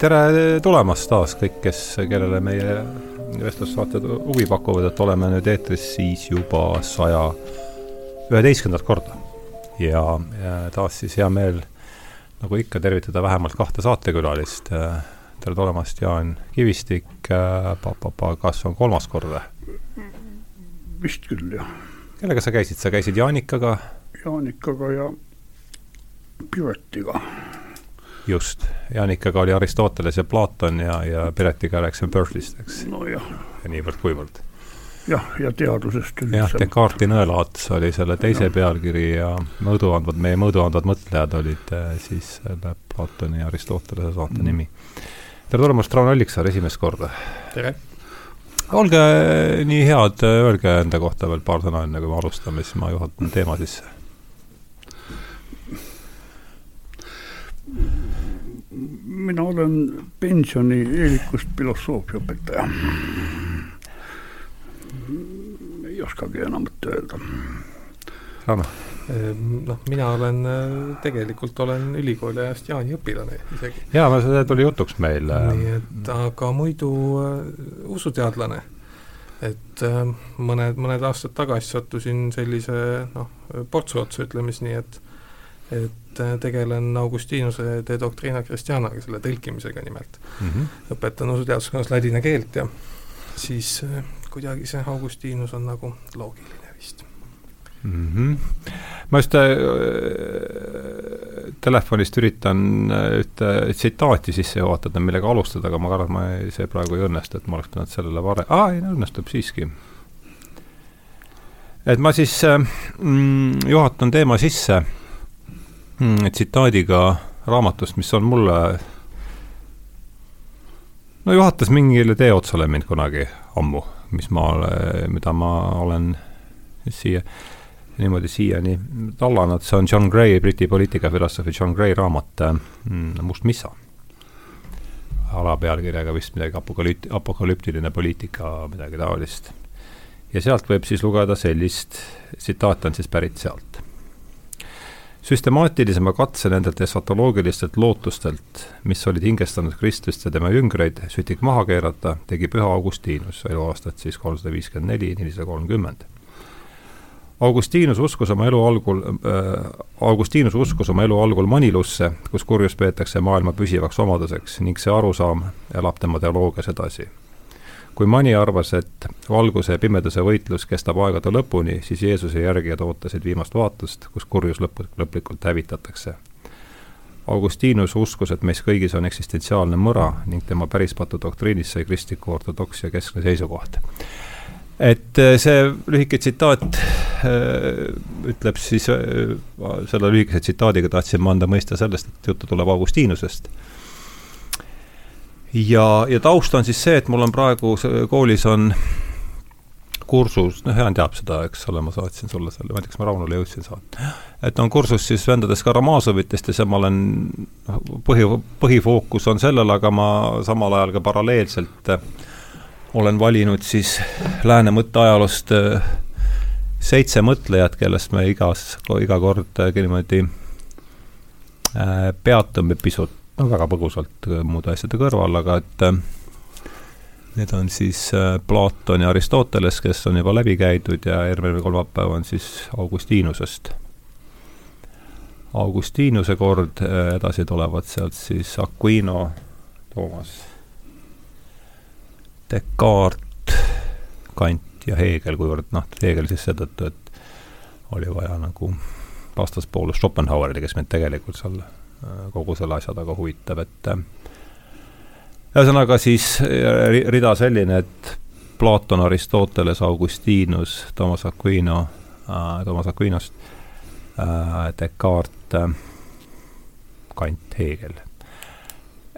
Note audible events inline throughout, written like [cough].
tere tulemast taas kõik, kes, kellele meie vestlussaated huvi pakuvad, et oleme nüüd eetris siis juba saja üheteistkümnendat korda. ja, taas siis hea meel, nagu ikka, tervitada vähemalt kahte saatekülalist. tere tulemast, Jaan Kivistik, kas on kolmas kord või? vist küll, jah. kellega sa käisid, sa käisid Jaanikaga? Jaanikaga ja Piretiga just, Janikaga oli Aristoteles ja Platon ja, ja Piretiga rääkisime Berkeley'st, eks. nojah. ja niivõrd-kuivõrd. jah, ja teadusest üldse. jah, Descartesi nõelaats oli selle teise ja. pealkiri ja mõõduandvad, meie mõõduandvad mõtlejad olid äh, siis selle Platoni ja Aristotelese saate mm. nimi. tere tulemast, Rauno Alliksaar, esimest korda! tere! olge nii head, öelge enda kohta veel paar sõna, enne kui me alustame, siis ma juhatan teema sisse mina olen pensioni ei oskagi enamat öelda. Rauno? Ehm, noh, mina olen, äh, tegelikult olen ülikooli ajast Jaani õpilane isegi. jaa, see tuli jutuks meil. nii et aga muidu äh, usuteadlane. et äh, mõned, mõned aastad tagasi sattusin sellise noh, portsu otsa, ütleme siis nii, et et äh, tegelen Augustinuse De Doctrina Christianaga, selle tõlkimisega nimelt mm. -hmm. õpetan usuteaduskonnas ladina keelt ja siis äh, kuidagi see Augustinus on nagu loogiline vist mm. -hmm. ma just äh, telefonist üritan äh, ühte tsitaati sisse juhatada, millega alustada, aga ma kardan, et ma ei, see praegu ei õnnestu, et ma oleks pidanud sellele varem, aa ei, õnnestub siiski. et ma siis mm, juhatan teema sisse tsitaadiga raamatust, mis on mulle, no juhatas mingile tee otsale mind kunagi ammu, mis ma, mida ma olen siia, niimoodi siiani tallanud, see on John Gray, Briti poliitikafilosoofi John Gray raamat mm, Must missa. alapealkirjaga vist midagi apokalüpt-, apokalüptiline poliitika, midagi taolist. ja sealt võib siis lugeda sellist, tsitaat on siis pärit sealt süstemaatilisema katse nendelt esotoloogilistelt lootustelt, mis olid hingestanud Kristust ja tema jüngreid, sütik maha keerata, tegi püha Augustinus, eluaastat siis kolmsada viiskümmend neli, nelisada kolmkümmend. Augustinus uskus oma elu algul äh,, Augustinus uskus oma elu algul Manilusse, kus kurjus peetakse maailma püsivaks omaduseks ning see arusaam elab tema teoloogias edasi kui Mani arvas, et valguse ja pimeduse võitlus kestab aegade lõpuni, siis Jeesuse järgijad ootasid viimast vaatust, kus kurjus lõpp, lõplikult hävitatakse. Augustinus uskus, et meis kõigis on eksistentsiaalne mõra ning tema pärispatu doktriinis sai kristliku ortodoksia keskne seisukoht. et äh, see lühike tsitaat äh, ütleb siis äh,, selle lühikese tsitaadiga tahtsin ma anda mõista sellest, et juttu tuleb Augustinusest ja, ja taust on siis see, et mul on praegu koolis on kursus, noh, Jaan teab seda, eks ole, ma saatsin sulle selle, ma ei tea, kas ma Raunole jõudsin saata. et on kursus siis vendadest Karamazovitest ja see ma olen, noh, põhi, põhifookus on sellel, aga ma samal ajal ka paralleelselt äh, olen valinud siis lääne mõtteajaloost äh, seitse mõtlejat, kellest me igas, iga kord äh, niimoodi peatume pisut no väga põgusalt äh, muude asjade kõrval, aga et äh, need on siis äh, Platon ja Aristoteles, kes on juba läbi käidud ja järgmine kolmapäev on siis Augustinusest. Augustinuse kord, edasi tulevad sealt siis Aquino, Toomas, Descartes, Kant ja Hegel, kuivõrd noh, Hegel siis seetõttu, et oli vaja nagu vastaspoolus Schopenhauerile, kes meid tegelikult seal kogu selle asja taga huvitab, et äh, ühesõnaga siis äh, rida selline, et Platon, Aristoteles, Augustinus, Toomas Aquino äh,, Toomas Aquinost äh,, Descartes, Kant, Hegel.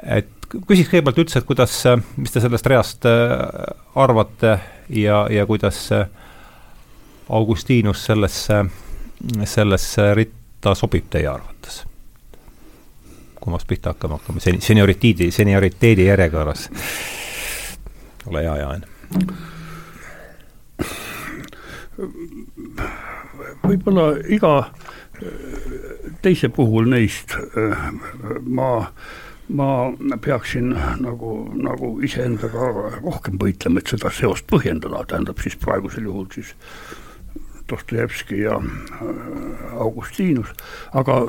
et küsiks kõigepealt üldse, et kuidas, mis te sellest reast arvate ja, ja kuidas Augustinus sellesse, sellesse ritta sobib teie arvates? Kummast pihta hakkama hakkame, seni-, senioriteedi, senioriteedi järjekorras. ole hea, Jaan. võib-olla iga teise puhul neist ma ma peaksin nagu, nagu iseendaga rohkem võitlema, et seda seost põhjendada, tähendab siis praegusel juhul siis Dostojevski ja äh, Augustinus, aga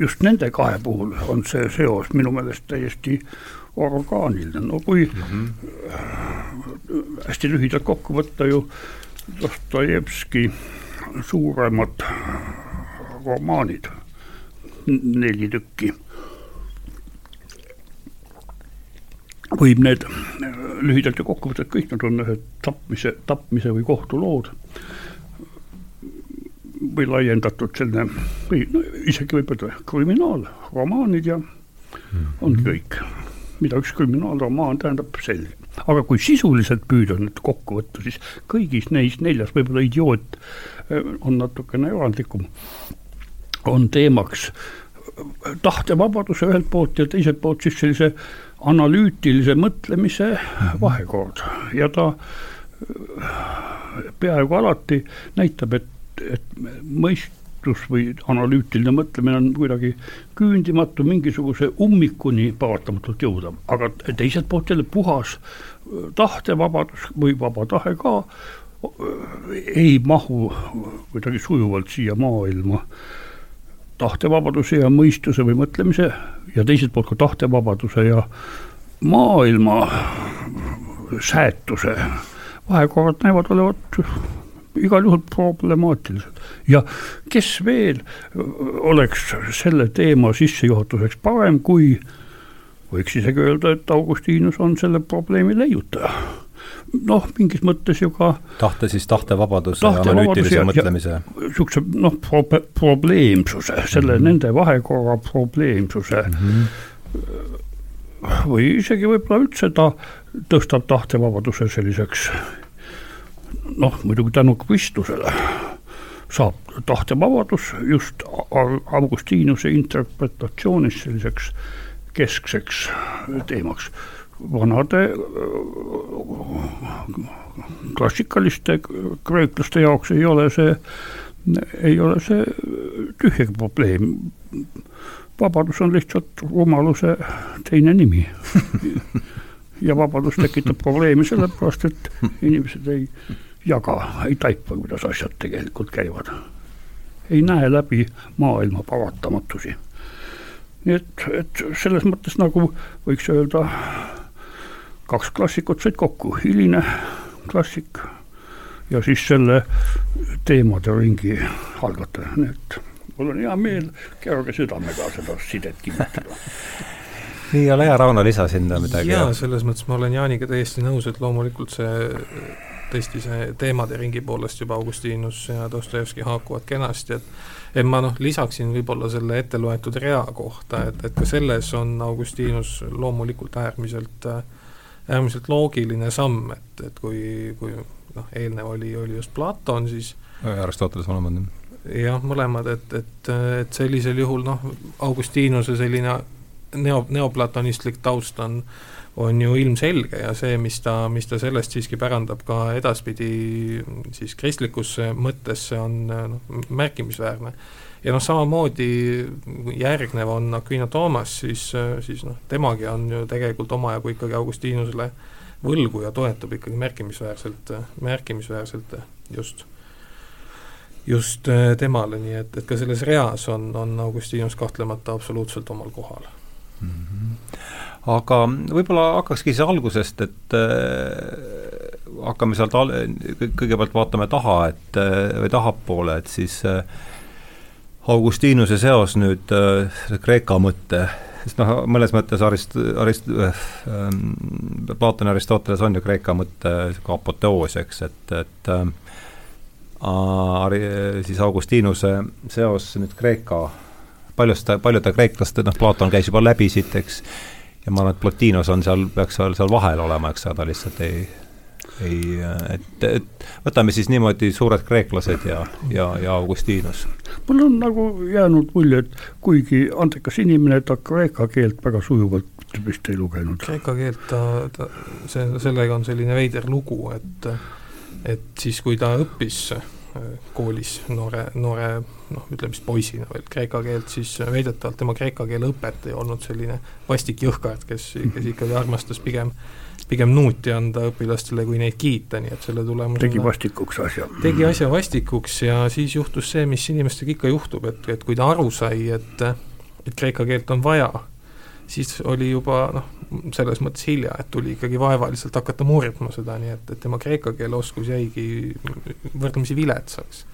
just nende kahe puhul on see seos minu meelest täiesti orgaaniline, no kui mm -hmm. hästi lühidalt kokku võtta ju Dostojevski suuremad romaanid, neli tükki võib need lühidalt ja kokkuvõttes kõik nad on ühed tapmise, tapmise või kohtulood või laiendatud selline või no isegi võib öelda kriminaalromaanid ja mm. ongi kõik, mida üks kriminaalromaan tähendab, selge. aga kui sisuliselt püüda nüüd kokku võtta, siis kõigis neis neljas, võib-olla idioot eh, on natukene erandlikum, on teemaks tahtevabaduse ühelt poolt ja teiselt poolt siis sellise analüütilise mõtlemise vahekord ja ta peaaegu alati näitab, et, et mõistus või analüütiline mõtlemine on kuidagi küündimatu, mingisuguse ummikuni paratamatult jõuda, aga teiselt poolt jälle puhas tahtevabadus või vaba tahe ka ei mahu kuidagi sujuvalt siia maailma. Tahtevabaduse ja mõistuse või mõtlemise ja teiselt poolt ka tahtevabaduse ja maailma säätuse vahekorrad näevad olevat igal juhul problemaatilised. ja kes veel oleks selle teema sissejuhatuseks parem, kui võiks isegi öelda, et Augustinus on selle probleemi leiutaja noh, mingis mõttes ju ka tahte siis tahtevabaduse tahte ja analüütilise ja, mõtlemise. niisuguse noh, pro-, probleemsuse, selle mm -hmm. nende vahekorra probleemsuse mm -hmm. või isegi võib-olla üldse ta tõstab tahtevabaduse selliseks noh, muidugi tänu kristlusele saab tahtevabadus just Augustinuse interpretatsioonis selliseks keskseks teemaks vanade klassikaliste kreeklaste jaoks ei ole see, ei ole see tühjagi probleem. vabadus on lihtsalt rumaluse teine nimi [laughs] ja vabadus tekitab [laughs] probleemi sellepärast, et inimesed ei jaga, ei taipa, kuidas asjad tegelikult käivad. ei näe läbi maailma paratamatusi. nii et, et selles mõttes nagu võiks öelda kaks klassikut said kokku, hiline klassik ja siis selle teemade ringi algataja, nii et mul on hea meel kerge südamega seda sidet kinnitada [laughs] nii, ole hea, Rauno, lisa sinna midagi. jaa, selles mõttes ma olen Jaaniga täiesti nõus, et loomulikult see tõesti see teemade ringi poolest juba Augustinus ja Dostojevski haakuvad kenasti, et et ma noh, lisaksin võib-olla selle ette loetud rea kohta, et, et ka selles on Augustinus loomulikult äärmiselt äh, äärmiselt loogiline samm, et, et kui, kui noh, eelnev oli, oli just Platon, siis Aristoteles mõlemad, jah? jah, mõlemad, et, et, et sellisel juhul noh, Augustinuse selline neo, neoplatonistlik taust on, on ju ilmselge ja see, mis ta, mis ta sellest siiski pärandab ka edaspidi siis kristlikusse mõttesse, on noh, märkimisväärne ja noh, samamoodi järgnev on Aquino Toomas, siis, siis noh, temagi on ju tegelikult omajagu ikkagi Augustinusele võlgu ja toetub ikkagi märkimisväärselt, märkimisväärselt just, just temale, nii et, et ka selles reas on, on Augustinus kahtlemata absoluutselt omal kohal. Aga võib-olla hakkakski siis algusest, et äh, hakkame sealt al-, kõigepealt vaatame taha, et äh, või tahapoole, et siis äh, Augustinuse seos nüüd äh, Kreeka mõtte, sest noh, mõnes mõttes Arist-, Arist- äh,, Platon ja Aristoteles on ju Kreeka mõtte niisugune apoteoos, eks, et, et äh, siis Augustinuse seos nüüd Kreeka, paljust, paljude kreeklaste, noh, Platon käis juba läbi siit, eks, ja ma arvan, et Plotinos on seal, peaks seal, seal vahel olema, eks, ta lihtsalt ei ei, et, et võtame siis niimoodi suured kreeklased ja, ja, ja Augustinus. mul on nagu jäänud mulje, et kuigi andekas inimene, ta kreeka keelt väga sujuvalt vist ei lugenud. kreeka keelt ta, ta, see, sellega on selline veider lugu, et et siis, kui ta õppis koolis noore, noore noh, ütleme siis poisina veel kreeka keelt, siis väidetavalt tema kreeka keele õpetaja olnud selline vastik jõhkard, kes, kes [laughs] ikkagi armastas pigem pigem nuuti anda õpilastele, kui neid kiita, nii et selle tulemusena tegi vastikuks asja. tegi asja vastikuks ja siis juhtus see, mis inimestega ikka juhtub, et, et kui ta aru sai, et et kreeka keelt on vaja, siis oli juba noh, selles mõttes hilja, et tuli ikkagi vaevaliselt hakata murdma seda, nii et, et tema kreeka keele oskus jäigi võrdlemisi viletsaks.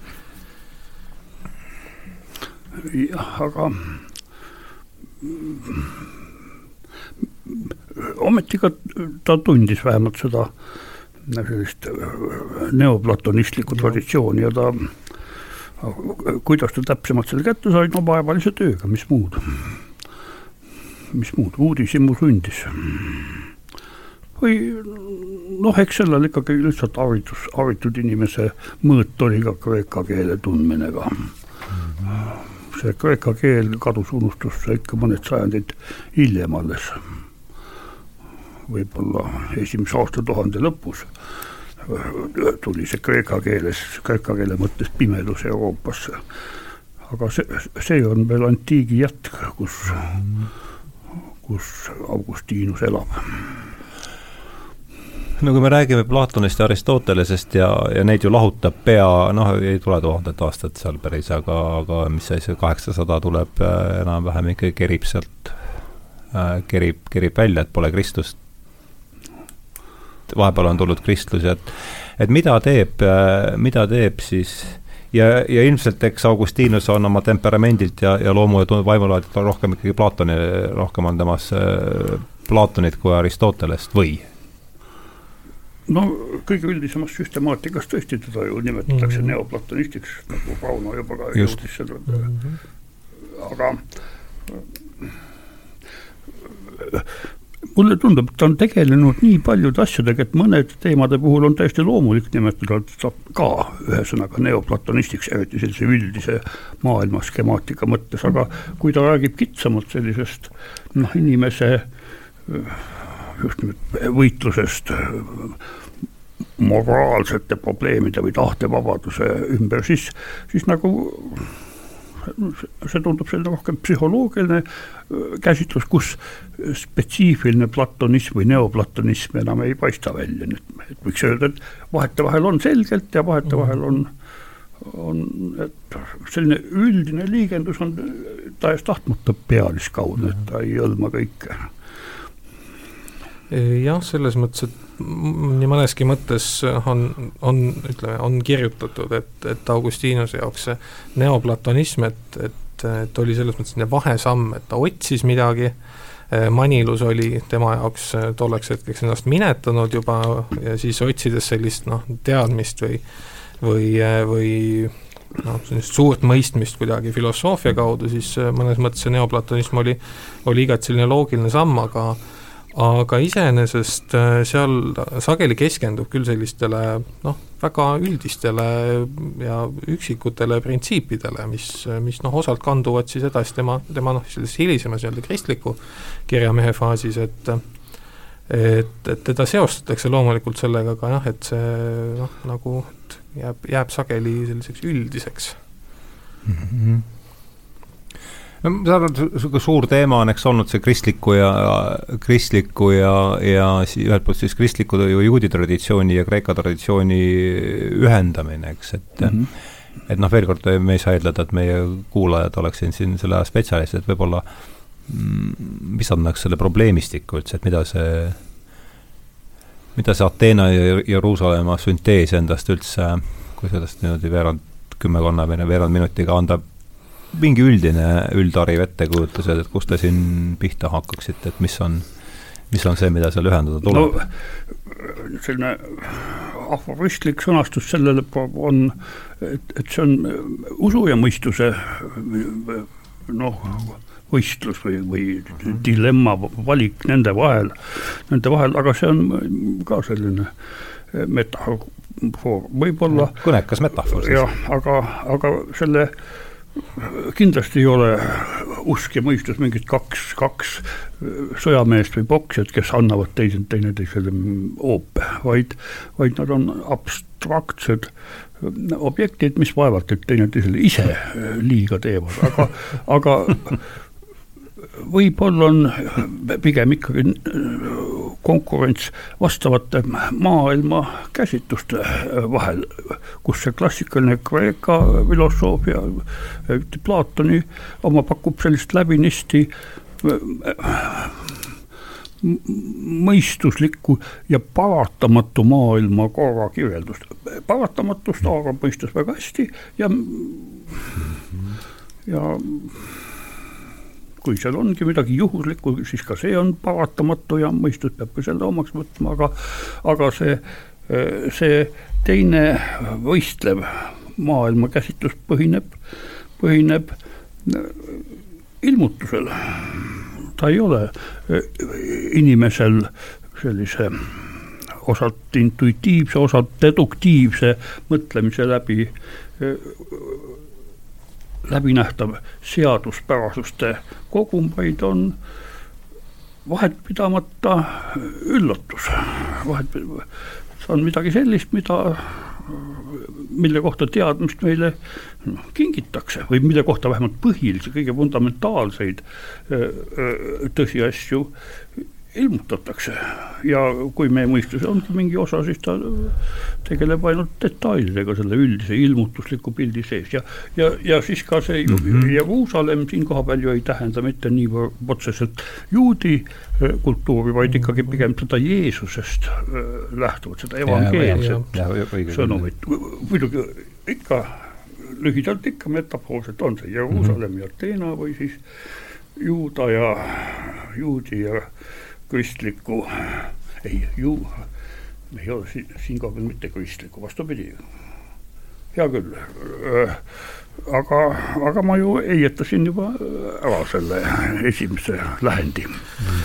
jah, aga ometi ka ta tundis vähemalt seda sellist neoplatonistlikku traditsiooni ja ta, kuidas ta täpsemalt selle kätte sai, no vaevalise tööga, mis muud, mis muud, uudishimu sündis. või noh, eks sellel ikkagi lihtsalt haritus, haritud inimese mõõt oli ka kreeka keele tundmine ka see kreeka keel kadus unustusse ikka mõned sajandid hiljem alles võib-olla esimese aastatuhande lõpus tuli see kreeka keeles, kreeka keele mõttes pimedus Euroopasse. aga see, see on veel antiigi jätk, kus, kus Augustinus elab. No kui me räägime Platonist ja Aristotelesest ja, ja neid ju lahutab pea, noh, ei tule tuhandet aastat seal päris, aga, aga mis see kaheksasada tuleb äh, enam-vähem ikkagi kerib sealt, äh, kerib, kerib välja, et pole Kristust. Vahepeal on tulnud kristlus ja et, et mida teeb, mida teeb siis ja, ja ilmselt eks Augustinus on oma temperamendilt ja, ja loomu ja vaimulaadilt rohkem ikkagi Platoni, rohkem on temas äh, Platonit kui Aristotelest või? no kõige üldisemas süstemaatikas tõesti teda ju nimetatakse mm -hmm. neoplatonistiks, nagu Pauno juba ka Just. jõudis selle mm, -hmm. aga mulle tundub, et ta on tegelenud nii paljude asjadega, et mõned teemade puhul on täiesti loomulik nimetada teda ka ühesõnaga neoplatonistiks, eriti sellise üldise maailma skemaatika mõttes, aga kui ta räägib kitsamalt sellisest noh, inimese just nimelt võitlusest moraalsete probleemide või tahtevabaduse ümber, siis, siis nagu see tundub selline rohkem psühholoogiline äh, käsitlus, kus spetsiifiline platonism või neoplatonism enam ei paista välja, nii et võiks öelda, et vahetevahel on selgelt ja vahetevahel on on, et selline üldine liigendus on tahes-tahtmata pealiskaudne, et ta ei hõlma kõike. jah, selles mõttes, et nii mõneski mõttes on, on, ütleme, on kirjutatud, et, et Augustinuse jaoks see neoplatonism, et, et, et oli selles mõttes selline vahesamm, et ta otsis midagi, manilus oli tema jaoks tolleks hetkeks ennast minetanud juba ja siis otsides sellist noh, teadmist või või, või noh, sellist suurt mõistmist kuidagi filosoofia kaudu, siis mõnes mõttes see neoplatonism oli, oli igati selline loogiline samm, aga aga iseenesest äh, seal sageli keskendub küll sellistele noh, väga üldistele ja üksikutele printsiipidele, mis, mis noh, osalt kanduvad siis edasi tema, tema noh, selles hilisemas nii-öelda kristliku kirjamehe faasis, et et, et teda seostatakse loomulikult sellega ka jah, et see noh, nagu jääb, jääb sageli selliseks üldiseks mm. -hmm no ma saan aru, niisugune suur teema on eks olnud see kristliku ja, kristliku ja, ja ühelt poolt siis kristliku või juudi traditsiooni ja Kreeka traditsiooni ühendamine, eks, et mm -hmm. et noh, veel kord, me ei saa eeldada, et meie kuulajad oleksid siin selle aja spetsialistid, et võib-olla mm, mis annaks selle probleemistiku üldse, et mida see, mida see Ateena ja Jeruusalemma süntees endast üldse, kui sellest niimoodi veerand, kümmekonna või veerand minutiga anda mingi üldine, üldhariv ettekujutus, et kust te siin pihta hakkaksite, et mis on, mis on see, mida seal ühendada tuleb no,? selline aforistlik sõnastus sellele on, et, et see on usu ja mõistuse noh, võistlus või, või dilemma, valik nende vahel, nende vahel, aga see on ka selline metafoor, võib-olla. kõnekas metafoor siis. jah, aga, aga selle äh, kindlasti ei ole usk ja mõistus mingid kaks, kaks sõjameest või poksjat, kes annavad teise, teineteisele hoope, vaid, vaid nad on abstraktsed objektid, mis vaevalt et teineteisele ise liiga teevad, aga, aga võib-olla on pigem ikkagi konkurents vastavate maailma käsitluste vahel, kus see klassikaline Kreeka filosoofia, Platoni oma pakub sellist läbinisti mõistuslikku ja paratamatu maailma korra kirjeldust. paratamatust Aaron mõistis väga hästi ja, ja kui seal ongi midagi juhuslikku, siis ka see on paratamatu ja mõistus peab ka selle omaks võtma, aga, aga see, see teine võistlev maailmakäsitlus põhineb, põhineb ilmutusel. ta ei ole inimesel sellise osalt intuitiivse, osalt deduktiivse mõtlemise läbi läbinähtav seaduspärasuste kogum, vaid on vahetpidamata üllatus, vahet, see on midagi sellist, mida, mille kohta teadmist meile kingitakse või mille kohta vähemalt põhilisi, kõige fundamentaalseid tõsiasju ilmutatakse ja kui meie mõistusel ongi mingi osa, siis ta tegeleb ainult detailidega selle üldise ilmutusliku pildi sees ja, ja, ja siis ka see mm -hmm. Jeruusalemm siin kohapeal ju ei tähenda mitte nii otseselt juudi äh, kultuuri, vaid ikkagi pigem seda Jeesusest äh, lähtuvat, seda evangeelset sõnumit, muidugi ikka lühidalt ikka metafoorselt on see Jeruusalemm mm -hmm. ja Ateena või siis juuda ja juudi ja kristlikku, ei ju, ei ole siin, siinkohal mitte kristlikku, vastupidi. hea küll, aga, aga ma ju heietasin juba ära selle esimese lähendi mm.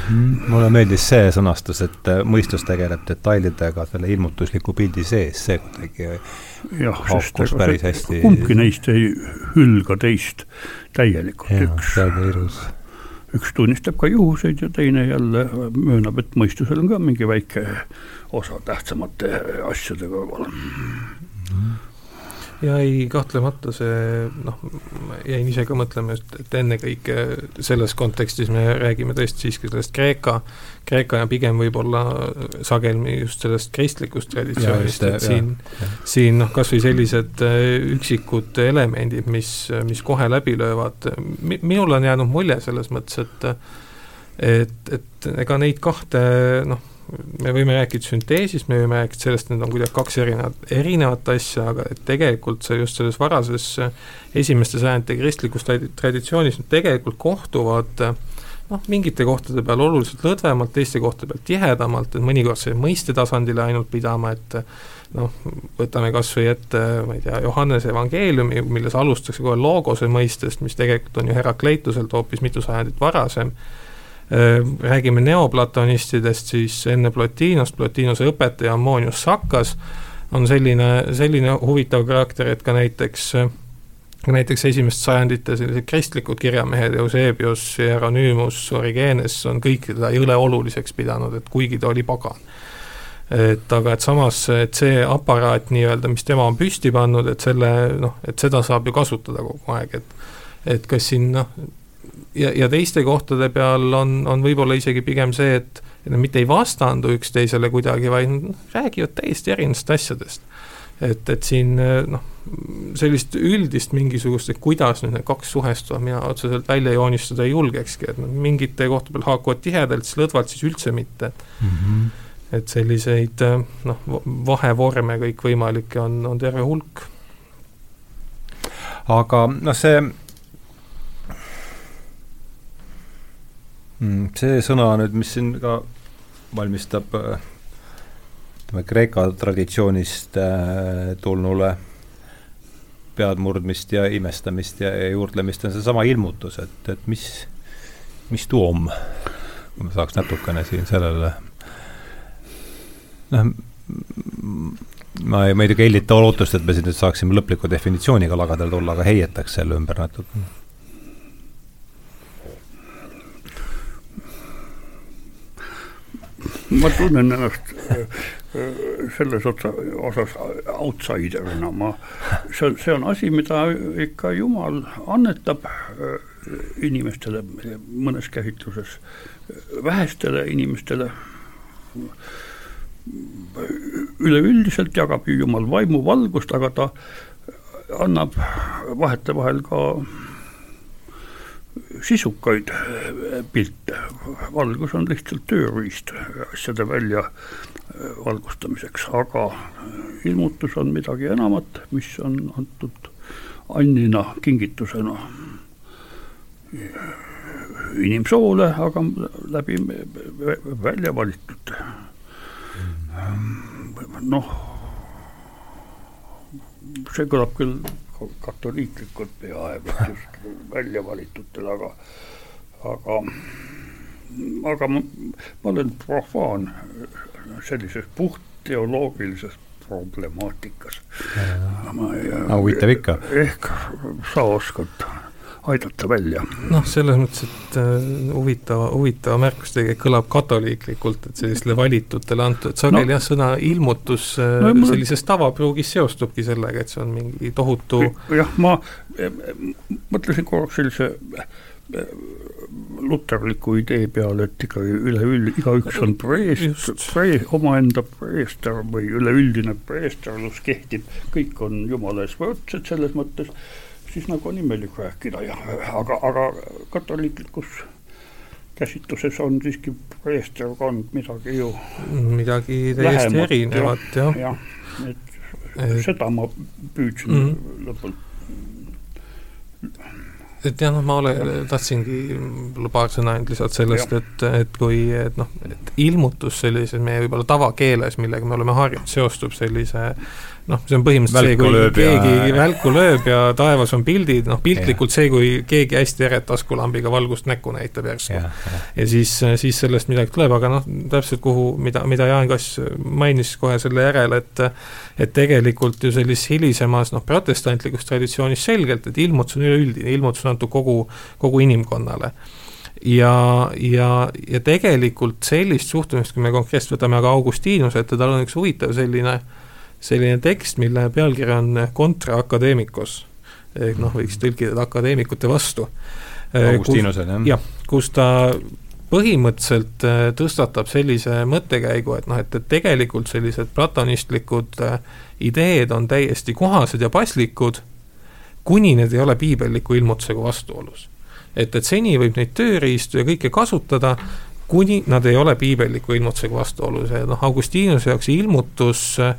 -hmm. mulle meeldis see sõnastus, et mõistus tegeleb detailidega selle ilmutusliku pildi sees, see kuidagi jah, sest ega see, kumbki neist ei hülga teist täielikult, üks. see on ilus üks tunnistab ka juhuseid ja teine jälle möönab, et mõistusel on ka mingi väike osa tähtsamate asjade kõrval mm. -hmm ja ei, kahtlemata see noh, ma jäin ise ka mõtlema just, et ennekõike selles kontekstis me räägime tõesti siiski sellest Kreeka, Kreeka ja pigem võib-olla sageli just sellest kristlikust traditsioonist, et siin, siin noh, kas või sellised äh, üksikud elemendid, mis, mis kohe läbi löövad, minul on jäänud mulje selles mõttes, et et, et ega neid kahte noh, me võime rääkida sünteesist, me võime rääkida sellest, et need on kuidagi kaks erinevat, erinevat asja, aga et tegelikult see just selles varases esimeste sajandite kristlikus traditsioonis tegelikult kohtuvad noh, mingite kohtade peal oluliselt lõdvemalt, teiste kohtade peal tihedamalt, et mõnikord see mõiste tasandile ainult pidama, et noh, võtame kas või ette, ma ei tea, Johannese evangeeliumi, milles alustatakse kohe loogose mõistest, mis tegelikult on ju Herakleituselt hoopis mitu sajandit varasem Äh, räägime neoplatonistidest, siis enne Plotinost, Plotinose õpetaja Ammonius Sakkas on selline, selline huvitav karakter, et ka näiteks ka näiteks esimest sajandite sellised kristlikud kirjamehed, Eusebius, Hieronüümus, Origenes on kõik teda jõle oluliseks pidanud, et kuigi ta oli pagan. et aga et samas, et see aparaat nii-öelda, mis tema on püsti pannud, et selle noh, et seda saab ju kasutada kogu aeg, et et kas siin noh, ja, ja teiste kohtade peal on, on võib-olla isegi pigem see, et et nad mitte ei vastandu üksteisele kuidagi, vaid räägivad täiesti erinevatest asjadest. et, et siin noh, sellist üldist mingisugust, et kuidas nüüd need kaks suhestuvad, mina otseselt välja joonistada ei julgekski, et noh, mingite kohtade peal haakuvad tihedalt, siis lõdvalt siis üldse mitte, mm -hmm. et selliseid noh, vahevorme kõikvõimalikke on, on terve hulk. aga noh, see see sõna nüüd, mis siin ka valmistab äh, ütleme, Kreeka traditsioonist äh, tulnule peadmurdmist ja imestamist ja, ja juurdlemist, on seesama ilmutus, et, et mis, mis tuum, kui me saaks natukene siin sellele noh, ma ei, muidugi ei hellita lootust, et me siin nüüd saaksime lõpliku definitsiooniga lagadele tulla, aga heietaks selle ümber natuke ma tunnen ennast selles otsa, osas outsider'ina, ma, see on, see on asi, mida ikka Jumal annetab inimestele mõnes käsitluses, vähestele inimestele. Üleüldiselt jagab ju Jumal vaimuvalgust, aga ta annab vahetevahel ka sisukaid pilte. valgus on lihtsalt tööriist asjade välja valgustamiseks, aga ilmutus on midagi enamat, mis on antud annina, kingitusena inimsoole, aga läbi välja valitud noh, see kõlab küll katoliiklikult peaaegu, just välja valitutel, aga, aga, aga ma, ma olen profaan sellises puht teoloogilises problemaatikas. huvitav ikka. ehk sa oskad aidata välja. noh, selles mõttes, et äh, huvitava, huvitava märkus tegelikult kõlab katoliiklikult, et sellistele valitutele antud, sageli no. jah, sõna ilmutus äh, no, mul... sellises tavapruugis seostubki sellega, et see on mingi tohutu jah, ma mõtlesin korraks sellise äh, luterliku idee peale, et ikkagi üleüld-, igaüks on preest, pre-, omaenda preester või üleüldine preesterlus kehtib, kõik on jumala ees võrdsed selles mõttes siis nagu on imelik rääkida ja aga, aga katoliiklikus käsitluses on siiski preesterkond midagi ju midagi täiesti lähemat, erinevat, jah. jah, et et seda ma püüdsin mm -hmm. lõpult et jah, noh, ma ole, tahtsingi paar sõna ainult lisada sellest, et, et kui, et noh, et ilmutus sellises meie võib-olla tavakeeles, millega me oleme harjunud, seostub sellise noh, see on põhimõtteliselt välku see, kui keegi ja... välku lööb ja taevas on pildid, noh piltlikult see, kui keegi hästi eret taskulambiga valgust näkku näitab järsku. ja, ja. ja siis, siis sellest midagi tuleb, aga noh, täpselt kuhu, mida, mida Jaan Kass mainis kohe selle järel, et et tegelikult ju sellises hilisemas noh, protestantlikus traditsioonis selgelt, et ilmutus on üleüldine, ilmutus on antud kogu, kogu inimkonnale ja, ja, ja tegelikult sellist suhtumist, kui me konkreetselt võtame aga Augustinuse ette, tal on üks huvitav selline äh, selline tekst, mille pealkiri on Contra Academicos ehk noh, võiks tõlkida akadeemikute vastu. Augustinusel, jah? jah, kus ta põhimõtteliselt äh, tõstatab sellise mõttekäigu, et noh, et, et tegelikult sellised platonistlikud äh, ideed on täiesti kohased ja paslikud, kuni need ei ole piibelliku ilmutusega vastuolus. et, et seni võib neid tööriistu ja kõike kasutada, kuni nad ei ole piibelliku ilmutusega vastuolus ja noh, Augustinuse jaoks ilmutus äh,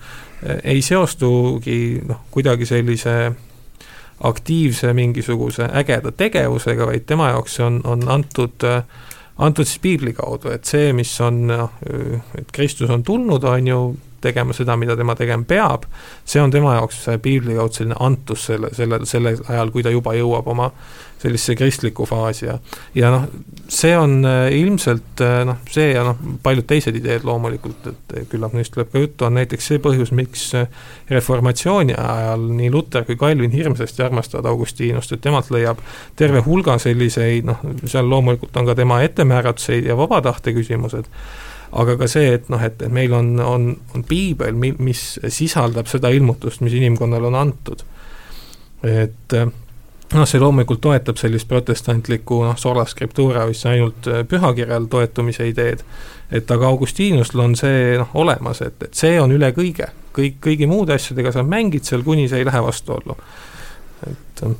ei seostugi noh, kuidagi sellise aktiivse mingisuguse ägeda tegevusega, vaid tema jaoks on, on antud, antud siis piibli kaudu, et see, mis on noh, et Kristus on tulnud, on ju, tegema seda, mida tema tegema peab, see on tema jaoks piibli kaudu selline antus selle, selle, sellel ajal, kui ta juba jõuab oma sellisesse kristlikku faasi ja ja noh, see on äh, ilmselt äh, noh, see ja noh, paljud teised ideed loomulikult, et küllap neist tuleb ka juttu, on näiteks see põhjus, miks reformatsiooni ajal nii Luter kui Calvin hirmsasti armastavad Augustinust, et temalt leiab terve hulga selliseid noh, seal loomulikult on ka tema ettemääratused ja vaba tahte küsimused, aga ka see, et noh, et, et meil on, on, on piibel, mis sisaldab seda ilmutust, mis inimkonnale on antud. et noh, see loomulikult toetab sellist protestantlikku noh, sola scriptura, mis ainult äh, pühakirjal toetumise ideed, et aga Augustinusel on see noh, olemas, et, et see on üle kõige, kõik, kõigi muude asjadega sa mängid seal, kuni see ei lähe vastuollu, et äh.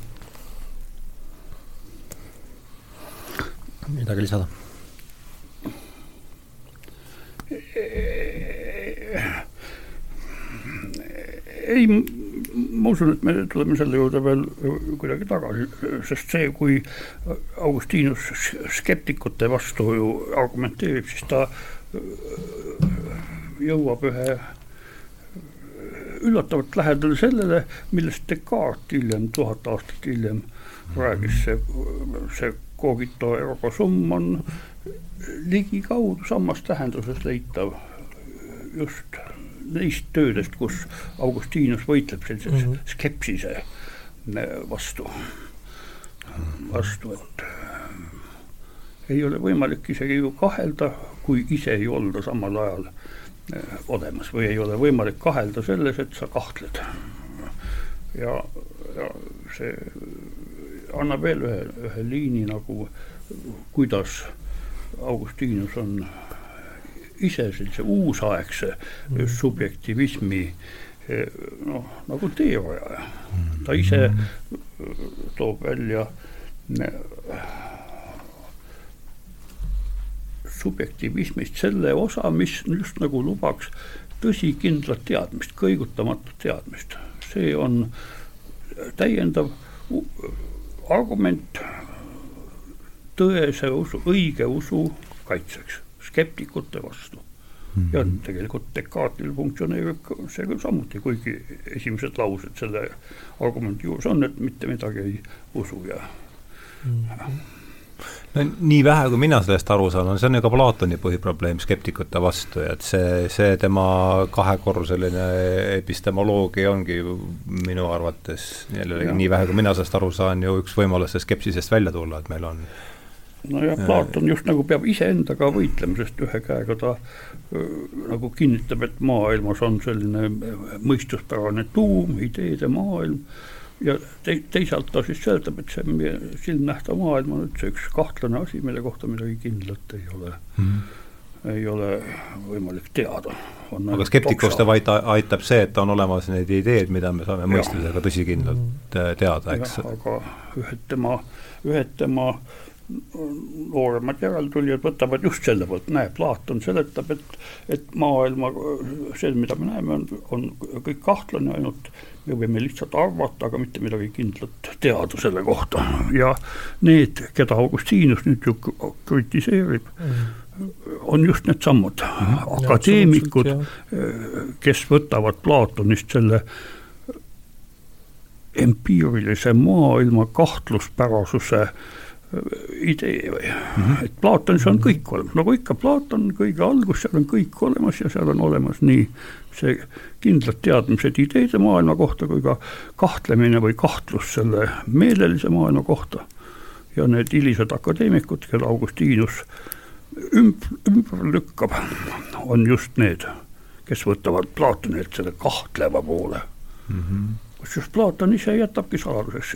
midagi lisada? Ei ma usun, et me tuleme selle juurde veel kuidagi tagasi, sest see, kui Augustinus skeptikute vastu ju argumenteerib, siis ta jõuab ühe üllatavalt lähedale sellele, millest Descartes hiljem, tuhat aastat hiljem rääkis, see, see cogito ergo sum on ligikaudu samas tähenduses leitav just neist töödest, kus Augustinus võitleb sellise mm -hmm. skepsise äh, vastu, vastu, et ei ole võimalik isegi ju kahelda, kui ise ei olda samal ajal eh, olemas või ei ole võimalik kahelda selles, et sa kahtled. ja, ja see annab veel ühe, ühe liini nagu, kuidas Augustinus on ise sellise uusaegse mm. subjektivismi noh, nagu teehoiaja. ta ise toob välja subjektivismist selle osa, mis just nagu lubaks tõsikindlat teadmist, kõigutamatut teadmist. see on täiendav argument tõese usu, õige usu kaitseks, skeptikute vastu mm. -hmm. ja tegelikult Descartesil funktsioneerib see küll samuti, kuigi esimesed laused selle argumendi juures on, et mitte midagi ei usu ja mm. -hmm no nii vähe, kui mina sellest aru saan, on see on ju ka Platoni põhiprobleem skeptikute vastu ja et see, see tema kahekorruseline epistemoloogia ongi minu arvates jällegi nii vähe, kui mina sellest aru saan, ju üks võimalus skepsisest välja tulla, et meil on nojah, Platon just nagu peab iseendaga võitlema, sest ühe käega ta nagu kinnitab, et maailmas on selline mõistuspärane tuum, ideede maailm ja te, teisalt ta siis seletab, et see meie silmnähtav maailm on üldse üks kahtlane asi, mille kohta midagi kindlat ei ole mm. -hmm ei ole võimalik teada. aga skeptikust vaid aitab see, et on olemas need ideed, mida me saame mõistusega tõsikindlalt mhm. teada, eks. aga ühed tema, ühed tema nooremad järeltulijad võtavad just selle poolt, näe, Platon seletab, et, et maailma, see, mida me näeme, on, on kõik kahtlane, ainult me võime lihtsalt arvata, aga mitte midagi kindlat teada selle kohta. ja need, keda Augustinus nüüd ju kritiseerib mm., on just needsamad akadeemikud, kes võtavad Platonist selle empiirilise maailma kahtluspärasuse äh, idee või mm, -hmm. et Platonis on kõik olemas, nagu ikka, Platon kõige algus, seal on kõik olemas ja seal on olemas nii see kindlad teadmised ideede maailma kohta kui ka kahtlemine või kahtlus selle meelelise maailma kohta. ja need hilised akadeemikud, keda Augustinus ümb-, ümber lükkab, on just need, kes võtavad Platonilt selle kahtleva poole mm -hmm.. kusjuures Platon ise jätabki saladuseks,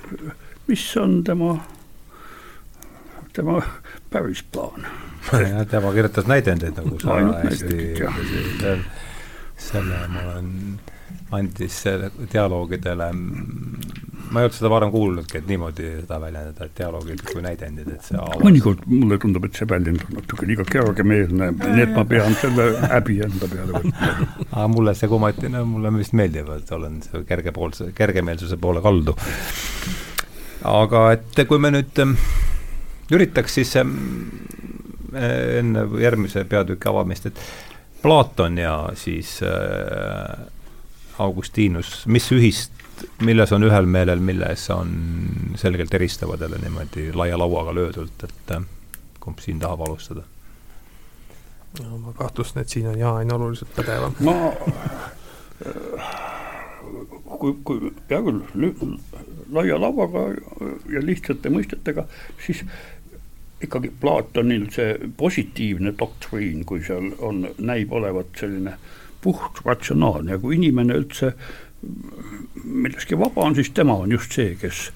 mis on tema tema päris plaan. tema kirjutas näidendeid nagu sa hästi, selle ma olen, andis dialoogidele, ma ei olnud seda varem kuulnudki, et niimoodi seda väljendada, et dialoogid kui näidendid, et see avas. mõnikord mulle tundub, et see väljend on natuke liiga kergemeelne, nii et ma pean selle häbi enda peale võtma. aga mulle see kumati, no mulle vist meeldib, et olen kergepoolse, kergemeelsuse poole kaldu. aga et kui me nüüd üritaks siis ähm, äh, enne järgmise peatüki avamist, et Platon ja siis äh, Augustinus, mis ühist, milles on ühel meelel, milles on selgelt eristavad jälle niimoodi laia lauaga löödult, et äh, kumb siin tahab alustada? no ma kahtlustan, et siin on Jaan oluliselt pädevam. ma kui, kui hea küll, laia lauaga ja lihtsate mõistetega, siis ikkagi Platonil see positiivne doktriin, kui seal on, näib olevat selline puht ratsionaalne ja kui inimene üldse milleski vaba on, siis tema on just see, kes,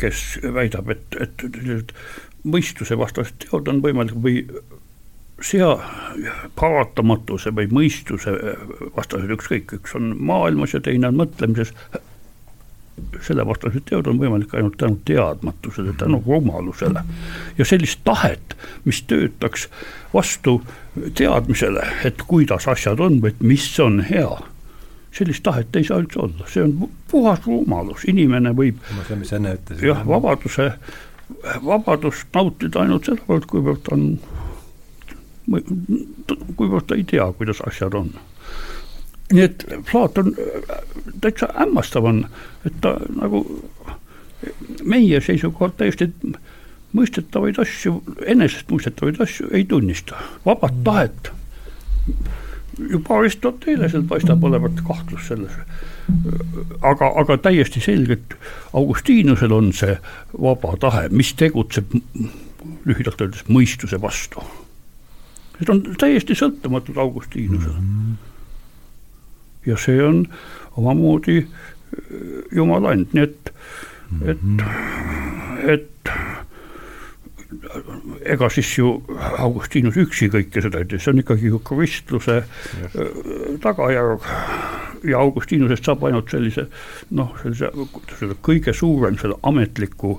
kes väidab, et, et sellised mõistusevastased teod on võimalik või sea paratamatuse või mõistuse vastased, ükskõik, üks on maailmas ja teine on mõtlemises sellevastased teod on võimalik ainult tänu teadmatusele, tänu rumalusele. ja sellist tahet, mis töötaks vastu teadmisele, et kuidas asjad on või et mis on hea, sellist tahet ei saa üldse olla, see on puhas rumalus, inimene võib jah, vabaduse, vabadust nautida ainult sedavõrd, kuivõrd on, kuivõrd ta ei tea, kuidas asjad on nii et Platon täitsa hämmastav on, et ta nagu meie seisukohalt täiesti mõistetavaid asju, enesestmõistetavaid asju ei tunnista, vabat mm. tahet. juba Aristotelesel paistab olevat kahtlus selles. aga, aga täiesti selgelt Augustinusel on see vaba tahe, mis tegutseb lühidalt öeldes mõistuse vastu. Need on täiesti sõltumatud Augustinusele mm. -hmm. Ja see on omamoodi äh, jumala and, nii et mm, -hmm. et, et ega siis ju Augustinus üksi kõike seda ei tee, see on ikkagi ju kristluse yes. tagajärg ja Augustinusest saab ainult sellise noh, sellise, selle kõige suurem selle ametliku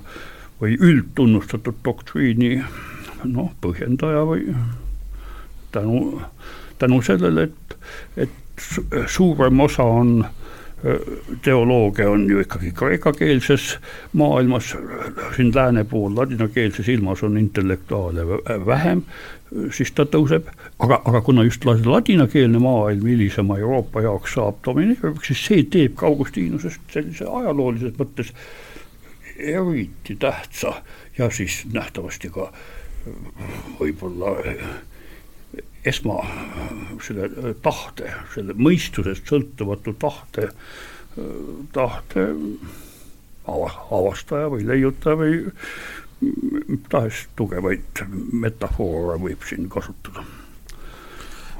või üldtunnustatud doktriini noh, põhjendaja või tänu, tänu sellele, et, et suurem osa on äh, teoloogia on ju ikkagi kreekakeelses maailmas, siin lääne pool ladinakeelses ilmas on intellektuaale vähem, siis ta tõuseb, aga, aga kuna just ladinakeelne maailm hilisema Euroopa jaoks saab domineerivaks, siis see teeb ka Augustinusest sellise ajaloolises mõttes eriti tähtsa ja siis nähtavasti ka võib-olla esma selle äh, tahte, selle mõistusest sõltumatu tahte, äh, tahte avastaja või leiutaja või mis tahes tugevaid metafoore võib siin kasutada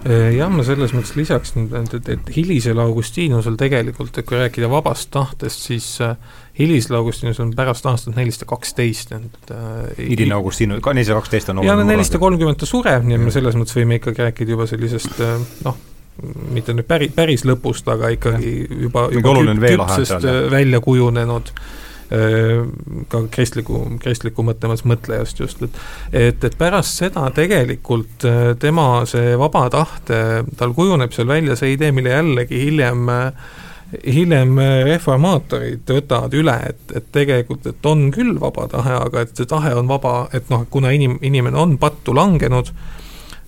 jah, ma selles mõttes lisaks nüüd, et, et, et hilisel Augustinusel tegelikult, et kui rääkida vabast tahtest, siis äh, hilisel Augustinusel on pärast aastat nelisada kaksteist, et äh, hiline Augustinus, ka nelisada kaksteist on no nelisada kolmkümmend ta sureb, nii et me selles mõttes võime ikkagi rääkida juba sellisest äh, noh, mitte nüüd päri, päris lõpust, aga ikkagi juba, juba küpsest välja kujunenud. äh, Äh, ka kristliku, kristliku mõtlemas mõtlejast just, et et, et pärast seda tegelikult äh, tema see vaba tahte, tal kujuneb seal välja see idee, mille jällegi hiljem hiljem reformaatorid võtavad üle, et, et tegelikult, et on küll vaba tahe, aga et see tahe on vaba, et noh, kuna inim-, inimene on pattu langenud,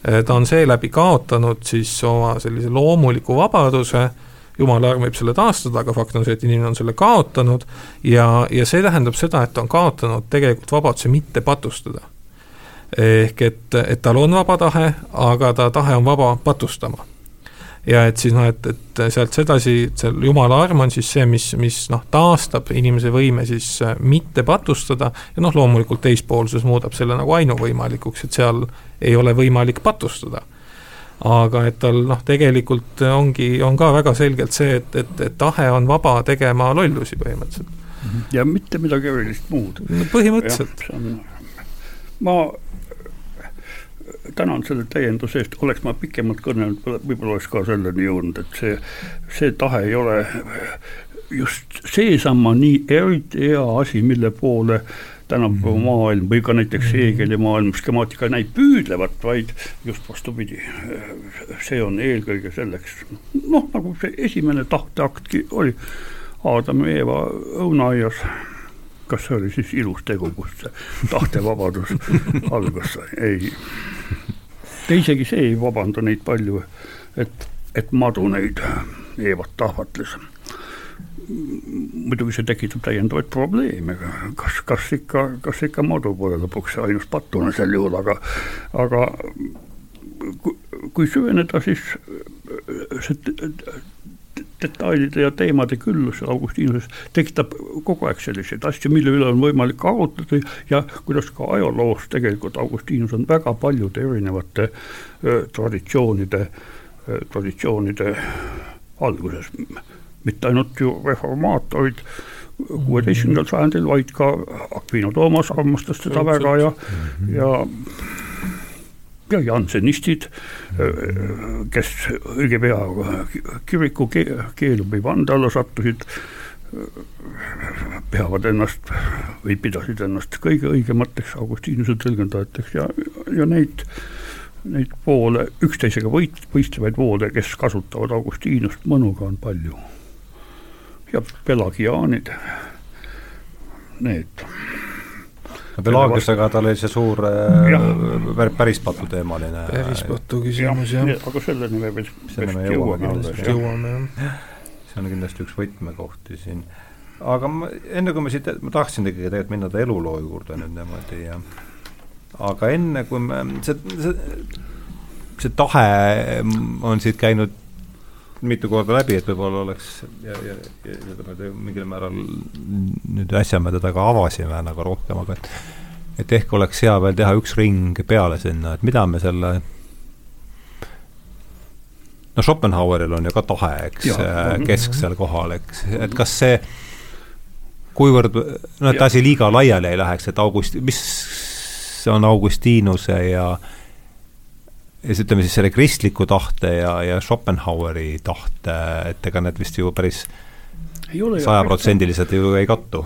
äh, ta on seeläbi kaotanud siis oma sellise loomuliku vabaduse jumala arm võib selle taastada, aga fakt on see, et inimene on selle kaotanud ja, ja see tähendab seda, et ta on kaotanud tegelikult vabaduse mitte patustada. ehk et, et tal on vaba tahe, aga ta tahe on vaba patustama ja et siis noh, et, et sealt sedasi, seal jumala arm on siis see, mis, mis noh, taastab inimese võime siis äh, mitte patustada ja noh, loomulikult teispoolsus muudab selle nagu ainuvõimalikuks, et seal ei ole võimalik patustada aga et tal noh, tegelikult ongi, on ka väga selgelt see, et, et, et tahe on vaba tegema lollusi põhimõtteliselt. Mhm. ja mitte midagi erilist muud no,. põhimõtteliselt. ma tänan selle täienduse eest, oleks ma pikemalt kõnelenud, võib-olla oleks ka selleni jõudnud, et see, see tahe ei ole just seesama nii eriti hea asi, mille poole äh, tänapäeva mhm. maailm või ka näiteks Heegeli maailm, skemaatika näib püüdlevat, vaid just vastupidi, see on eelkõige selleks, noh, nagu see esimene tahteaktki oli, Aadam ja Eeva õunaaias, kas see oli siis ilus tegu, kust see tahtevabadus [laughs] algas, ei. isegi see ei vabanda neid palju, et, et madu neid Eevat tahvatles muidugi see tekitab täiendavaid probleeme, kas, kas ikka, kas ikka madu pole lõpuks ainus patune sel juhul, aga, aga kui, süveneda, siis see detailide ja teemade küllus Augustinuses tekitab kogu aeg selliseid asju, mille üle on võimalik arutleda ja kuidas ka ajaloos tegelikult Augustinus on väga paljude erinevate öö, traditsioonide, traditsioonide alguses mitte ainult ju reformaatorid kuueteistkümnendal sajandil, vaid ka Aquino Toomas armastas teda väga ja, ja ja jansenistid, kes õige pea kiriku keelu või vande alla sattusid, peavad ennast või pidasid ennast kõige õigemateks Augustiinuse tõlgendajateks ja, ja neid, neid poole, üksteisega võit-, võistlevaid poole, kes kasutavad Augustiinust mõnuga, on palju ja pelagiaanid, need. Pelagiusega tal oli see suur äh, pärispatu teemaline. pärispatu küsimus jah ja,. aga selleni me veel me jõuame kindlasti. jõuame jah. see on kindlasti üks võtmekohti siin. aga ma, enne kui me siit, ma tahtsin ikkagi tegelikult minna ta eluloo juurde nüüd niimoodi ja aga enne kui me, see, see, see tahe on siit käinud mitu korda läbi, et võib-olla oleks ja, ja, ja ütleme, et mingil määral nüüd äsja me teda ka avasime nagu rohkem, aga et et ehk oleks hea veel teha üks ring peale sinna, et mida me selle no Schopenhaueril on ju ka tahe, eks, kesksel kohal, eks, et kas see, kuivõrd, no et asi liiga laiali ei läheks, et August, mis on Augustinuse ja ja siis ütleme siis selle kristliku tahte ja, ja Schopenhaueri tahte, et ega need vist ju päris sajaprotsendiliselt ju ei kattu.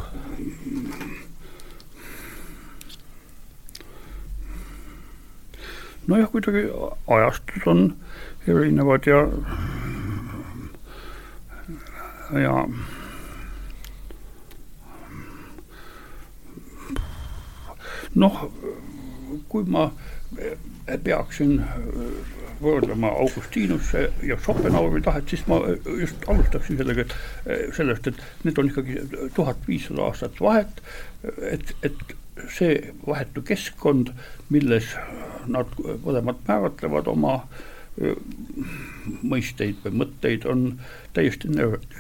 Nojah, kuidagi ajastud on erinevad ja, ja noh, kui ma peaksin võrdlema Augustinusse ja Schopenhaueri tahet, siis ma just alustaksin sellega, et sellest, et need on ikkagi tuhat viissada aastat vahet, et, et see vahetu keskkond, milles nad mõlemad määratlevad oma mõisteid või mõtteid, on täiesti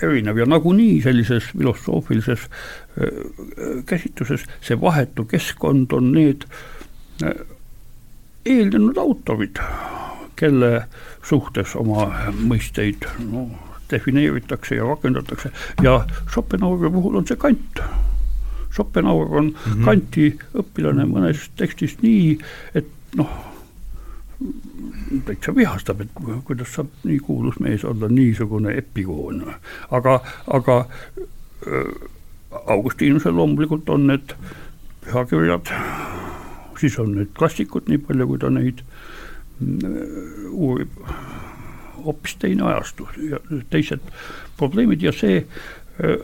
erinev. Ja nagunii sellises filosoofilises käsitluses see vahetu keskkond on need eelnenud autorid, kelle suhtes oma mõisteid no, defineeritakse ja rakendatakse ja Schopenhaueri puhul on see Kant Schopenhauer on mm -hmm. Kanti õpilane mõnes tekstis nii, et noh, täitsa vihastab, et kuidas saab nii kuulus mees olla niisugune epigoon. aga, aga äh, Augustinusel loomulikult on need pühakirjad, siis on need klassikud, nii palju kui ta neid äh, uurib, hoopis teine ajastu ja teised probleemid ja see äh,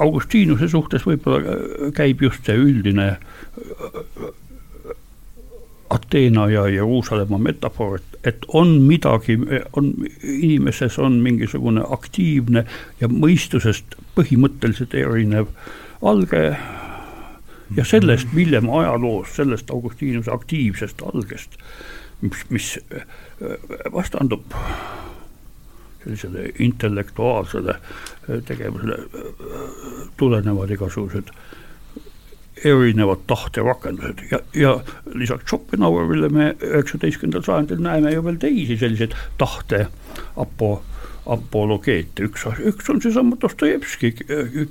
Augustinuse suhtes võib-olla käib just see üldine Ateena ja Jeruusalemma metafoor, et, et on midagi, on inimeses on mingisugune aktiivne ja mõistusest põhimõtteliselt erinev alge ja sellest hiljem ajaloos, sellest Augustinuse aktiivsest algest, mis, mis vastandub sellisele intellektuaalsele tegevusele tulenevad igasugused erinevad tahterakendused ja, ja lisaks Schopenhauerile me üheksateistkümnendal sajandil näeme ju veel teisi selliseid tahte apo, apologeete, üks, üks on seesama Dostojevski,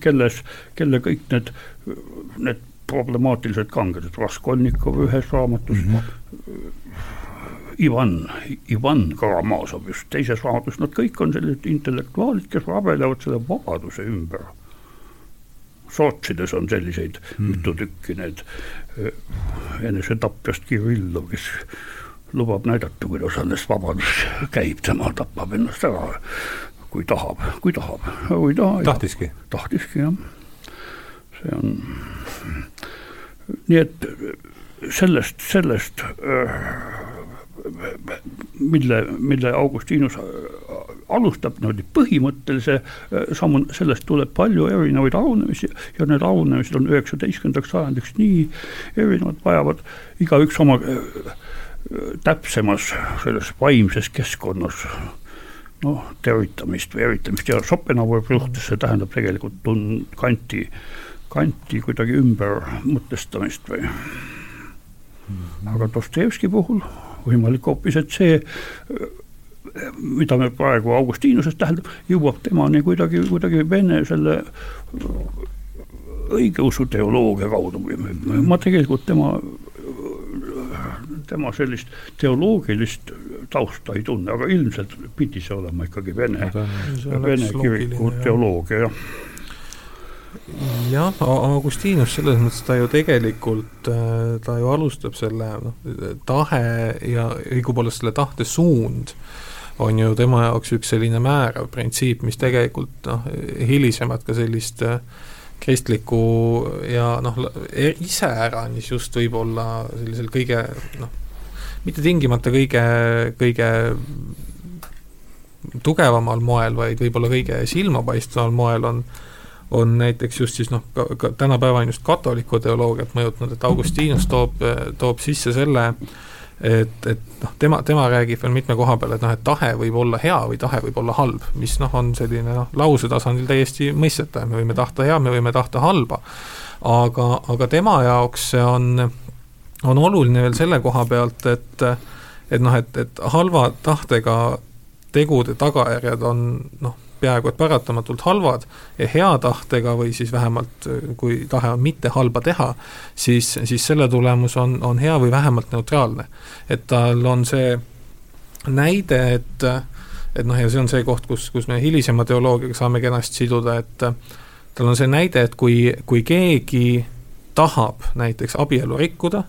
kelles, kelle kõik need, need problemaatilised kangelased, Raskolnikov ühes raamatus mm, -hmm. Ivan, Ivan Karamazov just teises raamatus, nad kõik on sellised intellektuaalid, kes rabelevad selle vabaduse ümber Sootsides on selliseid mm. mitu tükki, need äh, enesetapjast Kirillov, kes lubab näidata, kuidas alles vabadus [laughs] käib, tema tapab ennast ära, kui tahab, kui tahab, kui ei taha. tahtiski? tahtiski, jah. See on, nii et sellest, sellest äh, mille, mille Augustinus alustab niimoodi põhimõttelise äh, sammu, sellest tuleb palju erinevaid rahunemisi ja need rahunemised on üheksateistkümnendaks sajandiks nii erinevad, vajavad igaüks oma äh, täpsemas selles vaimses keskkonnas noh, tervitamist või eritamist. Ja Schopenhaueri suhtes see tähendab tegelikult tun-, kanti, kanti kuidagi ümber mõtestamist või? Aga Dostojevski puhul võimalik hoopis, et see mida me praegu Augustinusest tähendab, jõuab temani kuidagi, kuidagi vene selle õigeusu teoloogia kaudu. ma tegelikult tema, tema sellist teoloogilist tausta ei tunne, aga ilmselt pidi see olema ikkagi vene, vene kiriku teoloogia, jah jah, Augustinus selles mõttes ta ju tegelikult, äh, ta ju alustab selle noh, tahe ja õigupoolest selle tahte suund on ju tema jaoks üks selline määrav printsiip, mis tegelikult noh, hilisemalt ka sellist äh, kristlikku ja noh, e-, iseäranis just võib-olla sellisel kõige noh, mitte tingimata kõige, kõige tugevamal moel, vaid võib-olla kõige silmapaistvamal moel on on näiteks just siis noh, ka, ka tänapäevani just katoliku teoloogiat mõjutanud, et Augustinus toob, toob sisse selle et, et noh, tema, tema räägib veel mitme koha peal, et noh, et tahe võib olla hea või tahe võib olla halb, mis noh, on selline noh, lause tasandil täiesti mõistetav, me võime tahta hea, me võime tahta halba, aga, aga tema jaoks see on, on oluline veel selle koha pealt, et et noh, et, et halva tahtega tegude tagajärjed on noh, peaaegu et paratamatult halvad ja hea tahtega või siis vähemalt kui tahe on mitte halba teha, siis, siis selle tulemus on, on hea või vähemalt neutraalne. et tal on see näide, et et noh, ja see on see koht, kus, kus me hilisema teoloogiaga saame kenasti siduda, et tal on see näide, et kui, kui keegi tahab näiteks abielu rikkuda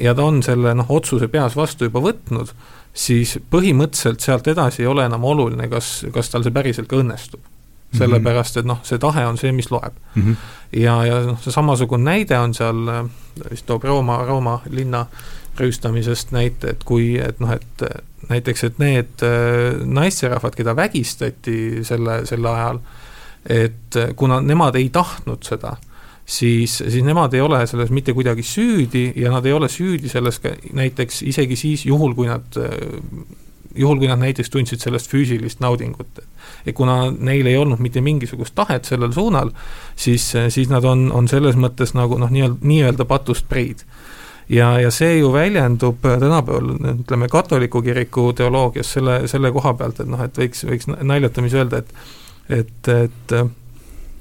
ja ta on selle noh, otsuse peas vastu juba võtnud, siis põhimõtteliselt sealt edasi ei ole enam oluline, kas, kas tal see päriselt ka õnnestub. sellepärast, et noh, see tahe on see, mis loeb mm. -hmm. ja, ja noh, see samasugune näide on seal, vist toob Rooma, Rooma linna rüüstamisest näite, et kui, et noh, et näiteks, et need äh, naisterahvad, keda vägistati selle, selle ajal, et kuna nemad ei tahtnud seda siis, siis nemad ei ole selles mitte kuidagi süüdi ja nad ei ole süüdi selles ka näiteks isegi siis, juhul kui nad, juhul kui nad näiteks tundsid sellest füüsilist naudingut. et kuna neil ei olnud mitte mingisugust tahet sellel suunal, siis, siis nad on, on selles mõttes nagu noh, nii-öelda, nii-öelda patust preid ja, ja see ju väljendub tänapäeval, ütleme, katoliku kiriku teoloogias selle, selle koha pealt, et noh, et võiks, võiks naljatamisi öelda, et et, et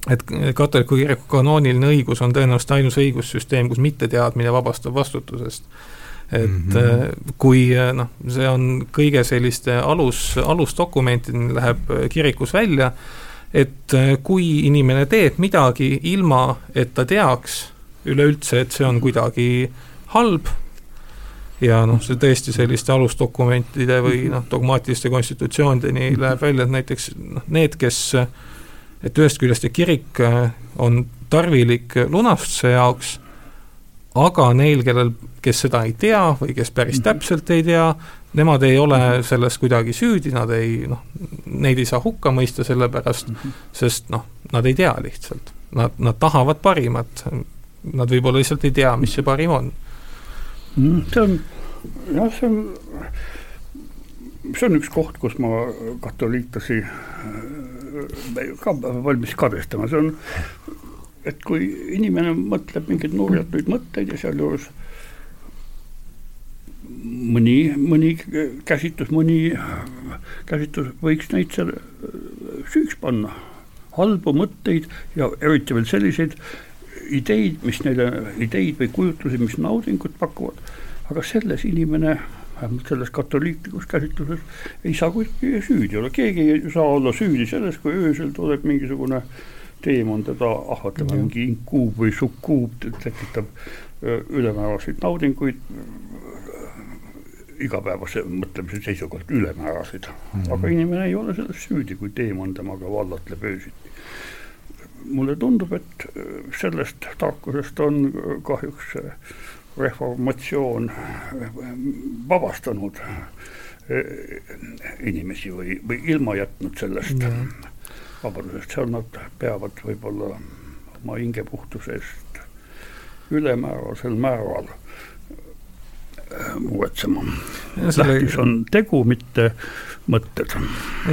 et katoliku kiriku kanooniline õigus on tõenäoliselt ainus õigussüsteem, kus mitteteadmine vabastab vastutusest. et mm -hmm. kui äh, noh, see on kõige selliste alus, alusdokumentideni läheb äh, kirikus välja, et kui inimene teeb midagi ilma, et ta teaks üleüldse, et see on kuidagi halb, ja noh, see tõesti selliste alusdokumentide või noh, dogmaatiliste konstitutsioonideni läheb välja, et näiteks noh, need, kes äh, et ühest küljest see kirik äh, on tarvilik lunastuse jaoks, aga neil, kellel, kes seda ei tea või kes päris mhm. täpselt ei tea, nemad ei ole selles kuidagi süüdi, nad ei noh, neid ei saa hukka mõista selle pärast, mhm. sest noh, nad ei tea lihtsalt. Nad, nad tahavad parimat, nad võib-olla lihtsalt ei tea, mis see parim on. see on, jah, see on, see on üks koht, kus ma katoliiklasi ka valmis kadestama, see on, et kui inimene mõtleb mingeid nurjatuid mõtteid ja sealjuures mõni, mõni käsitlus, mõni käsitlus võiks neid seal süüks panna. halbu mõtteid ja eriti veel selliseid ideid, mis neile, ideid või kujutlusi, mis naudingut pakuvad, aga selles inimene vähemalt selles katoliiklikus käsitluses ei saa kuidagi süüdi olla, keegi ei saa olla süüdi selles, kui öösel tuleb mingisugune teemon teda ahvatlema, mingi inkuub või sukkuub, tekitab ülemääraseid naudinguid, igapäevase mõtlemise seisukohalt ülemääraseid mm, -hmm. aga inimene ei ole selles süüdi, kui teemon temaga vallatleb öösiti. mulle tundub, et sellest tarkusest on kahjuks reformatsioon vabastanud eh, inimesi või, või ilma jätnud sellest mm. vabadusest, seal nad peavad võib-olla oma hingepuhtuse eest ülemäärasel määral eh, muretsema. tähtis on tegu, mitte mõtted.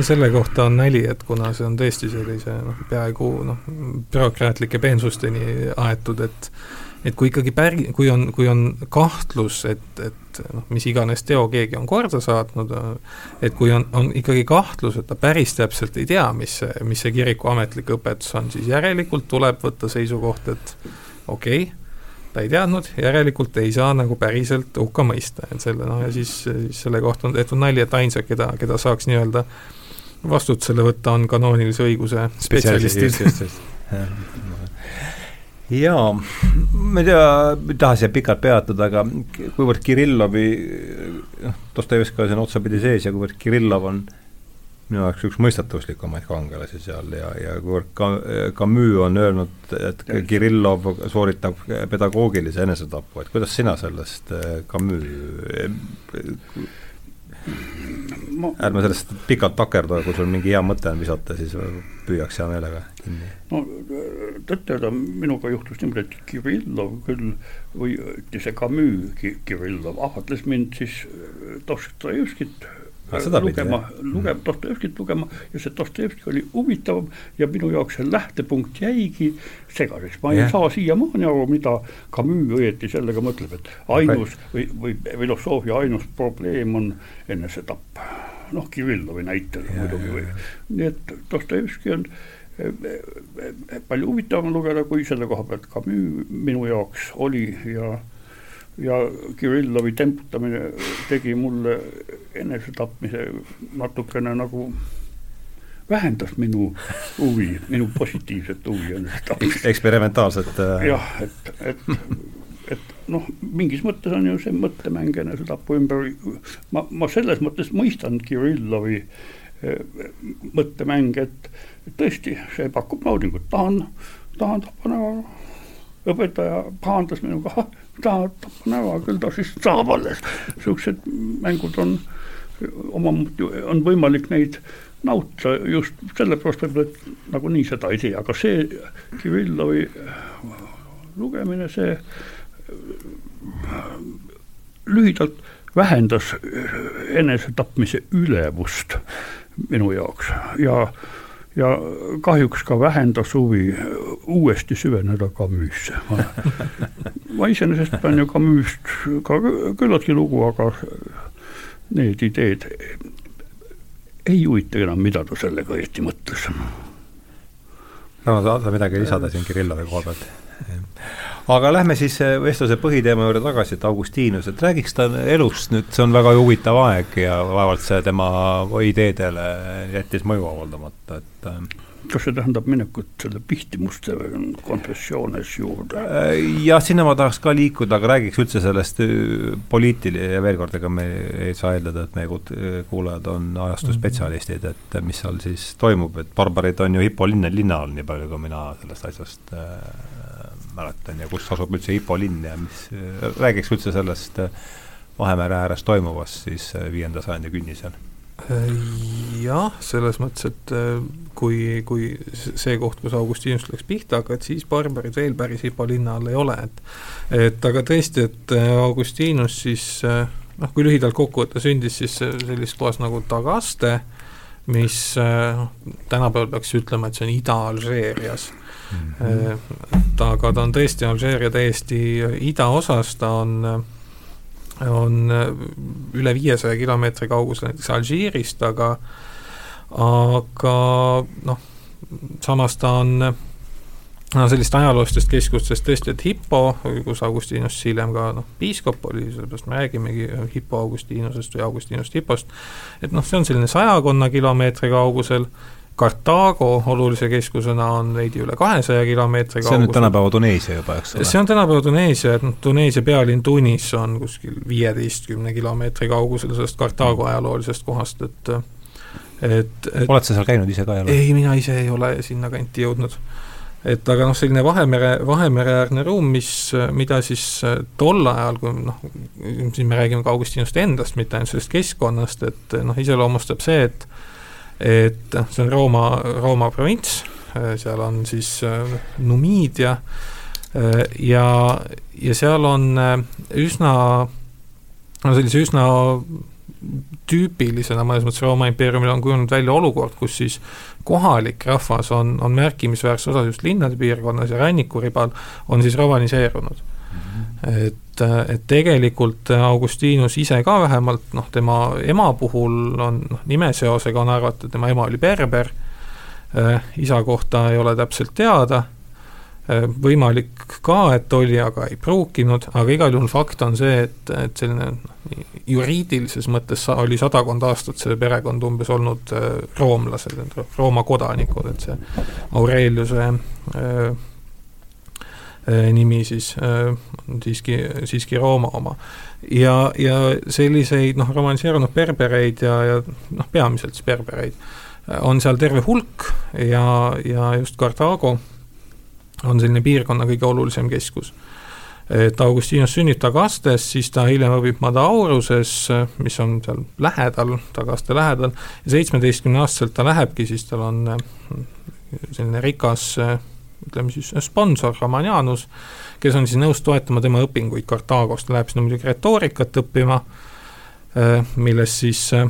selle kohta on nali, et kuna see on tõesti sellise noh, peaaegu noh, bürokraatlike peensusteni aetud, et et kui ikkagi päri-, kui on, kui on kahtlus, et, et noh, mis iganes teo keegi on korda saatnud, et kui on, on ikkagi kahtlus, et ta päris täpselt ei tea, mis see, mis see kiriku ametlik õpetus on, siis järelikult tuleb võtta seisukoht, et okei okay,, ta ei teadnud, järelikult ei saa nagu päriselt hukka mõista, et selle noh, ja siis, siis selle kohta on tehtud nali, et ainsad, keda, keda saaks nii-öelda vastutusele võtta, on kanoonilise õiguse spetsialistid [laughs] jaa, ma ei tea, ei taha siia pikalt peatuda, aga kuivõrd Kirillovi, noh, Dostojevski on otsapidi sees ja kuivõrd Kirillov on minu jaoks üks mõistatuslikumaid kangelasi seal ja, ja kuivõrd ka Camus on öelnud, et Kirillov sooritab pedagoogilise enesetapu, et kuidas sina sellest Camus ma... ärme sellest pikalt takerdu, kui sul mingi hea mõte on visata, siis püüaks hea meelega kinni. no tõtt-öelda minuga juhtus niimoodi, et Kirillov küll või see Camus Kirillov ahvatles mind siis Dostojevskit lugema, lugema, Dostojevskit lugema ja see Dostojevski oli huvitavam ja minu jaoks see lähtepunkt jäigi segaseks, ma yeah. ei saa siiamaani aru, mida Camus õieti sellega mõtleb, et ainus või, või filosoofia ainus probleem on enesetapp. noh, Kirillovi näitel yeah, muidugi või, nii et Dostojevski on eh, eh, palju huvitavam lugeda, kui selle koha pealt Camus minu jaoks oli ja ja Kirillovi temputamine tegi mulle enesetapmise natukene nagu vähendas minu huvi, minu positiivset huvi enesetapmist. eksperimentaalset äh... jah, et, et, et noh, mingis mõttes on ju see mõttemäng enesetapu ümber, ma, ma selles mõttes mõistan Kirillovi eh, mõttemänge, et tõesti, see pakub naudingut, tahan, tahan tappa näo õpetaja pahandas minuga, [laughs] tahad tappa näo, küll ta siis saab alles. niisugused mängud on omamoodi, on võimalik neid nautida just sellepärast võib-olla, et nagunii seda ei tea, aga see Kirillovi lugemine, see lühidalt vähendas enesetapmise ülevust minu jaoks ja ja kahjuks ka vähendas huvi uuesti süveneda Camus'e. [laughs] ma iseenesest pean ju Camus'st ka küllaltki lugu, aga need ideed ei huvita enam, mida ta sellega õieti mõtles. no sa midagi lisada siin Kirillovi koha pealt? Aga lähme siis äh, vestluse põhiteema juurde tagasi, et Augustinus, et räägiks ta elust nüüd, see on väga huvitav aeg ja vaevalt see tema ideedele jättis mõju avaldamata, et äh, kas see tähendab minekut selle Pihtimuste konfessioones juurde? Äh, jah, sinna ma tahaks ka liikuda, aga räägiks üldse sellest poliitil- ja veel kord, ega me ei saa eeldada, et meie kuulajad on ajastuspetsialistid, et mis seal siis toimub, et barbarid on ju Hippo linna, linna all, nii palju kui mina sellest asjast mäletan ja kus asub üldse Ipo linn ja mis, räägiks üldse sellest äh, Vahemere ääres toimuvast siis äh, viienda sajandi künnisel? Äh, jah, selles mõttes, et kui, kui see koht, kus Augustinus läks pihta, aga et siis barbarid veel päris Hipo linna all ei ole, et et aga tõesti, et Augustinus siis noh, kui lühidalt kokku võtta, sündis siis sellises kohas nagu Tagaste, mis noh, tänapäeval peaks ütlema, et see on Ida-Alžeerias mm. -hmm. et aga ta on tõesti Alžeeria täiesti idaosas, ta on, on üle viiesaja kilomeetri kaugusel näiteks Alžiirist, aga, aga noh, samas ta on no sellist ajaloolistest keskustest tõesti, et Hippo, kus Augustinus hiljem ka noh, piiskop oli, sellepärast me räägimegi Hippo Augustinusest või Augustinust Hippost, et noh, see on selline sajakonna kilomeetri kaugusel Kartaago olulise keskusena on veidi üle kahesaja kilomeetri kaugusel. see on nüüd tänapäeva Tuneesia juba, eks ole? see on tänapäeva Tuneesia, et noh, Tuneesia pealinn Tunis on kuskil viieteistkümne kilomeetri kaugusel sellest Kartaago ajaloolisest kohast, et et, et oled sa seal käinud ise ka jälle? ei, mina ise ei ole sinnakanti jõudnud. et aga noh, selline Vahemere, Vahemereäärne ruum, mis, mida siis tol ajal, kui noh, siin me räägime ka Augustinust endast, mitte ainult sellest keskkonnast, et noh, iseloomustab see, et et see on Rooma, Rooma provints, seal on siis äh, Numiidia äh, ja, ja seal on äh, üsna, no sellise üsna tüüpilisena mõnes mõttes Rooma impeeriumil on kujunenud välja olukord, kus siis kohalik rahvas on, on märkimisväärses osas just linnade piirkonnas ja rannikuribal on siis romaniseerunud. Et et, tegelikult Augustinus ise ka vähemalt noh, tema ema puhul on noh, nimeseosega on arvatud, tema ema oli berber, äh, isa kohta ei ole täpselt teada, äh, võimalik ka, et oli, aga ei pruukinud, aga igal juhul fakt on see, et, et selline noh, juriidilises mõttes oli sadakond aastat see perekond umbes olnud äh, roomlased, Rooma kodanikud, et see Aureliuse Äh, nimi siis äh, on siiski, siiski Rooma oma. ja, ja selliseid noh, romaniseerunud berbereid ja, ja noh, peamiselt siis berbereid äh, on seal terve hulk ja, ja just Carthago on selline piirkonna kõige olulisem keskus. et Augustinus sünnib Tagastes, siis ta hiljem õpib Madauruses, mis on seal lähedal, Tagaste lähedal, ja seitsmeteistkümne aastaselt ta lähebki, siis tal on selline rikas ütleme siis sponsor Romanianus, kes on siis nõus toetama tema õpinguid. Kartaagost, ta läheb sinna muidugi retoorikat õppima, äh, milles siis äh,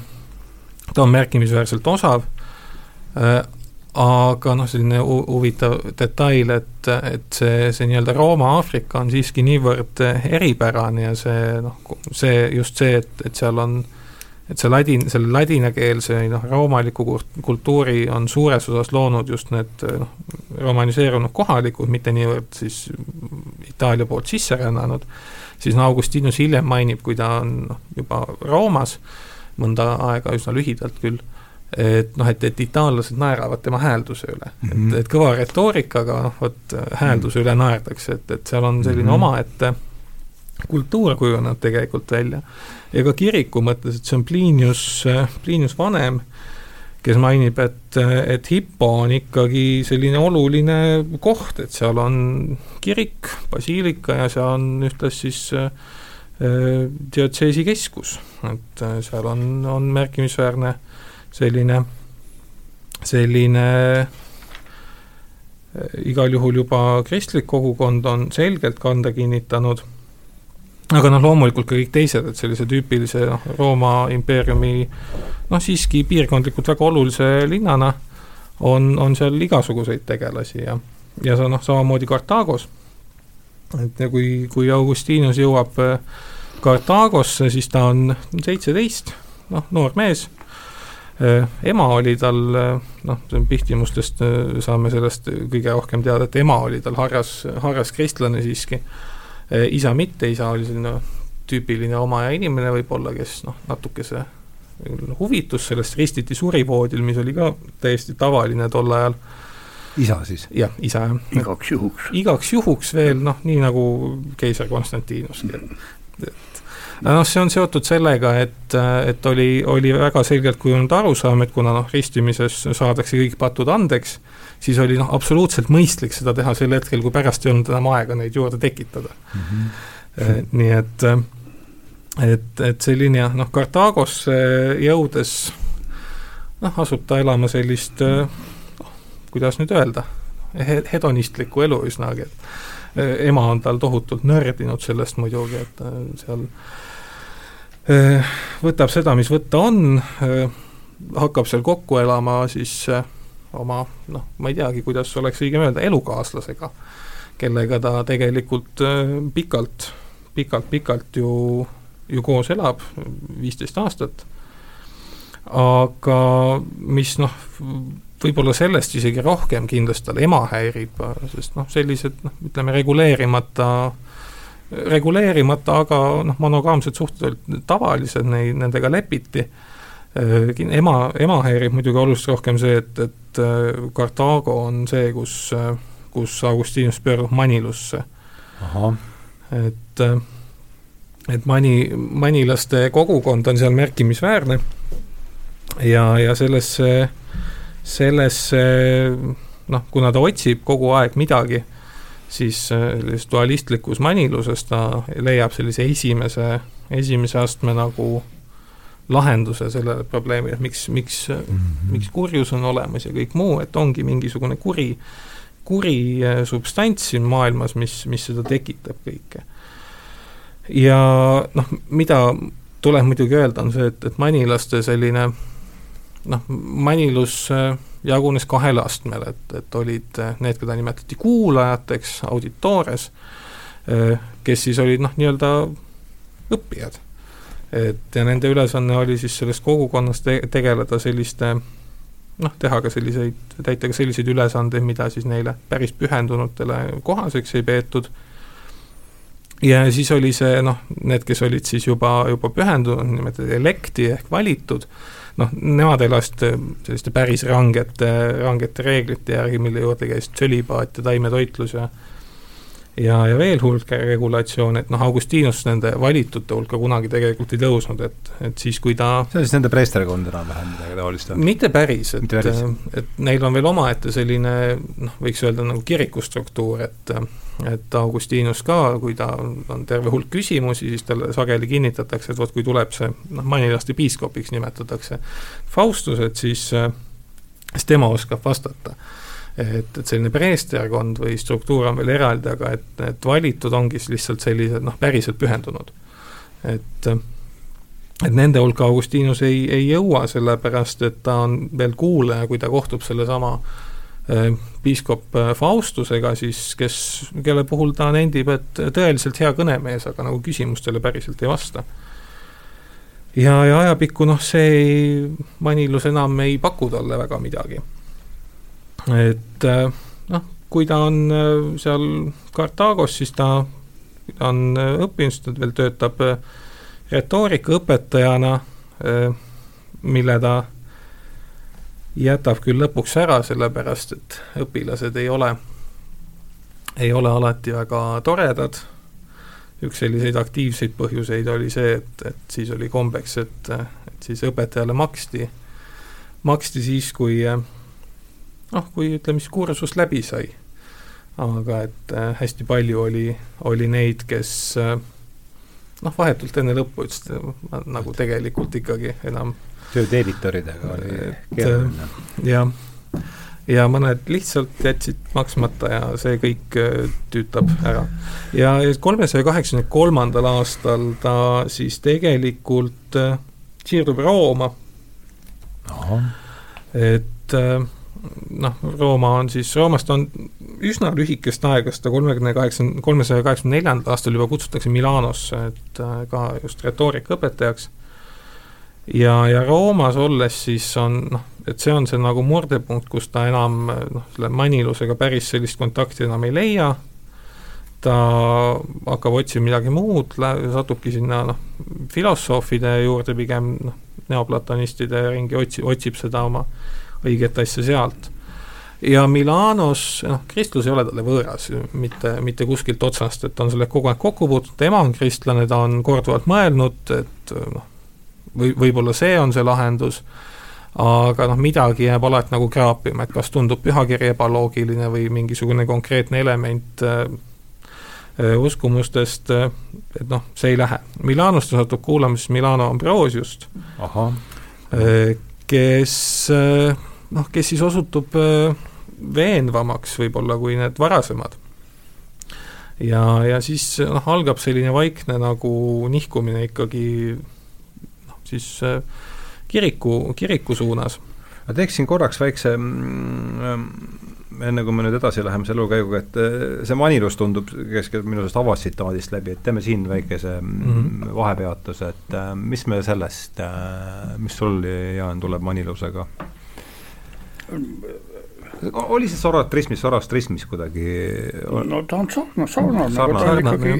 ta on märkimisväärselt osav äh,, aga noh, selline huvitav detail, et, et see, see nii-öelda Rooma-Aafrika on siiski niivõrd eripärane ja see noh, see, just see, et, et seal on et see ladin, selle ladinakeelse noh, roomaliku kultuuri on suures osas loonud just need noh, romaniseerunud kohalikud, mitte niivõrd siis Itaalia poolt sisse rännanud, siis no Augustinus hiljem mainib, kui ta on noh, juba Roomas, mõnda aega üsna lühidalt küll et noh, et, et itaallased naeravad tema häälduse üle mm, -hmm. et, mhm. et kõva retoorikaga, noh vot häälduse üle naerdakse, et, et seal on selline mm -hmm. omaette kultuur kujunenud tegelikult välja. Ja ka kiriku mõttes, et see on Plinius, Plinius vanem, kes mainib, et, et Hippo on ikkagi selline oluline koht, et seal on kirik, basiilika ja seal on ühtlasi siis äh, diotseesi keskus, et äh, seal on, on märkimisväärne äh, selline, selline äh, igal juhul juba kristlik kogukond on selgelt kanda kinnitanud, aga noh, loomulikult ka kõik teised, et sellise tüüpilise noh, Rooma impeeriumi noh, siiski piirkondlikult väga olulise linnana on, on seal igasuguseid tegelasi ja, ja see noh, samamoodi Kartaagos, et ja kui, kui Augustinus jõuab äh, Kartaagosse, siis ta on seitseteist, noh, noor mees Äh, ema oli tal, äh, noh, pihtimustest äh, saame sellest kõige rohkem teada, et ema oli tal harras, harras kristlane siiski. Isa mitte, isa oli selline tüüpiline omaja inimene võib-olla, kes noh, natukese huvitus sellest ristiti surivoodil, mis oli ka täiesti tavaline tol ajal. isa siis? jah, isa jah. igaks juhuks. igaks juhuks veel noh, nii nagu keiser Konstantinuski, et, et noh, see on seotud sellega, et, et oli, oli väga selgelt kujunenud arusaam, et kuna noh, ristimises saadakse kõik patud andeks, siis oli noh, absoluutselt mõistlik seda teha sel hetkel, kui pärast ei olnud enam aega neid juurde tekitada mm. -hmm. nii et, et, et selline jah, noh, Kartaagosse jõudes noh, asub ta elama sellist noh, kuidas nüüd öelda, hedonistlikku elu üsnagi, et ema on tal tohutult nördinud sellest muidugi, et seal võtab seda, mis võtta on, hakkab seal kokku elama siis äh, oma noh, ma ei teagi, kuidas oleks õigem öelda, elukaaslasega, kellega ta tegelikult pikalt, pikalt, pikalt ju, ju koos elab, viisteist aastat, aga mis noh, võib-olla sellest isegi rohkem kindlasti tal ema häirib, sest noh, sellised noh, ütleme reguleerimata äh, reguleerimata, aga noh, monogaamsed suhted olid tavalised, neid, nendega lepiti. Äh, ema, ema häirib muidugi oluliselt rohkem see, et, et äh, Kartaago on see, kus, äh, kus Augustinus pöördub Manilusse. et, et mani, manilaste kogukond on seal märkimisväärne ja, ja sellesse, sellesse noh, kuna ta otsib kogu aeg midagi siis äh, sellises dualistlikus maniluses ta leiab sellise esimese, esimese astme nagu lahenduse sellele probleemile, et miks, miks mm, -hmm. miks kurjus on olemas ja kõik muu, et ongi mingisugune kuri, kuri äh, substants siin maailmas, mis, mis seda tekitab kõike. ja noh, mida tuleb muidugi öelda, on see, et, et manilaste selline noh, manilus äh, jagunes kahele astmele, et, et olid eh, need, keda nimetati kuulajateks, auditoores, kes siis olid noh, nii-öelda õppijad. Et ja nende ülesanne oli siis selles kogukonnas te tegeleda selliste noh, teha ka selliseid, täita ka selliseid ülesandeid, mida siis neile päris pühendunutele kohaseks ei peetud, ja siis oli see noh, need, kes olid siis juba, juba pühendunud, nimetati elekti ehk valitud, noh, nemad elasid äh, selliste päris rangete, rangete reeglite järgi, mille juurde käis tsölibaat ja taimetoitlus ja ja, ja veel hulk regulatsioone, et noh, Augustinus nende valitute hulka kunagi tegelikult ei tõusnud, et, et siis, kui ta see on siis nende preesterkond enam-vähem midagi taolist mitte päris, et, et neil on veel omaette selline noh, võiks öelda nagu kirikustruktuur, et et Augustinus ka, kui ta on terve hulk küsimusi, siis talle sageli kinnitatakse, et vot kui tuleb see, noh, manilaste piiskopiks nimetatakse Faustus, et siis, siis tema oskab vastata. Et, et selline preesterkond või struktuur on veel eraldi, aga et, et valitud ongi siis lihtsalt sellised noh, päriselt pühendunud. et et nende hulka Augustinus ei, ei jõua, sellepärast et ta on veel kuulaja, kui ta kohtub sellesama äh, piiskop äh, Faustusega siis, kes, kelle puhul ta nendib, et tõeliselt hea kõnemees, aga nagu küsimustele päriselt ei vasta. ja, ja ajapikku noh, see Manilus enam ei paku talle väga midagi. Et äh, noh, kui ta on seal Kartaagos, siis ta on õppinud, ta veel töötab retoorikaõpetajana, mille ta jätab küll lõpuks ära, sellepärast et õpilased ei ole, ei ole alati väga toredad, üks selliseid aktiivseid põhjuseid oli see, et, et siis oli kombeks, et, et siis õpetajale maksti, maksti siis, kui noh, kui ütleme siis kursus läbi sai. aga et hästi palju oli, oli neid, kes äh, noh, vahetult enne lõppu ütles, et nagu tegelikult ikkagi enam tööd editoridega oli keeruline. jah, ja mõned lihtsalt jätsid maksmata ja see kõik äh, tüütab ära. ja kolmesaja kaheksakümne kolmandal aastal ta siis tegelikult äh, siirdub Rooma. et äh, noh, Rooma on siis, Roomast on üsna lühikest aega, sest ta kolmekümne kaheksa, kolmesaja kaheksakümne neljandal aastal juba kutsutakse Milanosse, et äh, ka just retoorika õpetajaks. ja, ja Roomas olles siis on noh, et see on see nagu murdepunkt, kus ta enam noh, selle manilusega päris sellist kontakti enam ei leia, ta hakkab otsima midagi muud, satubki sinna noh, filosoofide juurde pigem noh, neoplatonistide ringi, otsi-, otsib seda oma õiget asja sealt. ja Milanos, noh, kristlus ei ole talle võõras, mitte, mitte kuskilt otsast, et ta on sellega kogu aeg kokku puutunud, tema on kristlane, ta on korduvalt mõelnud, et noh, või, võib-olla see on see lahendus, aga noh, midagi jääb alati nagu kraapima, et kas tundub pühakiri ebaloogiline või mingisugune konkreetne element äh, uskumustest, et noh, see ei lähe. Milanos ta satub kuulama siis Milano Ambrosiust, kes noh, kes siis osutub äh, veenvamaks võib-olla kui need varasemad. ja, ja siis noh, algab selline vaikne nagu nihkumine ikkagi noh, siis äh, kiriku, kiriku suunas. ma teeksin korraks väikse mm, enne kui me nüüd edasi läheme selle elukäiguga, et äh, see Manilus tundub, kes minu arust avas tsitaadist läbi, et teeme siin väikese mm -hmm. vahepeatuse, et mis me sellest, mis sul, Jaan, tuleb Manilusega? Oli see soratrismis, sorastrismis kuidagi? no ta on sarnane, sarnane, aga ta on ikkagi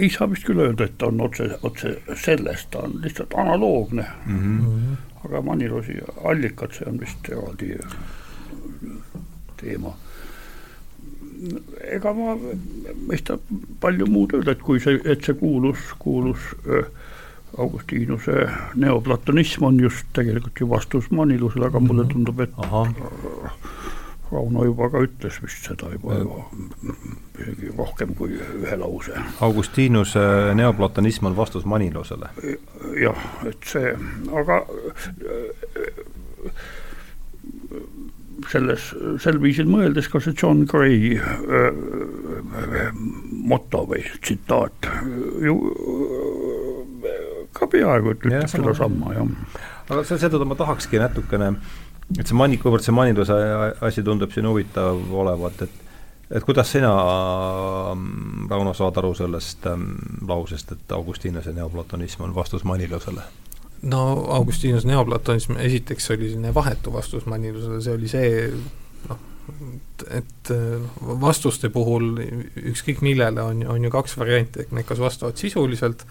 ei saa vist küll öelda, et ta on otse, otse sellest, ta on lihtsalt analoogne mm. -hmm. aga Manilosi allikad, see on vist eraldi teema. ega ma ei saa palju muud öelda, et kui see, et see kuulus, kuulus öö, Augustinuse neoplatonism on just tegelikult ju vastus Manilusele, aga mulle mhm. tundub, et Aha. Rauno juba ka ütles vist seda juba, juba isegi rohkem kui ühe lause. Augustinuse neoplatonism on vastus Manilusele? jah, et see, aga selles, sel viisil mõeldes ka see John Gray äh, moto või tsitaat ju ka peaaegu ütleb ja, sedasama, jah. aga seetõttu ma tahakski natukene, et see mani-, kuivõrd see maninduse asi tundub siin huvitav olevat, et et kuidas sina, Rauno, saad aru sellest ähm, lausest, et Augustinuse neoplatonism on vastus manilusele? no Augustinuse neoplatonism esiteks oli selline vahetu vastus manilusele, see oli see noh, et vastuste puhul ükskõik millele on, on ju kaks varianti, et need kas vastavad sisuliselt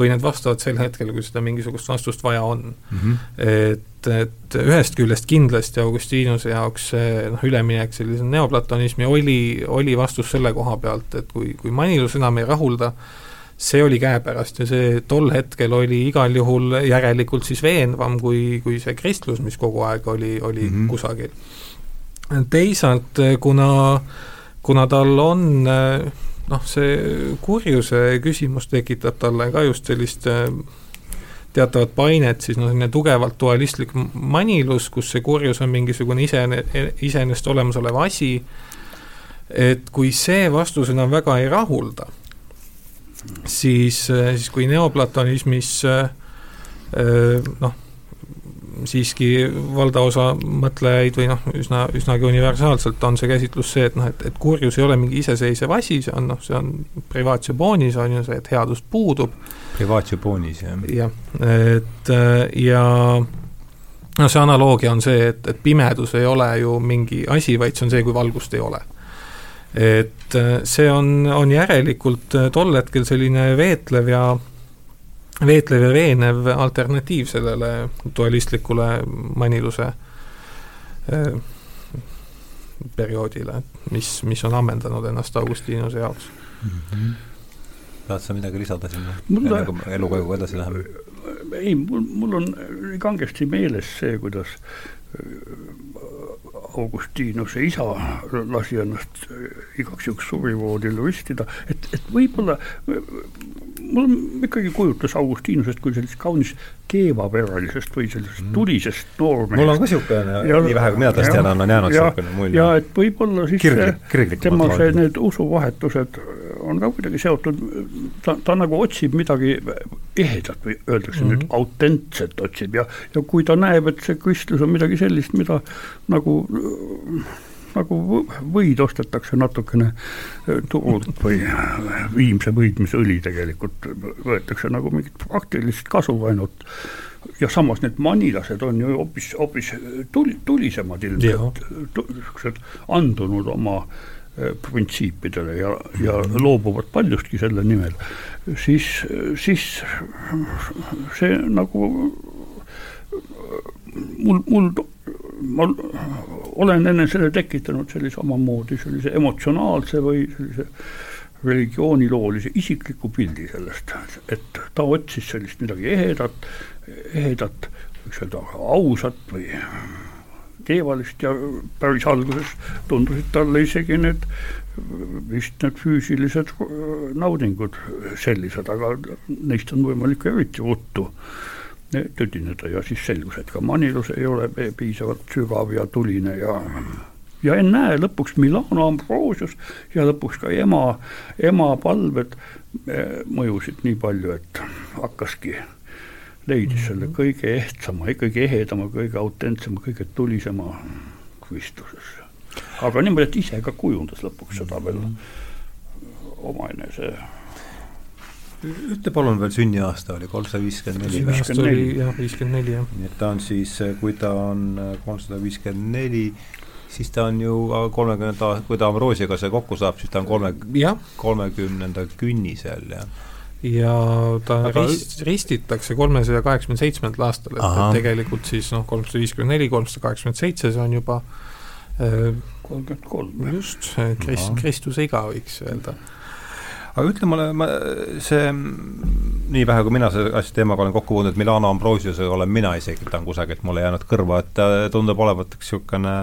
või need vastavad sel hetkel, kui seda mingisugust vastust vaja on mm. -hmm. et, et ühest küljest kindlasti Augustinuse jaoks see noh, üleminek sellise neoplatonismi oli, oli vastus selle koha pealt, et kui, kui Manilus enam ei rahulda, see oli käepärast ja see tol hetkel oli igal juhul järelikult siis veenvam kui, kui see kristlus, mis kogu aeg oli, oli mm -hmm. kusagil. teisalt, kuna, kuna tal on noh, see kurjuse küsimus tekitab talle ka just sellist äh, teatavat painet, siis noh, selline tugevalt dualistlik manilus, kus see kurjus on mingisugune isene, iseenesest olemasolev asi, et kui see vastus enam väga ei rahulda, siis, siis kui neoplatonismis noh, siiski valdaosa mõtlejaid või noh, üsna, üsnagi universaalselt on see käsitlus see, et noh, et, et kurjus ei ole mingi iseseisev asi, see on noh, see on privaatse boonis, on ju see, et headust puudub. privaatse boonis, jah. jah, et ja no see analoogia on see, et, et pimedus ei ole ju mingi asi, vaid see on see, kui valgust ei ole. et see on, on järelikult tol hetkel selline veetlev ja veetlev ja veenev alternatiiv sellele dualistlikule maniluse äh, perioodile, mis, mis on ammendanud ennast Augustinuse jaoks mm. -hmm. tahad sa midagi lisada sinna, enne kui elukäiguga edasi läheme? ei, mul, mul on kangesti meeles see, kuidas Augustinuse isa lasi ennast igaks juhuks suvivoodil ristida, et, et võib-olla mul on ikkagi kujutlus Augustinusest kui sellisest kaunis keevaperalisest või sellisest mm. tulisest noormehest. mul on ka niisugune, nii vähe kui mina tast tean, on jäänud niisugune mulje. ja et võib-olla siis Kirglik, see, tema see, need usuvahetused on ka kuidagi seotud, ta, ta nagu otsib midagi ehedat või öeldakse mm -hmm. nüüd autentset otsib ja, ja kui ta näeb, et see kristlus on midagi sellist, mida nagu nagu võid ostetakse natukene turult või viimse võidmisõli tegelikult võetakse nagu mingit praktilist kasu ainult ja samas need manilased on ju hoopis, hoopis tuli, tulisemad ilmselt, niisugused andunud oma äh, printsiipidele ja, ja loobuvad paljustki selle nimel, siis, siis see nagu mul, mul ma olen enesele tekitanud sellise omamoodi sellise emotsionaalse või sellise religiooniloolise isikliku pildi sellest, et ta otsis sellist midagi ehedat, ehedat, võiks öelda ausat või keevalist ja päris alguses tundusid talle isegi need vist need füüsilised naudingud sellised, aga neist on võimalik eriti ruttu tüdineda ja siis selgus, et ka manilus ei ole piisavalt sügav ja tuline ja ja ennäe, lõpuks Milano Ambrosius ja lõpuks ka ema, ema palved eh, mõjusid nii palju, et hakkaski, leidis selle mhm. kõige ehtsama, kõige ehedama, kõige autentsema, kõige tulisema Kristuses. aga niimoodi, et ise ka kujundas lõpuks seda veel mhm. omaenese ütle palun veel sünniaasta oli kolmsada viiskümmend neli. sünniaasta oli jah, viiskümmend neli jah. nii et ta on siis, kui ta on kolmsada viiskümmend neli, siis ta on ju kolmekümnenda, kui ta Ambrosiaga see kokku saab, siis ta on kolme, kolmekümnenda künnisel ja ja ta Aga... rist, ristitakse kolmesaja kaheksakümne seitsmendal aastal, et, et tegelikult siis noh, kolmsada viiskümmend neli, kolmsada kaheksakümmend seitse, see on juba äh, kolmkümmend kolm. just, Krist-, Kristuse iga, võiks öelda. Aga ütle mulle, ma, see, nii vähe kui mina selle asja teemaga olen kokku puutunud, Milano Ambrosiusega olen mina isegi, ta on kusagilt mulle jäänud kõrva, et ta tundub olevat üks niisugune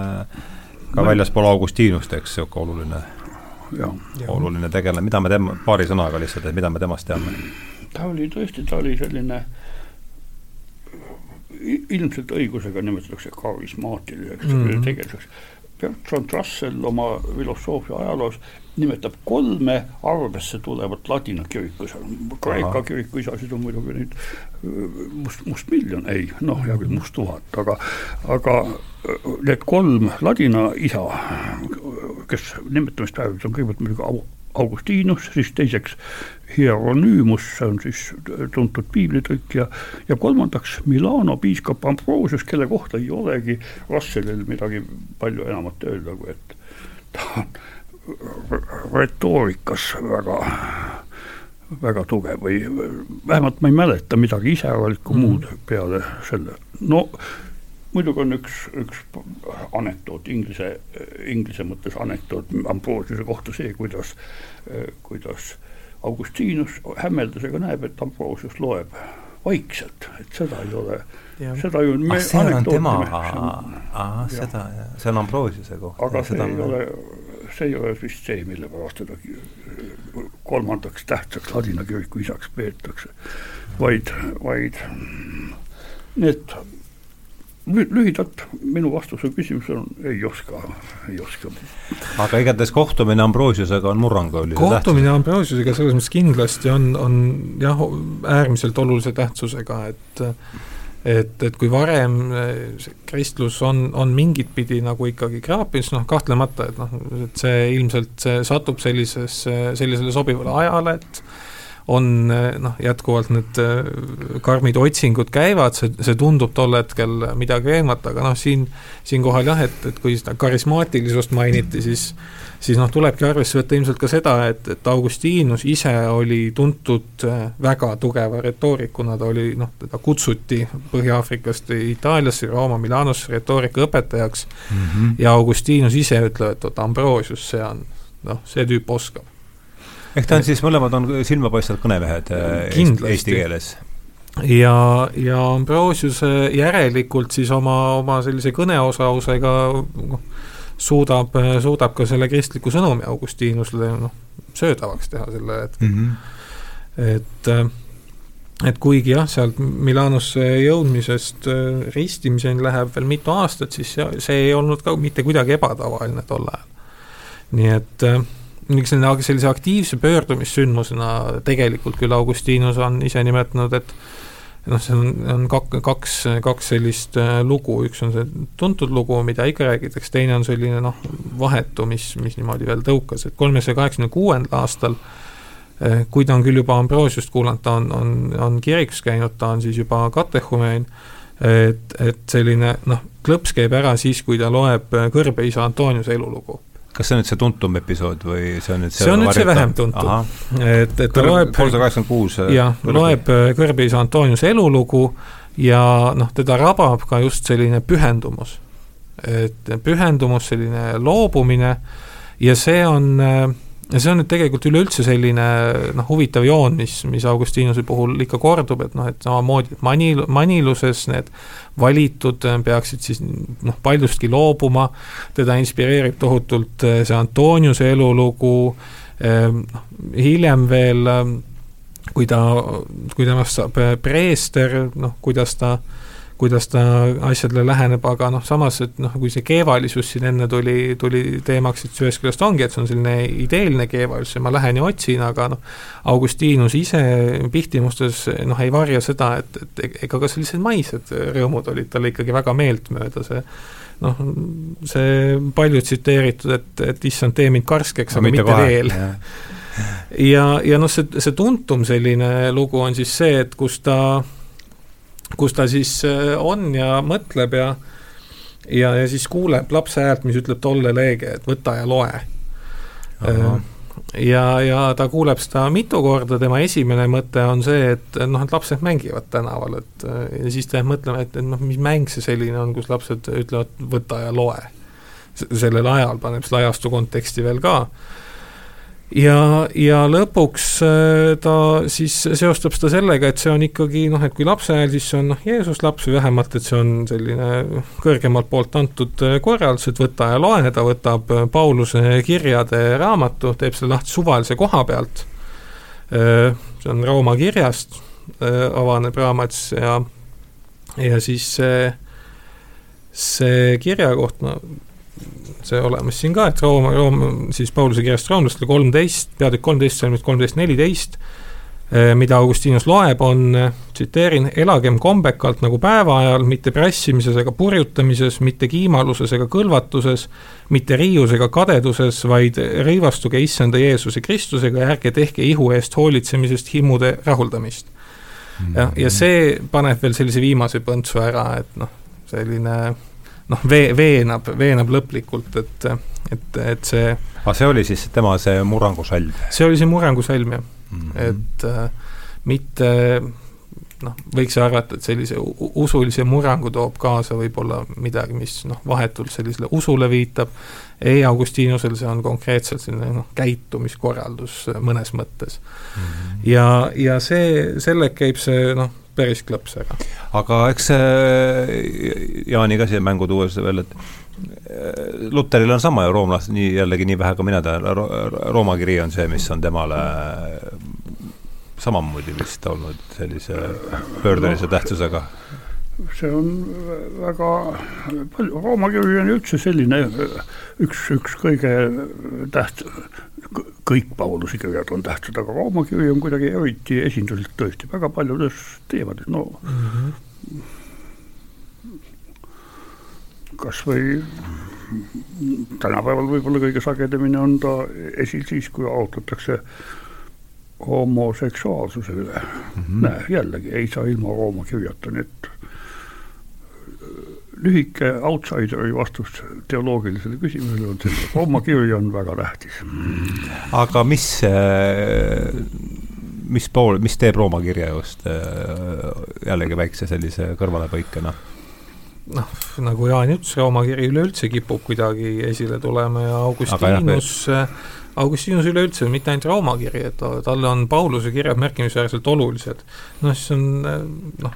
ka väljaspool Augustinust, eks, niisugune oluline, oluline tegelane, mida me tema, paari sõnaga lihtsalt, et mida me temast teame? ta oli tõesti, ta oli selline ilmselt õigusega nimetatakse karismaatiliseks mm -hmm. tegelaseks. Bertrand Russell oma filosoofia ajaloos nimetab kolme arvesse tulevat ladina kirikuisa, Kreeka kirikuisasid on muidugi nüüd äh, must, mustmiljon, ei noh, hea küll, musttuhat, aga, aga äh, need kolm ladina isa, kes nimetamist väärivad, on kõigepealt muidugi Augustinus, siis teiseks Hieronüümus, see on siis tuntud piiblitõlkija, ja kolmandaks Milano piiskop Ambrosius, kelle kohta ei olegi Russellil midagi palju enamat öelda, kui et ta on retoorikas väga, väga tugev või vähemalt ma ei mäleta midagi iseäralikku mm. muud peale selle. no muidugi on üks, üks anekdoot, inglise, inglise mõttes anekdoot Ambrosiuse kohta see, kuidas, kuidas Augustinus hämmeldusega näeb, et Ambrosius loeb vaikselt, et seda ei ole, seda ju ah, see on tema, seda, see on Ambrosiuse kohta. aga see ei ole see ei ole vist see, mille pärast teda kolmandaks tähtsaks ladina kiriku isaks peetakse, vaid, vaid need lühidalt minu vastuse küsimusele on ei oska, ei oska. aga igatahes kohtumine Ambrosiusega on murrangulise kohtumine Ambrosiusega selles mõttes kindlasti on, on jah, äärmiselt olulise tähtsusega, et et, et kui varem see kristlus on, on mingit pidi nagu ikkagi kraapis, noh kahtlemata, et noh, et see ilmselt see satub sellisesse, sellisele sobivale ajale, et on noh, jätkuvalt need äh, karmid otsingud käivad, see, see tundub tol hetkel midagi veenvat, aga noh, siin, siinkohal jah, et, et kui seda karismaatilisust mainiti, siis siis noh, tulebki arvesse võtta ilmselt ka seda, et, et Augustinus ise oli tuntud äh, väga tugeva retoorikuna, ta oli noh, teda kutsuti Põhja-Aafrikast Itaaliasse, Rooma, Milanosse retoorika õpetajaks mm -hmm. ja Augustinus ise ütleb, et vot Ambrosius, see on noh, see tüüp oskab ehk ta on siis, mõlemad on silmapaistvad kõnemehed äh, Kindlasti. eesti keeles? ja, ja Ambrosiuse järelikult siis oma, oma sellise kõneosausega noh, suudab, suudab ka selle kristliku sõnumi Augustinusele noh, söödavaks teha selle hetkel mm. -hmm. et et kuigi jah, sealt Milanosse jõudmisest äh, ristimiseni läheb veel mitu aastat, siis see, see ei olnud ka mitte kuidagi ebatavaline tol ajal. nii et äh, selline, sellise aktiivse pöördumissündmusena tegelikult küll Augustinus on ise nimetanud, et noh, see on, on kak-, kaks, kaks sellist äh, lugu, üks on see tuntud lugu, mida ikka räägitakse, teine on selline noh, vahetu, mis, mis niimoodi veel tõukas, et kolmesaja kaheksakümne kuuendal aastal äh, kui ta on küll juba Ambrosiust kuulanud, ta on, on, on kirikus käinud, ta on siis juba katehumeen, et, et selline noh, klõps käib ära siis, kui ta loeb kõrbeisa Antoniuse elulugu kas see on nüüd see tuntum episood või see on nüüd see, see on nüüd see vähem tuntum. et, et ta loeb kolmsada kaheksakümmend kuus äh, jah, loeb äh, kõrbeisa Antoniuse elulugu ja noh, teda rabab ka just selline pühendumus. et pühendumus, selline loobumine ja see on äh, ja see on nüüd tegelikult üleüldse selline noh, huvitav joon, mis, mis Augustinuse puhul ikka kordub, et noh, et samamoodi manil-, maniluses need valitud peaksid siis noh, paljustki loobuma, teda inspireerib tohutult eh, see Antoniuse elulugu, ehm, noh, hiljem veel kui ta, kui temast saab eh, preester, noh, kuidas ta äh, kuidas ta asjadele läheneb, aga noh, samas, et noh, kui see keevalisus siin enne tuli, tuli teemaks, et ühest küljest ongi, et see on selline ideeline keevalisus ja ma lähen ja otsin, aga noh, Augustinus ise pihtimustes noh, ei varja seda, et, et ega ka sellised maised rõõmud olid talle ikkagi väga meeltmööda, see noh, see palju tsiteeritud, et, et issand, tee mind karskeks, aga mitte, mitte veel. ja, ja noh, see, see tuntum selline lugu on siis see, et kus ta kus ta siis äh, on ja mõtleb ja ja, ja siis kuuleb lapse häält, mis ütleb tolle leege, et võta ja loe. Äh, ja, ja ta kuuleb seda mitu korda, tema esimene mõte on see, et noh, et lapsed mängivad tänaval, et äh, ja siis ta jääb mõtlema, et, et noh, mis mäng see selline on, kus lapsed ütlevad võta ja loe. sellel ajal paneb seda ajastu konteksti veel ka ja, ja lõpuks äh, ta siis seostab seda sellega, et see on ikkagi noh, et kui lapse hääl, siis see on noh, Jeesus laps või vähemalt, et see on selline kõrgemalt poolt antud äh, korraldus, et võta ja loe, ta võtab äh, Pauluse kirjade raamatu, teeb selle lahti suvalise koha pealt. see on Rooma kirjast, avaneb raamat ja, ja siis see, see kirjakoht, no see olemas siin ka, et Rooma, Rooma, siis Pauluse kirjast roomlastele kolmteist, peatükk kolmteist, salmid kolmteist, neliteist, eh, mida Augustinus loeb, on, eh, tsiteerin, elagem kombekalt nagu päeva ajal, mitte prässimises ega purjutamises, mitte kiimaluses ega kõlvatuses, mitte riius ega kadeduses, vaid rõivastuge issanda Jeesuse Kristusega ja ärge tehke ihu eest hoolitsemisest himude rahuldamist. ja, ja see paneb veel sellise viimase põntsu ära, et noh, selline noh, vee-, veenab, veenab lõplikult, et, et, et see aga see oli siis tema see murrangusalm? see oli see murrangusalm, jah mm. -hmm. et äh, mitte noh, võiks arvata, et sellise usulise murrangu toob kaasa võib-olla midagi, mis noh, vahetult sellisele usule viitab, ei, Augustinusel see on konkreetselt selline noh, käitumiskorraldus mõnes mõttes mm. -hmm. ja, ja see, selle käib see noh, päris klõps ära. aga eks see Jaani ka siia mängu tuues veel, et äh, Luteril on sama ju roomlast, nii jällegi nii vähe, kui mina tean, Rooma kiri on see, mis on temale samamoodi vist olnud sellise pöördelise tähtsusega see on väga palju, Rooma kiri on üldse selline üks, üks kõige täht-, kõik Pauluse kirjad on tähtsad, aga Rooma kiri on kuidagi eriti esinduselt tõesti väga paljudes teemades, no mm -hmm. kas või tänapäeval võib-olla kõige sagedamini on ta esil siis, kui arutatakse homoseksuaalsuse üle mm. -hmm. näe, jällegi ei saa ilma Rooma kirjata, nii et lühike outsideri vastus teoloogilisele küsimusele on see, et Rooma kiri on väga tähtis. aga mis, äh, mis pool, mis teeb Rooma kirja just äh, jällegi väikse sellise kõrvalepõikena? noh, nagu Jaan ütles, Rooma kiri üleüldse kipub kuidagi esile tulema ja Augustinus äh, Augustinus üleüldse, mitte ainult Rooma kiri, et talle on Pauluse kirjad märkimisväärselt olulised. noh, siis on noh,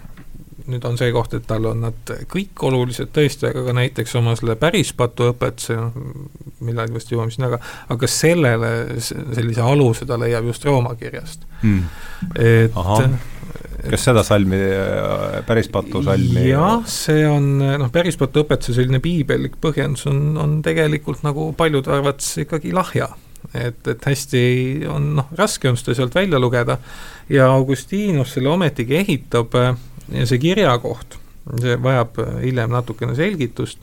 nüüd on see koht, et tal on nad kõik olulised tõesti, aga ka näiteks oma selle pärispatu õpetuse, millal vist jõuame sinna, aga aga sellele, sellise aluse ta leiab just Rooma kirjast hmm.. et Aha. kas seda salmi, pärispatu salmi? jah, see on noh, pärispatu õpetuse selline piibellik põhjendus on, on tegelikult nagu paljude arvates ikkagi lahja et, et hästi on noh, raske on seda sealt välja lugeda ja Augustinus selle ometigi ehitab ja see kirjakoht, see vajab hiljem natukene selgitust,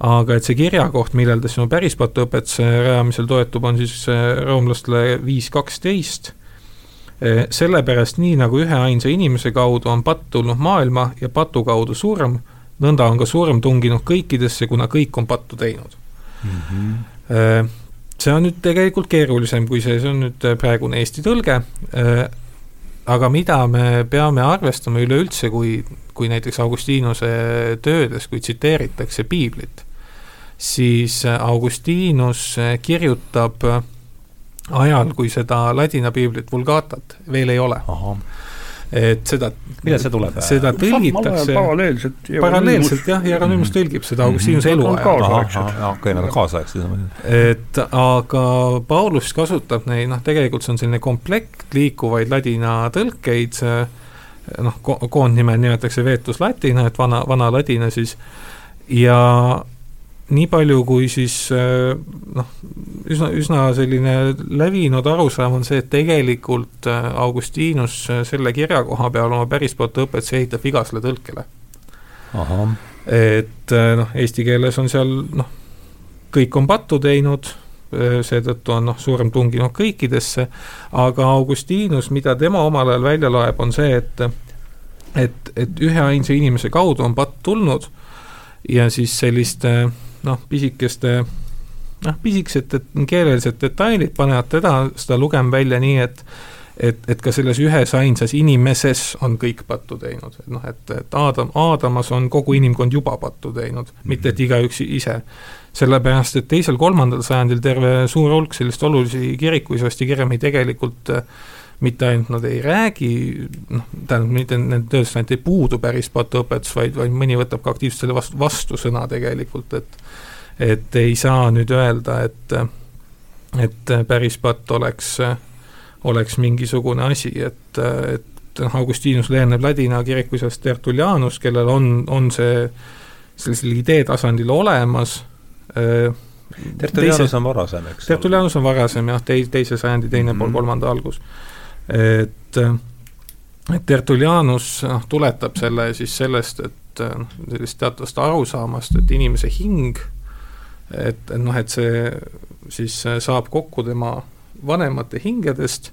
aga et see kirjakoht, millel ta sinu pärispatu õpetuse rajamisel toetub, on siis äh, roomlastele viis kaksteist, äh, sellepärast nii, nagu üheainsa inimese kaudu on patt tulnud maailma ja patu kaudu surm, nõnda on ka surm tunginud kõikidesse, kuna kõik on pattu teinud mm. -hmm. See on nüüd tegelikult keerulisem kui see, see on nüüd praegune Eesti tõlge, aga mida me peame arvestama üleüldse, kui, kui näiteks Augustinuse töödes, kui tsiteeritakse piiblit, siis Augustinus kirjutab ajal, kui seda ladina piiblit Vulgatat veel ei ole et seda millal see tuleb? seda tõlgitakse paralleelselt paralleelselt jah, Hieronymus tõlgib seda Augustinuse mm -hmm. eluajal. okei, nad on kaasaegsed. et aga Paulus kasutab neid, noh, tegelikult see on selline komplekt liikuvaid ladina tõlkeid, noh, koondnimel nimetatakse Veetus Latina, et vana, vana ladina siis, ja nii palju, kui siis äh, noh, üsna, üsna selline levinud arusaam on see, et tegelikult äh, Augustinus äh, selle kirja koha peal oma pärispoolt õpetuse ehitab igasele tõlkele. et noh, eesti keeles on seal noh, kõik on pattu teinud, seetõttu on noh, suurem tunginud kõikidesse, aga Augustinus, mida tema omal ajal välja loeb, on see, et et, et üheainsa inimese kaudu on patt tulnud ja siis selliste äh, noh, pisikeste noh, pisikesed keelelised detailid panevad teda, seda lugema välja nii, et et, et ka selles ühes ainsas inimeses on kõik pattu teinud, et noh, et, et Aadam, Aadamas on kogu inimkond juba pattu teinud mitte et igaüks ise. sellepärast, et teisel-kolmandal sajandil terve suur hulk sellist olulisi kirikuisasti kirjami tegelikult äh, mitte ainult nad ei räägi, noh, tähendab, mitte nende tööst ainult ei puudu päris patuõpetus, vaid, vaid mõni võtab ka aktiivselt selle vastu, vastusõna tegelikult, et et ei saa nüüd öelda, et, et päris patt oleks, oleks mingisugune asi, et, et noh, Augustinus leeneb ladina kirikusest Tertullianus, kellel on, on see sellisel idee tasandil olemas Tertullianus on varasem, eks? Tertullianus on varasem jah, tei-, teise sajandi teine mm -hmm. pool, kolmanda algus. Et, et Tertullianus noh, tuletab selle siis sellest, et noh, sellist teatavast arusaamast, et inimese hing et, et noh, et see siis saab kokku tema vanemate hingedest,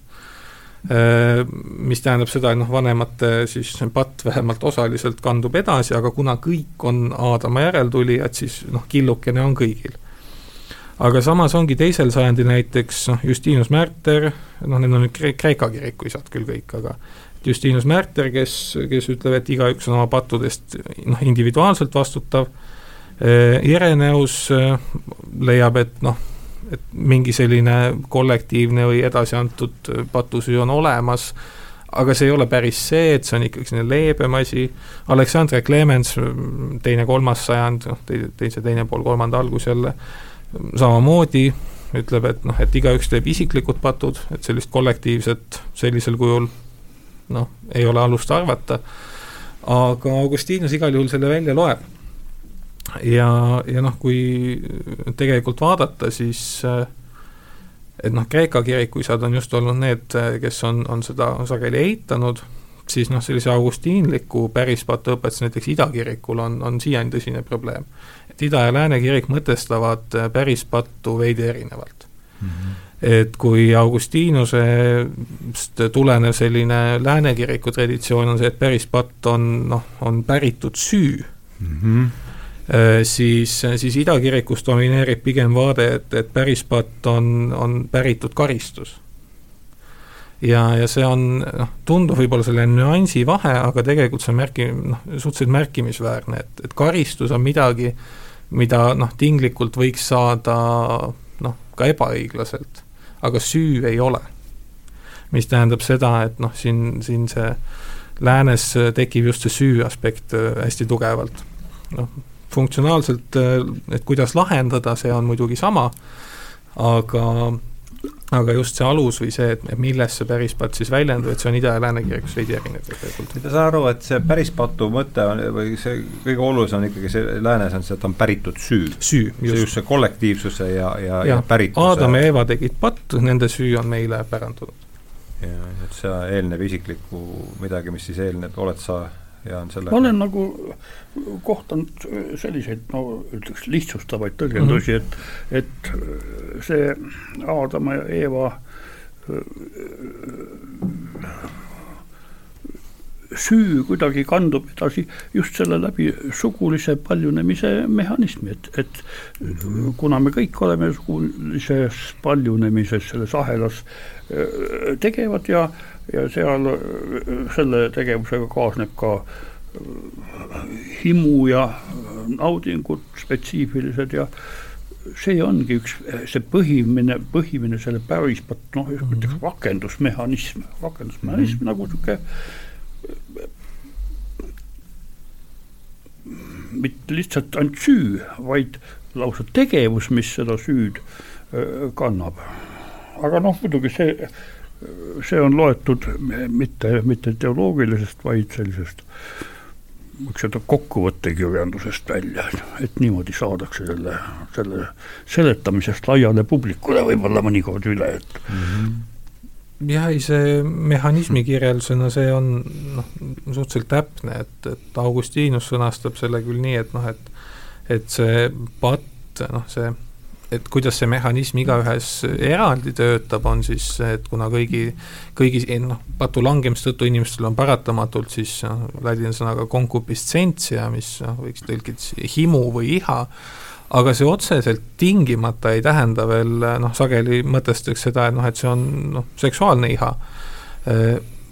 äh, mis tähendab seda, et noh, vanemate siis patt vähemalt osaliselt kandub edasi, aga kuna kõik on Aadama järeltulijad, siis noh, killukene on kõigil. Aga samas ongi teisel sajandil näiteks noh, Justinus Märter, noh, need on nüüd Kreeka kiriku isad küll kõik, aga Justinus Märter, kes, kes ütleb, et igaüks on oma pattudest noh, individuaalselt vastutav Äh, Ireneus äh, leiab, et noh, et mingi selline kollektiivne või edasiantud patusüü on olemas, aga see ei ole päris see, et see on ikkagi selline leebem asi, Aleksandr Clemens, teine-kolmas sajand, noh, teise teine pool kolmanda algus jälle, samamoodi ütleb, et noh, et igaüks teeb isiklikud patud, et sellist kollektiivset sellisel kujul noh, ei ole alust arvata aga Augustinus igal juhul selle välja loeb. ja, ja noh, kui tegelikult vaadata, siis et noh, Kreeka kirikuisad on just olnud need, kes on, on seda sageli eitanud, siis noh, sellise augustiinliku pärispatu õpetuse näiteks idakirikul on, on siiani tõsine probleem. Et ida- ja lääne kirik mõtestavad pärispattu veidi erinevalt mm. -hmm et kui Augustinusest tulenev selline lääne kiriku traditsioon on see, et päris patt on noh, on päritud süü mm, -hmm. siis, siis idakirikus domineerib pigem vaade, et, et päris patt on, on päritud karistus. ja, ja see on noh, tundub võib-olla selle nüansi vahe, aga tegelikult see on märki-, noh, suhteliselt märkimisväärne, et, et karistus on midagi, mida noh, tinglikult võiks saada noh, ka ebaõiglaselt aga süü ei ole. mis tähendab seda, et noh, siin, siin see läänes tekib just see süü aspekt äh, hästi tugevalt. noh, funktsionaalselt, äh, et kuidas lahendada, see on muidugi sama, aga aga just see alus või see, et millest see pärispatt siis väljendub, et see on ida- ja lääne kirikus veidi erinev tegelikult. ma saan aru, et see pärispatu mõte on, või see kõige olulisem on ikkagi see läänes on see, et on päritud süü. süü, just. see just see kollektiivsuse ja, ja, ja, ja pärituse Aadam ja Eeva tegid pattu, nende süü on meile pärandunud. ja, et see eelneb isiklikku midagi, mis siis eelneb, oled sa ja on selle ma olen nagu kohtanud selliseid, no ütleks lihtsustavaid tõlgendusi mm, -hmm. et, et see Aadama ja Eeva süü kuidagi kandub edasi just selle läbi sugulise paljunemise mehhanismi, et, et mhm. kuna me kõik oleme sugulises paljunemises selles ahelas tegevad ja, ja seal selle tegevusega kaasneb ka himu ja naudingud spetsiifilised ja see ongi üks, see põhimine, põhimine selle päris, noh, ütleks mm -hmm. rakendusmehhanism, rakendusmehhanism mm -hmm. nagu niisugune mitte lihtsalt ainult süü, vaid lausa tegevus, mis seda süüd kannab. aga noh, muidugi see, see on loetud mitte, mitte teoloogilisest, vaid sellisest võiks öelda kokkuvõttekirjandusest välja, et niimoodi saadakse selle, selle seletamisest laiale publikule võib-olla mõnikord üle, et mm -hmm jah, ei see mehhanismi kirjeldusena, see on noh, suhteliselt täpne, et, et Augustinus sõnastab selle küll nii, et noh, et et see patt, noh see, et kuidas see mehhanism igaühes eraldi töötab, on siis et kuna kõigi, kõigi noh, patu langemise tõttu inimestel on paratamatult siis noh, ladina sõnaga concupiscentia, mis noh, võiks tõlkida himu või iha, aga see otseselt tingimata ei tähenda veel noh, sageli mõtestatakse seda, et noh, et see on noh, seksuaalne iha.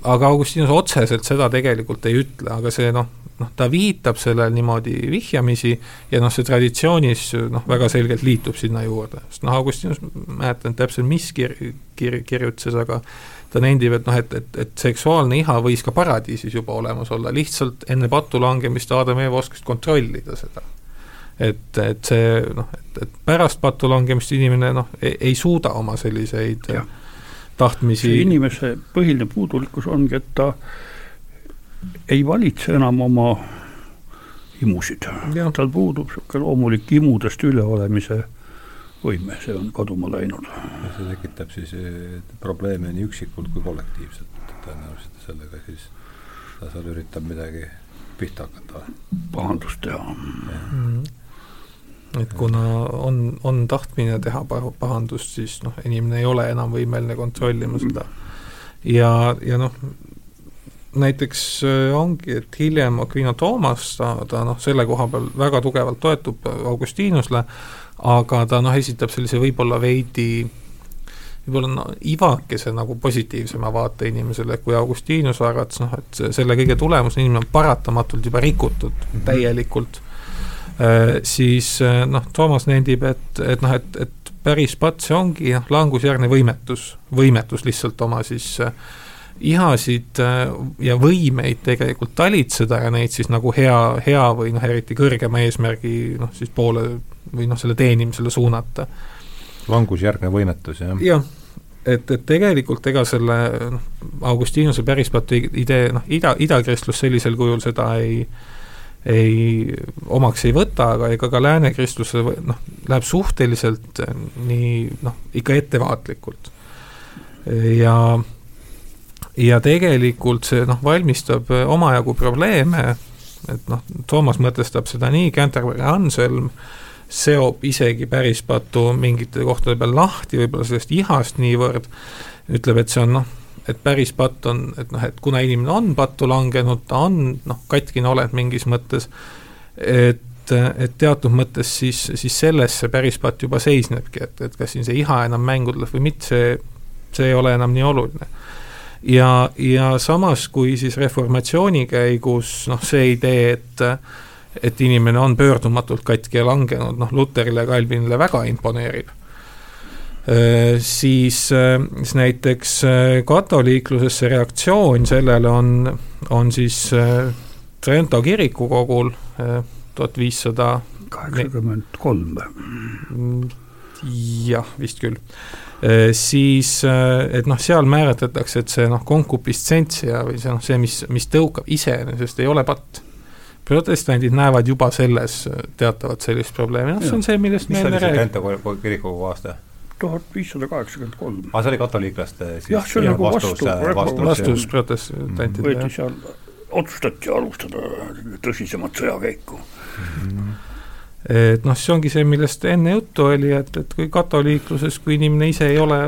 Aga Augustinus otseselt seda tegelikult ei ütle, aga see noh, noh, ta viitab sellele niimoodi vihjamisi ja noh, see traditsioonis noh, väga selgelt liitub sinna juurde, sest noh, Augustinus, mäletan täpselt, mis kir-, kir-, kirjutas, aga ta nendib, et noh, et, et, et seksuaalne iha võis ka paradiisis juba olemas olla, lihtsalt enne patu langemist Adam Eva oskasid kontrollida seda et, et see noh, et, et pärast pattu langemist inimene noh, ei suuda oma selliseid ja. tahtmisi see inimese põhiline puudulikkus ongi, et ta ei valitse enam oma imusid. tal puudub niisugune loomulik imudest üleolemise võime, see on kaduma läinud. see tekitab siis probleeme nii üksikult kui kollektiivselt, tõenäoliselt sellega siis ta seal üritab midagi pihta hakata. pahandust teha. Mm -hmm et kuna on, on tahtmine teha pahandust, siis noh, inimene ei ole enam võimeline kontrollima seda. ja, ja noh, näiteks äh, ongi, et hiljem Aquino Toomas, ta, ta noh, selle koha peal väga tugevalt toetub Augustinusele, aga ta noh, esitab sellise võib-olla veidi võib-olla no, ivakese nagu positiivsema vaate inimesele, kui Augustinus arvates noh, et selle kõige tulemusena inimene on paratamatult juba rikutud mm -hmm. täielikult Äh, siis äh, noh, Toomas nendib, et, et noh, et, et päris patt see ongi noh, langusjärgne võimetus, võimetus lihtsalt oma siis äh, ihasid ja võimeid tegelikult talitseda ja neid siis nagu hea, hea või noh, eriti kõrgema eesmärgi noh, siis poole või noh, selle teenimisele suunata. langusjärgne võimetus, jah? jah, et, et tegelikult ega selle noh, Augustinuse pärispatu idee, noh, ida, idakristlus sellisel kujul seda ei ei, omaks ei võta, aga ega ka lääne kristluse noh, läheb suhteliselt nii noh, ikka ettevaatlikult. ja, ja tegelikult see noh, valmistab omajagu probleeme, et noh, Toomas mõtestab seda nii, Canterbury Anselm seob isegi pärispatu mingite kohtade peal lahti, võib-olla sellest ihast niivõrd, ütleb, et see on noh, et päris patt on, et noh, et kuna inimene on pattu langenud, ta on noh, katkine olend mingis mõttes, et, et teatud mõttes siis, siis selles see päris patt juba seisnebki, et, et kas siin see iha enam mängu tuleb või mitte, see, see ei ole enam nii oluline. Ja, ja samas, kui siis reformatsiooni käigus noh, see idee, et et inimene on pöördumatult katki ja langenud, noh, Luterile ja Calvinile väga imponeerib Äh, siis, äh, siis näiteks äh, katoliikluses see reaktsioon sellele on, on siis Trento kirikukogul tuhat viissada kaheksakümmend kolm või? jah, vist küll. Siis, et noh, seal määratletakse, et see noh, concupiscentia või see noh, see, mis, mis tõukab iseenesest, ei ole patt protestandid näevad juba selles teatavat sellist probleemi, noh see on see, millest me enne räägime. mis oli see Trento kirikukogu aasta? tuhat viissada kaheksakümmend kolm. aa, see oli katoliiklaste siis jah, see oli nagu vastus, vastus, vastus protestantidele. võeti seal, otsustati alustada tõsisemat sõjakäiku mm. -hmm et noh, see ongi see, millest enne juttu oli, et, et kui katoliikluses, kui inimene ise ei ole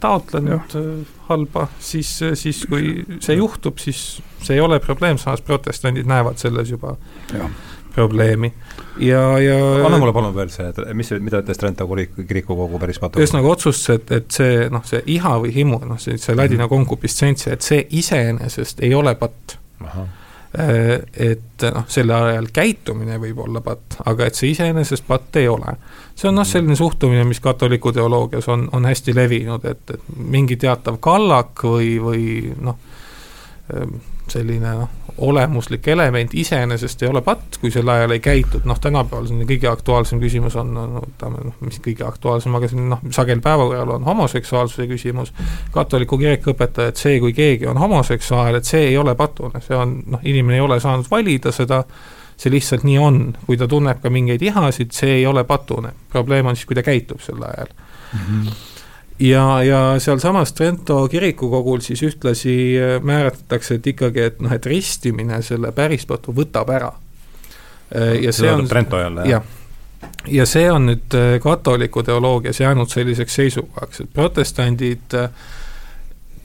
taotlenud ja. halba, siis, siis kui see juhtub, siis see ei ole probleem, samas protestandid näevad selles juba ja probleemi ja, ja anna mulle palun veel see, et mis, mida ütles Trento kirikukogu päris patu-? ühesõnaga otsustas, et, et see noh, see iha või himu, noh see, see ladina mm -hmm. concupiscentia, et see iseenesest ei ole patt. Äh, et noh, selle ajal käitumine võib olla patt, aga et see iseenesest patt ei ole. see on noh, mhm. selline suhtumine, mis katoliku teoloogias on, on hästi levinud, et, et mingi teatav kallak või, või noh, selline noh, olemuslik element iseenesest ei ole patt, kui sel ajal ei käitud, noh tänapäeval selline kõige aktuaalsem küsimus on, no võtame noh, mis kõige aktuaalsem, aga selline noh, sageli päevakorral on homoseksuaalsuse küsimus, katoliku kirik õpetab, et see, kui keegi on homoseksuaal, et see ei ole patune, see on noh, inimene ei ole saanud valida seda, see lihtsalt nii on, kui ta tunneb ka mingeid ihasid, see ei ole patune, probleem on siis, kui ta käitub sel ajal. Mm. -hmm ja, ja sealsamas Trento kirikukogul siis ühtlasi äh, määratletakse, et ikkagi, et noh, et ristimine selle pärispatu võtab ära. Äh, ja see on Trento jälle, jah? ja see on nüüd äh, katoliku teoloogias jäänud selliseks seisukohaks, et protestandid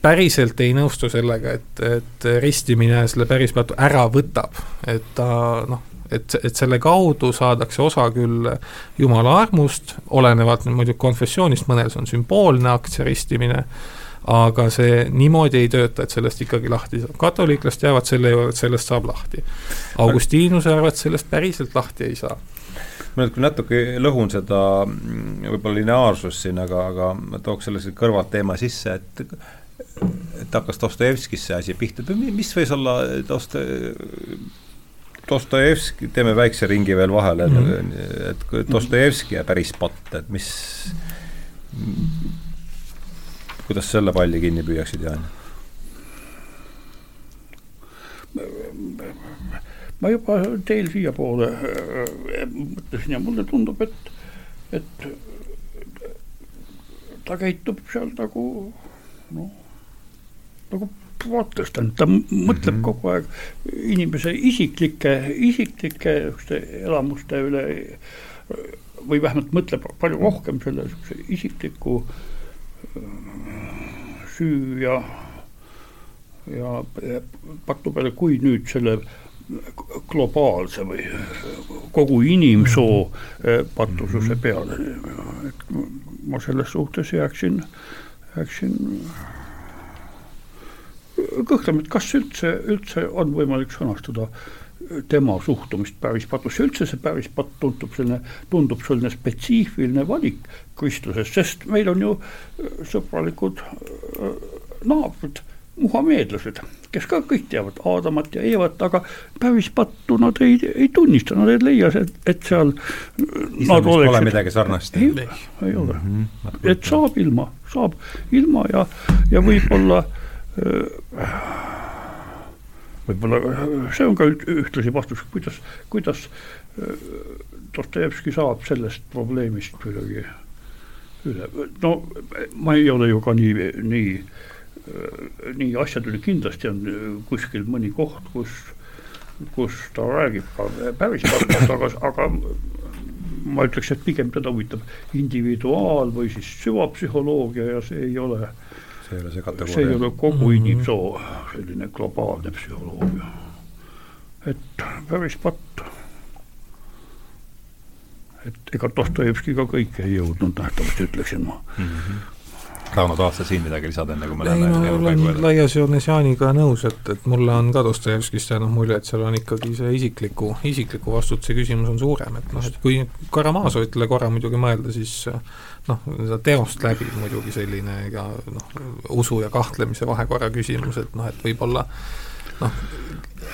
päriselt ei nõustu sellega, et, et ristimine selle pärispatu ära võtab, et ta noh, et, et selle kaudu saadakse osa küll Jumala armust, olenevalt muidugi konfessioonist, mõnel see on sümboolne akt, see ristimine, aga see niimoodi ei tööta, et sellest ikkagi lahti saab. katoliiklased jäävad selle juurde, et sellest saab lahti. Augustiinuse arvates sellest päriselt lahti ei saa ma nüüd küll natuke lõhun seda mm, võib-olla lineaarsust siin, aga, aga ma tooks selle kõrvalt teema sisse, et et hakkas Dostojevskis see asi pihta, mis võis olla Dosto-, Dostojevski, teeme väikse ringi veel vahele mm, -hmm. et Dostojevski ja päris patt, et mis, kuidas selle palli kinni püüaksid, Jaan? ma juba teel siiapoole äh, mõtlesin ja mulle tundub, et, et ta käitub seal nagu noh, nagu protestant, ta mõtleb mm -hmm. kogu aeg inimese isiklike, isiklike elamuste üle või vähemalt mõtleb palju rohkem selle isikliku äh, süü ja, ja patu peale, kui nüüd selle globaalse või kogu inimsoo äh, patususe mhm. peale. et ma selles suhtes jääksin, jääksin kõhkleme, et kas üldse, üldse on võimalik sõnastada tema suhtumist pärispatusse, üldse see pärispatt tundub selline, tundub selline spetsiifiline valik kristluses, sest meil on ju äh, sõbralikud äh, naabrid, muhameedlased, kes ka kõik teavad Aadamat ja Eevat, aga päris pattu nad ei, ei tunnista, nad ei leia, et, et seal islamis pole midagi sarnast? ei, ei ole mm, -hmm. et saab ilma, saab ilma ja, ja võib-olla äh, võib-olla see on ka ühtlasi vastus, kuidas, kuidas äh, Dostojevski saab sellest probleemist kuidagi üle, no ma ei ole ju ka nii, nii, nii asjatundlik, kindlasti on kuskil mõni koht, kus, kus ta räägib ka päris targalt, aga, aga ma ütleks, et pigem teda huvitab individuaal või siis süvapsühholoogia ja see ei ole, see ei ole see kategooria. see ei ole kogu mm -hmm. inimsoo selline globaalne psühholoogia. et päris patt et ega Dostojevski ka kõike ei jõudnud nähtavasti, ütleksin ma mm. -hmm. Rauno, tahad sa siin midagi lisada, enne kui me läheme ei, ma olen laias joontes Jaaniga nõus, et, et mulle on ka Dostojevskist jäänud mulje, et seal on ikkagi see isikliku, isikliku vastutuse küsimus on suurem, et noh, et kui Karamazovitele korra muidugi mõelda, siis noh, seda teost läbi muidugi selline ega noh, usu ja kahtlemise vahekorra küsimus, et noh, et võib-olla noh,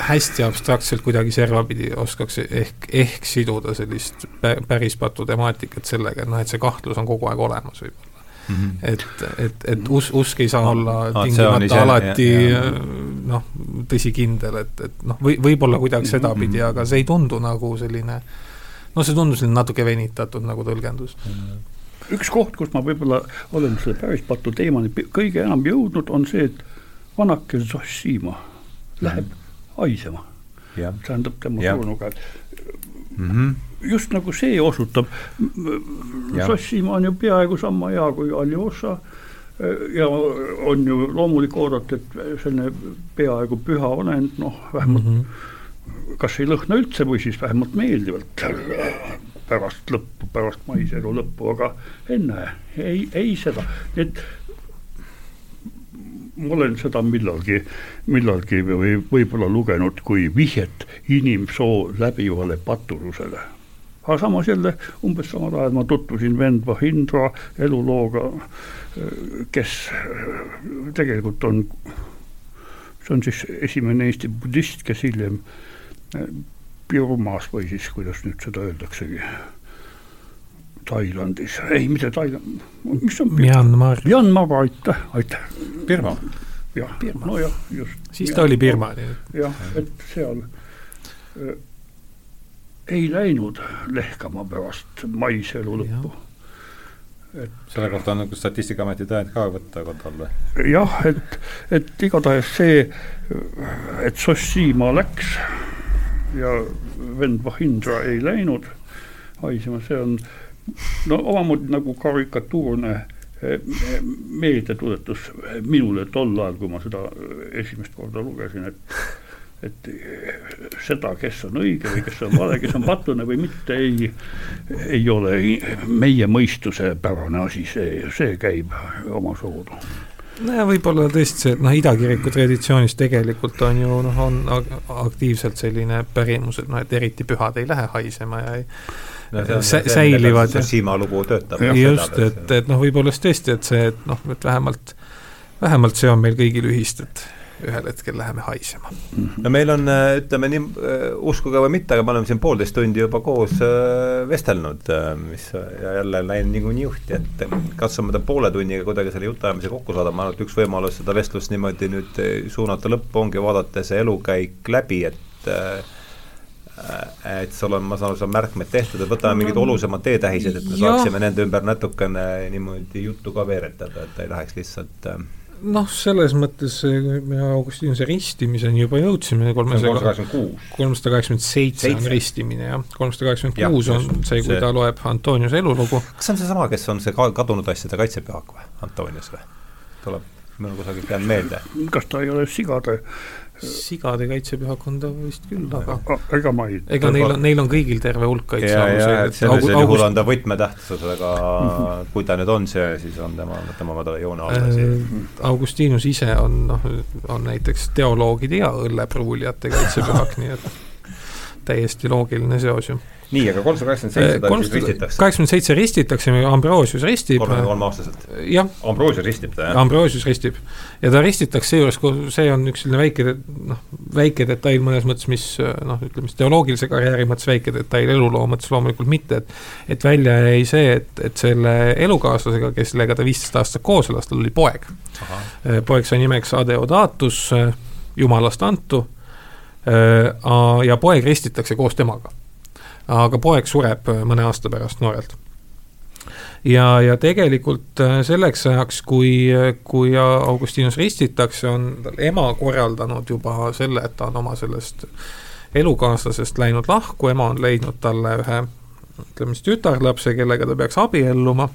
hästi abstraktselt kuidagi servapidi oskaks ehk, ehk siduda sellist päris patu temaatikat sellega, et noh, et see kahtlus on kogu aeg olemas võib-olla. Mm -hmm. et, et, et us-, usk ei saa olla no, tingimata ise, alati noh, tõsikindel, et, et noh, või, võib-olla kuidagi sedapidi mm, -hmm. aga see ei tundu nagu selline noh, see tundus selline natuke venitatud nagu tõlgendus mm. -hmm. Üks koht, kus ma võib-olla olen selle päris patu teemani kõige enam jõudnud, on see, et vanake Zossima läheb mm -hmm haisema. tähendab tema surnuga, mm -hmm. just nagu see osutab, Sossimaa on ju peaaegu sama hea kui Aljoša ja on ju loomulik oodata, et selline peaaegu püha olend, noh, vähemalt mm -hmm. kas ei lõhna üldse või siis vähemalt meeldivalt pärast lõppu, pärast maiselu lõppu, aga enne ei, ei seda, et ma olen seda millalgi, millalgi või võib-olla lugenud kui vihjet inimsoo läbivale paturusele. aga samas jälle umbes samal ajal ma tutvusin vend Vahindra elulooga, kes tegelikult on, see on siis esimene Eesti budist, kes hiljem Birmas või siis kuidas nüüd seda öeldaksegi Tailandis, ei mitte Tailand, mis on Myanmar. Myanmar, aitäh, aitäh. Birma. jah, nojah, just. siis ta oli Birma. jah, et seal äh, ei läinud lehkama pärast maiselu lõppu. et selle kohta on nagu Statistikaameti tõend ka võtta kodal või? jah, et, et igatahes see, et Sossima läks ja vend Vahindra ei läinud haisema, see on no omamoodi nagu karikatuurne eh, meeldetuletus minule tol ajal, kui ma seda esimest korda lugesin, et et seda, kes on õige või kes on vale, kes on patlane või mitte, ei, ei ole meie mõistuse pärane asi, see, see käib omasoodu nojah, võib-olla tõesti see, et noh, idakiriku traditsioonis tegelikult on ju noh, on aktiivselt selline pärimus, et noh, et eriti pühad ei lähe haisema ja ei no, sä säilivad. Siima lugu töötab. just, et, et noh, võib-olla siis tõesti, et see, et noh, et vähemalt, vähemalt see on meil kõigil ühist, et ühel hetkel läheme haisema. no meil on, äh, ütleme nii, äh, uskuge või mitte, aga me oleme siin poolteist tundi juba koos äh, vestelnud, mis ja jälle läinud niikuinii juhti, et katsume ta poole tunniga kuidagi selle jutuajamise kokku saada, ma arvan, et üks võimalus seda vestlust niimoodi nüüd suunata lõppu ongi vaadata see elukäik läbi, et et sul on, ma saan aru, sul on märkmed tehtud, et võtame mingid olulisemad teetähised, et me saaksime nende ümber natukene niimoodi juttu ka veeretada, et ta ei läheks lihtsalt äh, noh, selles mõttes me Augustinuse ristimiseni juba jõudsime, kolmesada kolmsada kaheksakümmend seitse on ristimine jah, kolmsada kaheksakümmend kuus on see, kui see... ta loeb Antoniuse elulugu. kas see on seesama, kes on see kadunud asjade kaitsepühak või, Antonius või? tuleb, mul on kusagilt jäänud meelde. kas ta ei ole sigade sigade kaitsepühak on ta vist küll, aga ega ma ei ega neil on, neil on kõigil terve hulk kaitsealuseid. sellisel juhul August... on ta võtmetähtsusega, kui ta nüüd on see, siis on tema, võtame oma joone alla siia. Äh, Augustinus ise on noh, on näiteks teoloogide ja õllepruulijate kaitsepühak, nii et täiesti loogiline seos ju nii, aga kolmsada kaheksakümmend seitse ta siis ristitakse? kaheksakümmend seitse ristitakse, Ambrosius ristib. kolmekümne kolme aastaselt? jah. Ambrosius ristib ta, jah? Ambrosius ristib. ja ta ristitakse seejuures, see on üks selline väike, noh, väike detail mõnes mõttes, mis noh, ütleme siis teoloogilise karjääri mõttes väike detail, eluloo mõttes loomulikult mitte, et et välja jäi see, et, et selle elukaaslasega, kellega ta viisteist aastat koos elas, tal oli poeg. poeg sai nimeks Adeodatus, jumalast antu, ja poeg ristitakse koos temaga aga poeg sureb äh, mõne aasta pärast noorelt. ja, ja tegelikult äh, selleks ajaks, kui, kui Augustinus ristitakse, on tal ema korraldanud juba selle, et ta on oma sellest elukaaslasest läinud lahku, ema on leidnud talle ühe ütleme siis tütarlapse, kellega ta peaks abielluma,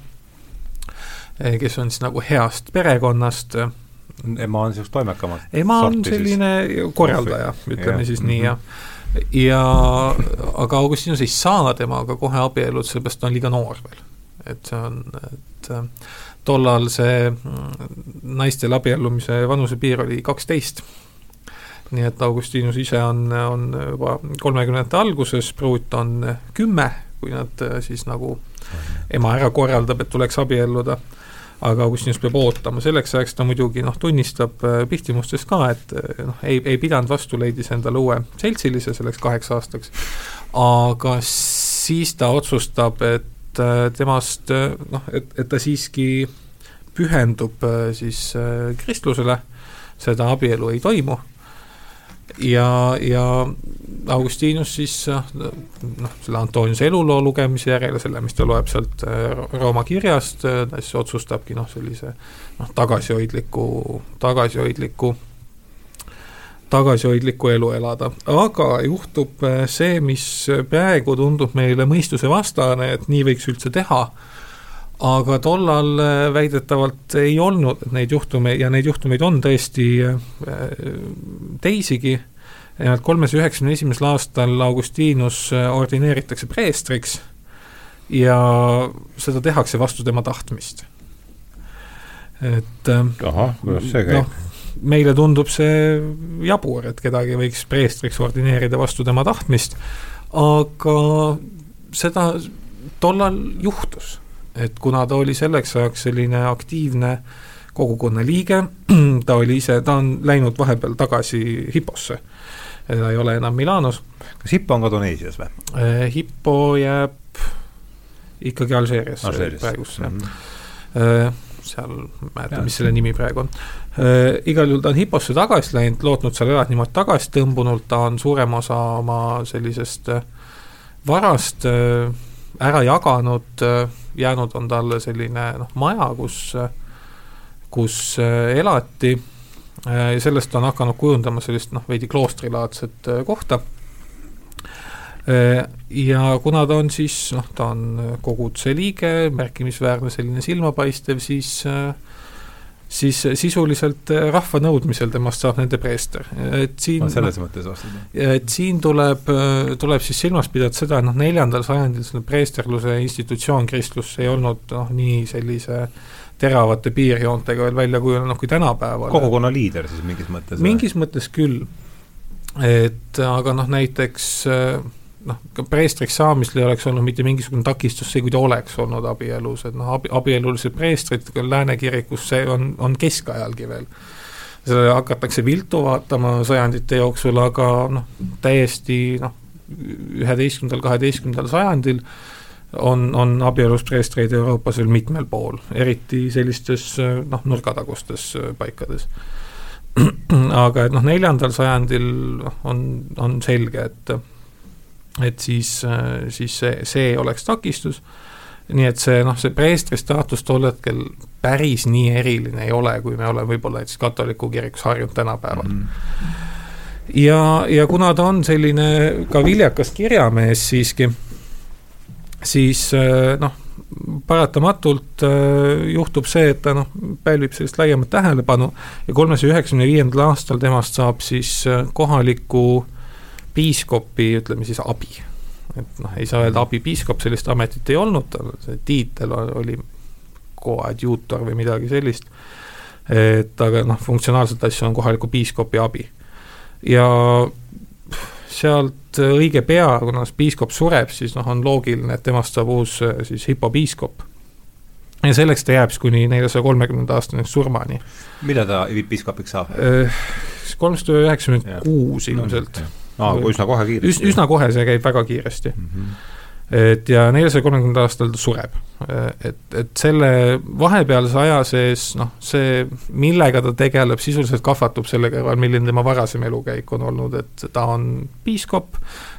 kes on siis nagu heast perekonnast. Ema on niisugust toimekamat ema on selline siis. korraldaja, ütleme ja. siis nii, jah ja aga Augustinus ei saa temaga kohe abielluda, sellepärast ta on liiga noor veel. et see on, et äh, tollal see mm, naistel abiellumise vanusepiir oli kaksteist. nii et Augustinus ise on, on juba kolmekümnendate alguses, pruut on kümme, kui nad äh, siis nagu ema ära korraldab, et tuleks abielluda aga Augustinus peab ootama, selleks ajaks ta muidugi noh, tunnistab äh, pihtimustes ka, et äh, noh, ei, ei pidanud vastu, leidis endale uue seltsilise selleks kaheks aastaks, aga siis ta otsustab, et äh, temast noh, et, et ta siiski pühendub siis kristlusele, seda abielu ei toimu ja, ja Augustinus siis noh, selle Antoniuse eluloo lugemise järel selle, mis ta loeb sealt äh, Rooma kirjast, äh, ta siis otsustabki noh, sellise noh, tagasihoidliku, tagasihoidliku tagasihoidlikku elu elada, aga juhtub äh, see, mis praegu tundub meile mõistusevastane, et nii võiks üldse teha aga tollal äh, väidetavalt ei olnud neid juhtumeid ja neid juhtumeid on tõesti äh, teisigi. nimelt kolmesaja üheksakümne esimesel aastal Augustinus äh, ordineeritakse preestriks ja seda tehakse vastu tema tahtmist. et. ahah, kuidas see käib no,? meile tundub see jabur, et kedagi võiks preestriks ordineerida vastu tema tahtmist, aga seda tollal juhtus et kuna ta oli selleks ajaks selline aktiivne kogukonna liige, [clears throat] ta oli ise, ta on läinud vahepeal tagasi Hipposse. ta ei ole enam Milanos. kas Hippo on ka Tuneesias või? Äh, Hippo jääb ikkagi Alžeerias praegust mm, -hmm. seal, ma ei mäleta, mis selle nimi praegu on. Äh, igal juhul ta on Hipposse tagasi läinud, lootnud seal elada niimoodi tagasi tõmbunud, ta on suurema osa oma sellisest varast ära jaganud jäänud on talle selline noh, maja, kus, kus äh, elati äh, ja sellest on hakanud kujundama sellist noh, veidi kloostrilaadset äh, kohta. ja kuna ta on siis noh, ta on koguduse liige, märkimisväärne selline silmapaistev, siis äh, siis sisuliselt äh, rahva nõudmisel temast saab nende preester, et siin no, selles mõttes vastad. et siin tuleb, äh, tuleb siis silmas pidada seda, et noh, neljandal sajandil selle preesterluse institutsioon kristlus ei olnud noh, nii sellise teravate piirjoontega veel välja kujunenud kui tänapäeval. kogukonna liider siis mingis mõttes? mingis mõttes küll, et aga noh, näiteks äh, noh, ka preestriks saamisel ei oleks olnud mitte mingisugune takistus see, kui ta oleks olnud abielus, et noh, abi, abielulised preestrid Lääne kirikus, see on, on keskajalgi veel. sellele hakatakse viltu vaatama sajandite jooksul, aga noh, täiesti noh, üheteistkümnendal, kaheteistkümnendal sajandil on, on abielus preestreid Euroopas veel mitmel pool, eriti sellistes noh, nurgatagustes paikades [clears throat] aga et noh, neljandal sajandil on, on selge, et et siis, äh, siis see, see oleks takistus. nii et see noh, see preestri staatus tol hetkel päris nii eriline ei ole, kui me oleme võib-olla näiteks katoliku kirikus harjunud tänapäeval mm. -hmm. ja, ja kuna ta on selline ka viljakas kirjamees siiski, siis äh, noh, paratamatult äh, juhtub see, et ta noh, pälvib sellist laiemat tähelepanu ja kolmesaja üheksakümne viiendal aastal temast saab siis kohaliku äh, piiskopi, ütleme siis abi. et noh, ei saa öelda abipiiskop, sellist ametit ei olnud, see tiitel oli coadjutor või midagi sellist. et aga noh, funktsionaalset asja on kohaliku piiskopi abi. ja sealt õige pea, kuna piiskop sureb, siis noh, on loogiline, et temast saab uus siis hipopiiskop. ja selleks ta jääb siis kuni neljasaja kolmekümnenda aastani surmani. millal ta piiskopiks saab? kolmsada üheksakümmend kuus ilmselt. Aa, üsna kohe kiiresti. üsna kohe, see käib väga kiiresti mm. -hmm et ja neljasaja kolmekümnendal aastal ta sureb. et, et selle vahepealse aja sees noh, see, millega ta tegeleb, sisuliselt kahvatub selle kõrval, milline tema varasem elukäik on olnud, et ta on piiskop,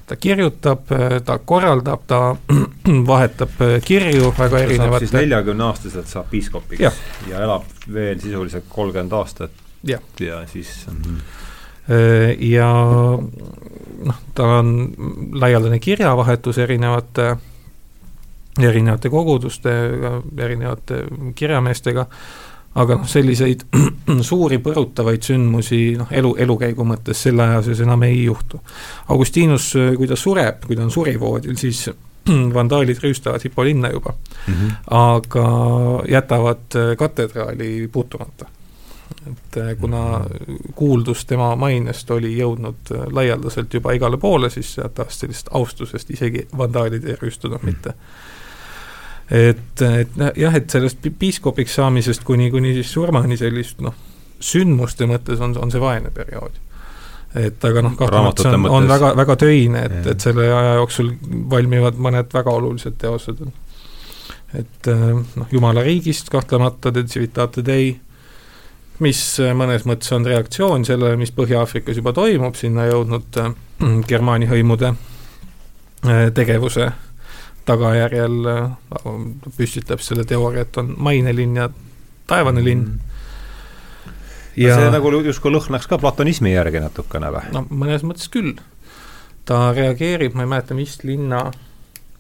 ta kirjutab, ta korraldab, ta [clears throat] vahetab kirju väga erinevate siis neljakümne aastaselt saab piiskopiks ja. ja elab veel sisuliselt kolmkümmend aastat ja, ja siis mm -hmm ja noh, tal on laialdane kirjavahetus erinevate, erinevate kogudustega, erinevate kirjameestega, aga noh, selliseid [clears throat] suuri põrutavaid sündmusi noh, elu, elukäigu mõttes selle aja sees enam ei juhtu. Augustinus, kui ta sureb, kui ta on surivoodil, siis [clears throat] vandaalid rüüstavad Hipo linna juba mm, -hmm. aga jätavad katedraali puutumata et äh, kuna kuuldus tema mainest oli jõudnud äh, laialdaselt juba igale poole, siis teatavasti sellisest austusest isegi vandaalid ei rüüstunud mitte. et, et jah, et sellest piiskopiks saamisest kuni, kuni siis surmani sellist noh, sündmuste mõttes on, on see vaene periood et aga noh, kahtlemata on, on väga, väga töine, et, et selle aja jooksul valmivad mõned väga olulised teosed. et äh, noh, Jumala riigist kahtlemata, De Civitate Dei mis äh, mõnes mõttes on reaktsioon sellele, mis Põhja-Aafrikas juba toimub, sinna jõudnud äh, [clears throat] Germaani hõimude äh, tegevuse tagajärjel püstitab selle teooria, et on mainelinn ja taevane linn mm.. ja see nagu justkui lõhnaks ka platonismi järgi natukene või? no mõnes mõttes küll. ta reageerib, ma ei mäleta, mis linna,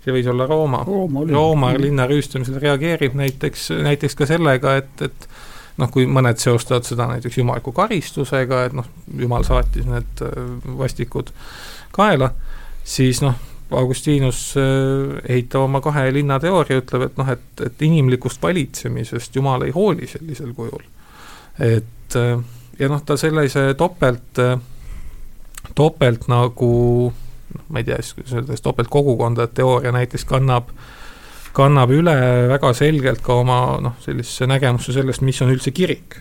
see võis olla Rooma, Rooma, Rooma linna rüüstamisel reageerib näiteks, näiteks ka sellega, et, et noh, kui mõned seostavad seda näiteks jumaliku karistusega, et noh, jumal saatis need äh, vastikud kaela, siis noh, Augustinus äh, ehitab oma kahe linna teooria, ütleb, et noh, et, et inimlikust valitsemisest Jumal ei hooli sellisel kujul. et äh, ja noh, ta sellise topelt, topelt nagu noh, ma ei tea siis, kuidas öelda, topeltkogukondade teooria näiteks kannab äh, kannab üle väga selgelt ka oma noh, sellisesse nägemusse sellest, mis on üldse kirik.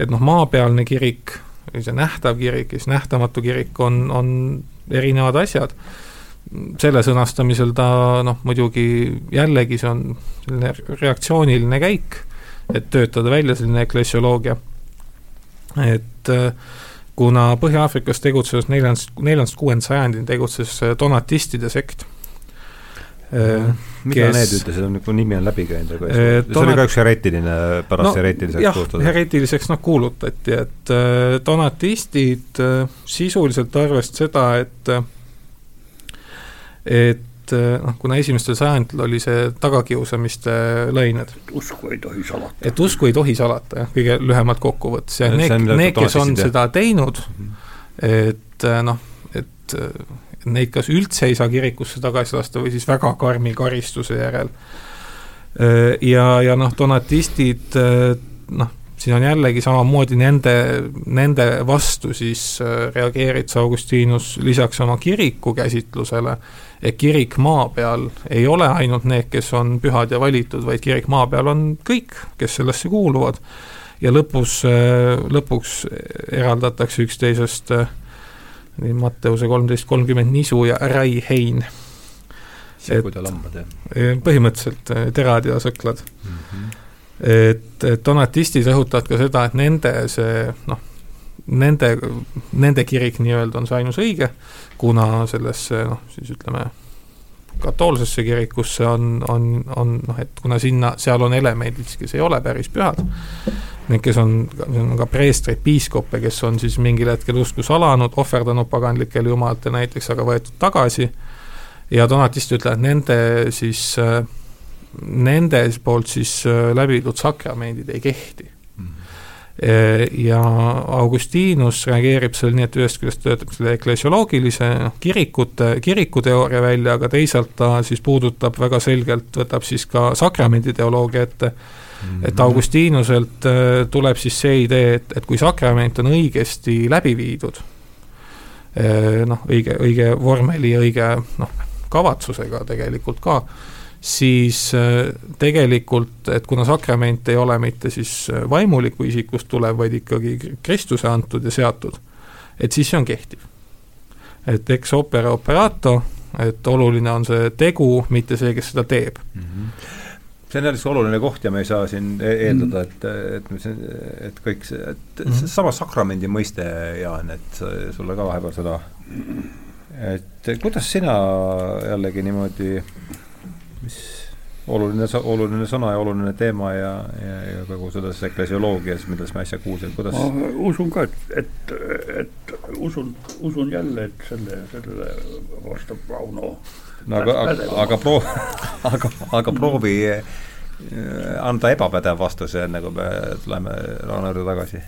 et noh, maapealne kirik, see nähtav kirik ja siis nähtamatu kirik on, on erinevad asjad. selle sõnastamisel ta noh, muidugi jällegi see on selline reaktsiooniline käik, et töötada välja selline eklesioloogia, et kuna Põhja-Aafrikas tegutses neljandast, neljandast kuuenda sajandini tegutses donatistide sekt Äh, mida kes, need ütlesid, on nagu nimi on läbi käinud, aga see Donat... oli ka üks hereetiline, pärast no, hereetiliseks jah, hereetiliseks noh, kuulutati, et äh, donatistid äh, sisuliselt arvasid seda, et et noh, kuna esimestel sajanditel oli see tagakiusamiste lained. usku ei tohi salata. et usku ei tohi salata, jah, kõige lühemalt kokku võttes ja need, need, kes on seda teinud, mhm. et noh, et neid kas üldse ei saa kirikusse tagasi lasta või siis väga karmi karistuse järel. ja, ja noh, donatistid noh, siin on jällegi samamoodi nende, nende vastu siis reageerid sa, Augustinus, lisaks oma kiriku käsitlusele, et kirik maa peal ei ole ainult need, kes on pühad ja valitud, vaid kirik maa peal on kõik, kes sellesse kuuluvad. ja lõpus, lõpuks eraldatakse üksteisest äh, Matteuse kolmteist kolmkümmend nisu ja Rai hein. sikud ja lambad, jah? põhimõtteliselt eh, terad ja sõklad mm. -hmm. et, et donatistid rõhutavad ka seda, et nende see noh, nende, nende kirik nii-öelda on see ainus õige, kuna sellesse noh, siis ütleme, katoolsesse kirikusse on, on, on noh, et kuna sinna, seal on elemendid, kes ei ole päris pühad, need, kes on, on ka preestreid, piiskoppe, kes on siis mingil hetkel usku salanud, ohverdanud paganlikele jumalatele näiteks, aga võetud tagasi, ja donatist ütlevad, nende siis, nende poolt siis läbi viidud sakramendid ei kehti. Ja Augustinus reageerib sellele nii, et ühest küljest töötab selle eklesioloogilise noh, kirikute, kirikuteooria välja, aga teisalt ta siis puudutab väga selgelt, võtab siis ka sakramendi teoloogia ette. Et Augustinuselt äh, tuleb siis see idee, et, et kui sakrament on õigesti läbi viidud, noh, õige, õige vormeli ja õige noh, kavatsusega tegelikult ka, siis tegelikult, et kuna sakrament ei ole mitte siis vaimuliku isikust tulev, vaid ikkagi Kristuse antud ja seatud, et siis see on kehtiv. et ex opere operato, et oluline on see tegu, mitte see, kes seda teeb mm. -hmm see on jällegi oluline koht ja me ei saa siin e- eeldada, et, et, et, et kõik see, et mm -hmm. seesama sakramendi mõiste, Jaan, et sulle ka vahepeal seda, et kuidas sina jällegi niimoodi, mis oluline, oluline sõna ja oluline teema ja, ja, ja kogu selles eklesioloogias, millest me äsja kuulsime, kuidas ma usun ka, et, et, et usun, usun jälle, et selle, sellele vastab Rauno no aga, aga, aga proo-, [laughs] aga, aga proovi äh, anda ebapädev vastus, enne kui me tuleme Rauno juurde tagasi.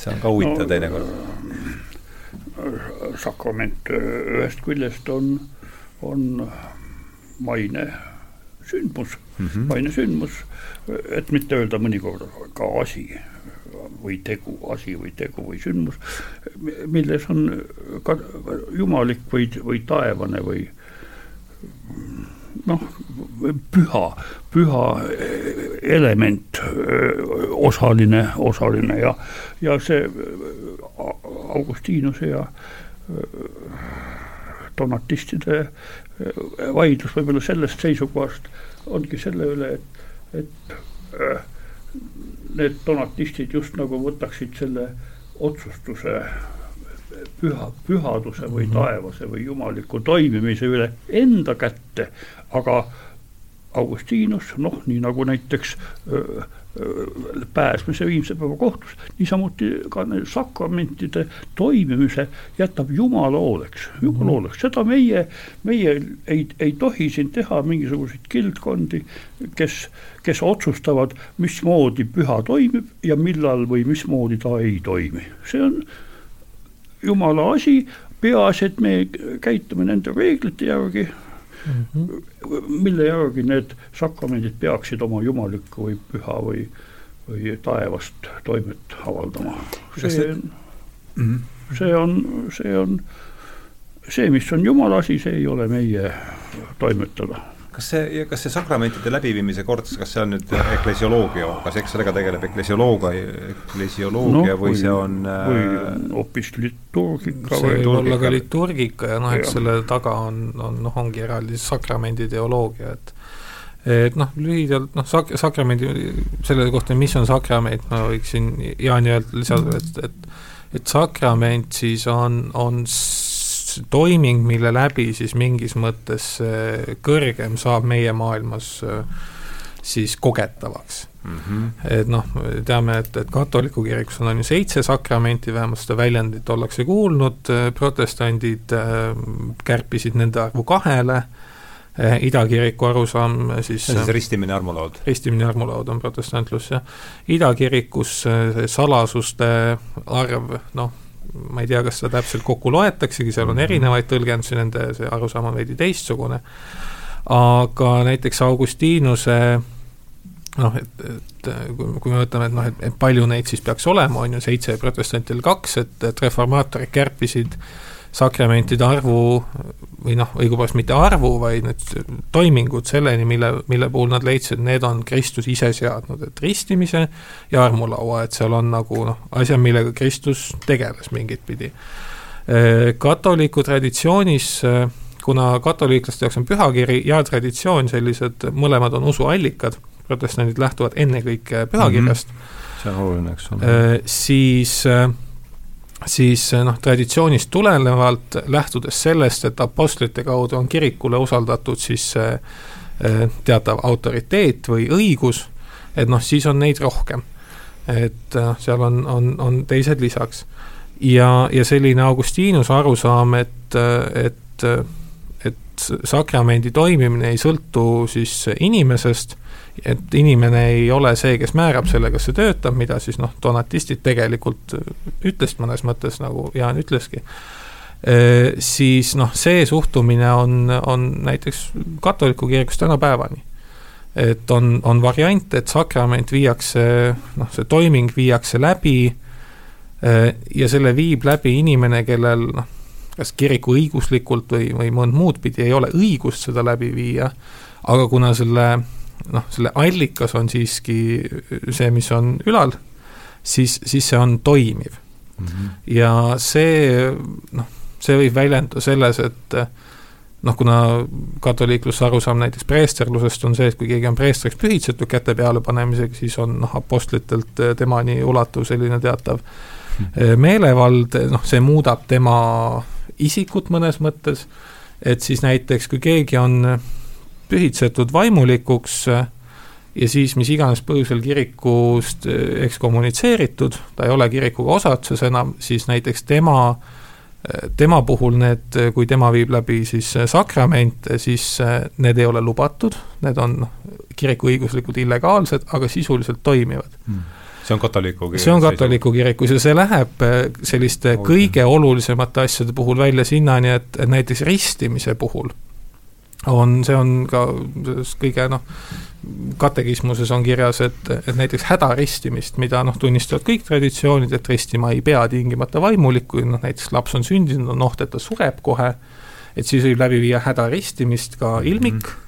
see on ka huvitav no, teinekord. sakrament äh, ühest küljest on, on maine sündmus mm, -hmm. maine sündmus, et mitte öelda mõnikord ka asi või tegu, asi või tegu või sündmus, milles on ka jumalik või, või taevane või noh, püha, püha element, osaline, osaline ja, ja see Augustinuse ja donatistide vaidlus võib-olla sellest seisukohast ongi selle üle, et, et need donatistid just nagu võtaksid selle otsustuse püha, pühaduse või mhm. taevase või jumaliku toimimise üle enda kätte, aga Augustinus, noh, nii nagu näiteks öö, pääsmise viimse päeva kohtus, niisamuti ka sakramentide toimimise jätab Jumala hooleks, Jumala mhm. hooleks, seda meie, meie ei, ei tohi siin teha mingisuguseid kildkondi, kes, kes otsustavad, mismoodi püha toimib ja millal või mismoodi ta ei toimi, see on Jumala asi, peaasi, et me käitume nende reeglite järgi mm, -hmm. mille järgi need sakramendid peaksid oma jumalikku või püha või, või taevast toimet avaldama. see on mm, -hmm. see on, see on see, mis on Jumala asi, see ei ole meie toimetada kas see, kas see sakramentide läbiviimise kord, kas see on nüüd eklesioloogia, kas eks sellega tegeleb eklesioloogia, eklesioloogia no, või, või see on või äh, hoopis liturgika see võib olla ka liturgika ja noh, eks selle taga on, on noh, ongi eraldi sakramendi teoloogia, et et noh, lühidalt noh, sak-, sakramendi, selle kohta, mis on sakrament, ma võiksin Jaani öelda lisada, et, et et sakrament siis on, on toiming, mille läbi siis mingis mõttes kõrgem saab meie maailmas siis kogetavaks mm. -hmm. et noh, teame, et, et katoliku kirikus on, on ju seitse sakramenti, vähemalt seda väljendit ollakse kuulnud, protestandid kärpisid nende arvu kahele, idakiriku arusaam siis see on siis ristimine armulaud? ristimine armulaud on protestantlus, jah. idakirikus salasuste arv, noh, ma ei tea, kas seda täpselt kokku loetaksegi, seal on mhm. erinevaid tõlgendusi, nende see arusaam on veidi teistsugune, aga näiteks Augustinuse noh, et, et kui me võtame, et noh, et, palju neid siis peaks olema, on ju seitse, protestantidel kaks, et, et reformaatorid kärpisid äh, sakramentide arvu või noh, õigupoolest mitte arvu, vaid need toimingud selleni, mille, mille puhul nad leidsid, need on Kristus ise seadnud, et ristimise ja armulaua, et seal on nagu noh, asjad, millega Kristus tegeles mingit pidi. katoliku traditsioonis, kuna katoliiklaste jaoks on pühakiri ja traditsioon sellised, mõlemad on usuallikad, protestandid lähtuvad ennekõike pühakirjast mm, -hmm. see on oluline, eks ole, siis siis noh, traditsioonist tulenevalt, lähtudes sellest, et apostlite kaudu on kirikule usaldatud siis eh, teatav autoriteet või õigus, et noh, siis on neid rohkem. et noh, seal on, on, on teised lisaks. ja, ja selline Augustinuse arusaam, et, et, et sakramendi toimimine ei sõltu siis inimesest et inimene ei ole see, kes määrab selle, kas see töötab, mida siis noh, donatistid tegelikult ütlesid mõnes mõttes, nagu Jaan ütleski, siis noh, see suhtumine on, on näiteks katoliku kirikus tänapäevani. et on, on variant, et sakrament viiakse, noh, see toiming viiakse läbi ja selle viib läbi inimene, kellel noh, kas kiriku õiguslikult või, või mõnd muud pidi ei ole õigust seda läbi viia, aga kuna selle noh, selle allikas on siiski see, mis on ülal, siis, siis see on toimiv mm. -hmm. ja see noh, see võib väljenduda selles, et noh, kuna katoliikluse arusaam näiteks preesterlusest on see, et kui keegi on preestriks pühitsetud käte peale panemisega, siis on noh, apostlitelt temani ulatuv selline teatav mm. meelevald, noh, see muudab tema isikut mõnes mõttes, et siis näiteks kui keegi on pühitsetud vaimulikuks ja siis mis iganes põhjusel kirikust ekskommunitseeritud, ta ei ole kirikuga osatses enam, siis näiteks tema, tema puhul need, kui tema viib läbi siis sakramente, siis need ei ole lubatud, need on kirikuõiguslikult illegaalsed, aga sisuliselt toimivad. Hmm. See on katoliku kirik? see on katoliku kirikus ja see läheb selliste kõige olulisemate asjade puhul välja sinnani, et näiteks ristimise puhul on, see on ka kõige noh, katekismuses on kirjas, et, et näiteks hädaristimist, mida noh, tunnistavad kõik traditsioonid, et ristima ei pea tingimata vaimulik, kui noh, näiteks laps on sündinud, on oht, et ta sureb kohe, et siis võib läbi viia hädaristimist ka mhm. ilmik mm, -hmm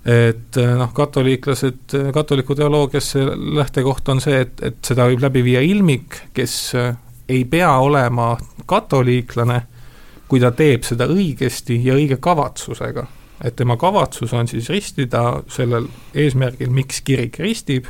et noh, katoliiklased, katoliku teoloogias see lähtekoht on see, et, et seda võib läbi viia ilmik, kes ei pea olema katoliiklane kui ta teeb seda õigesti ja õige kavatsusega. et tema kavatsus on siis ristida sellel eesmärgil, miks kirik ristib,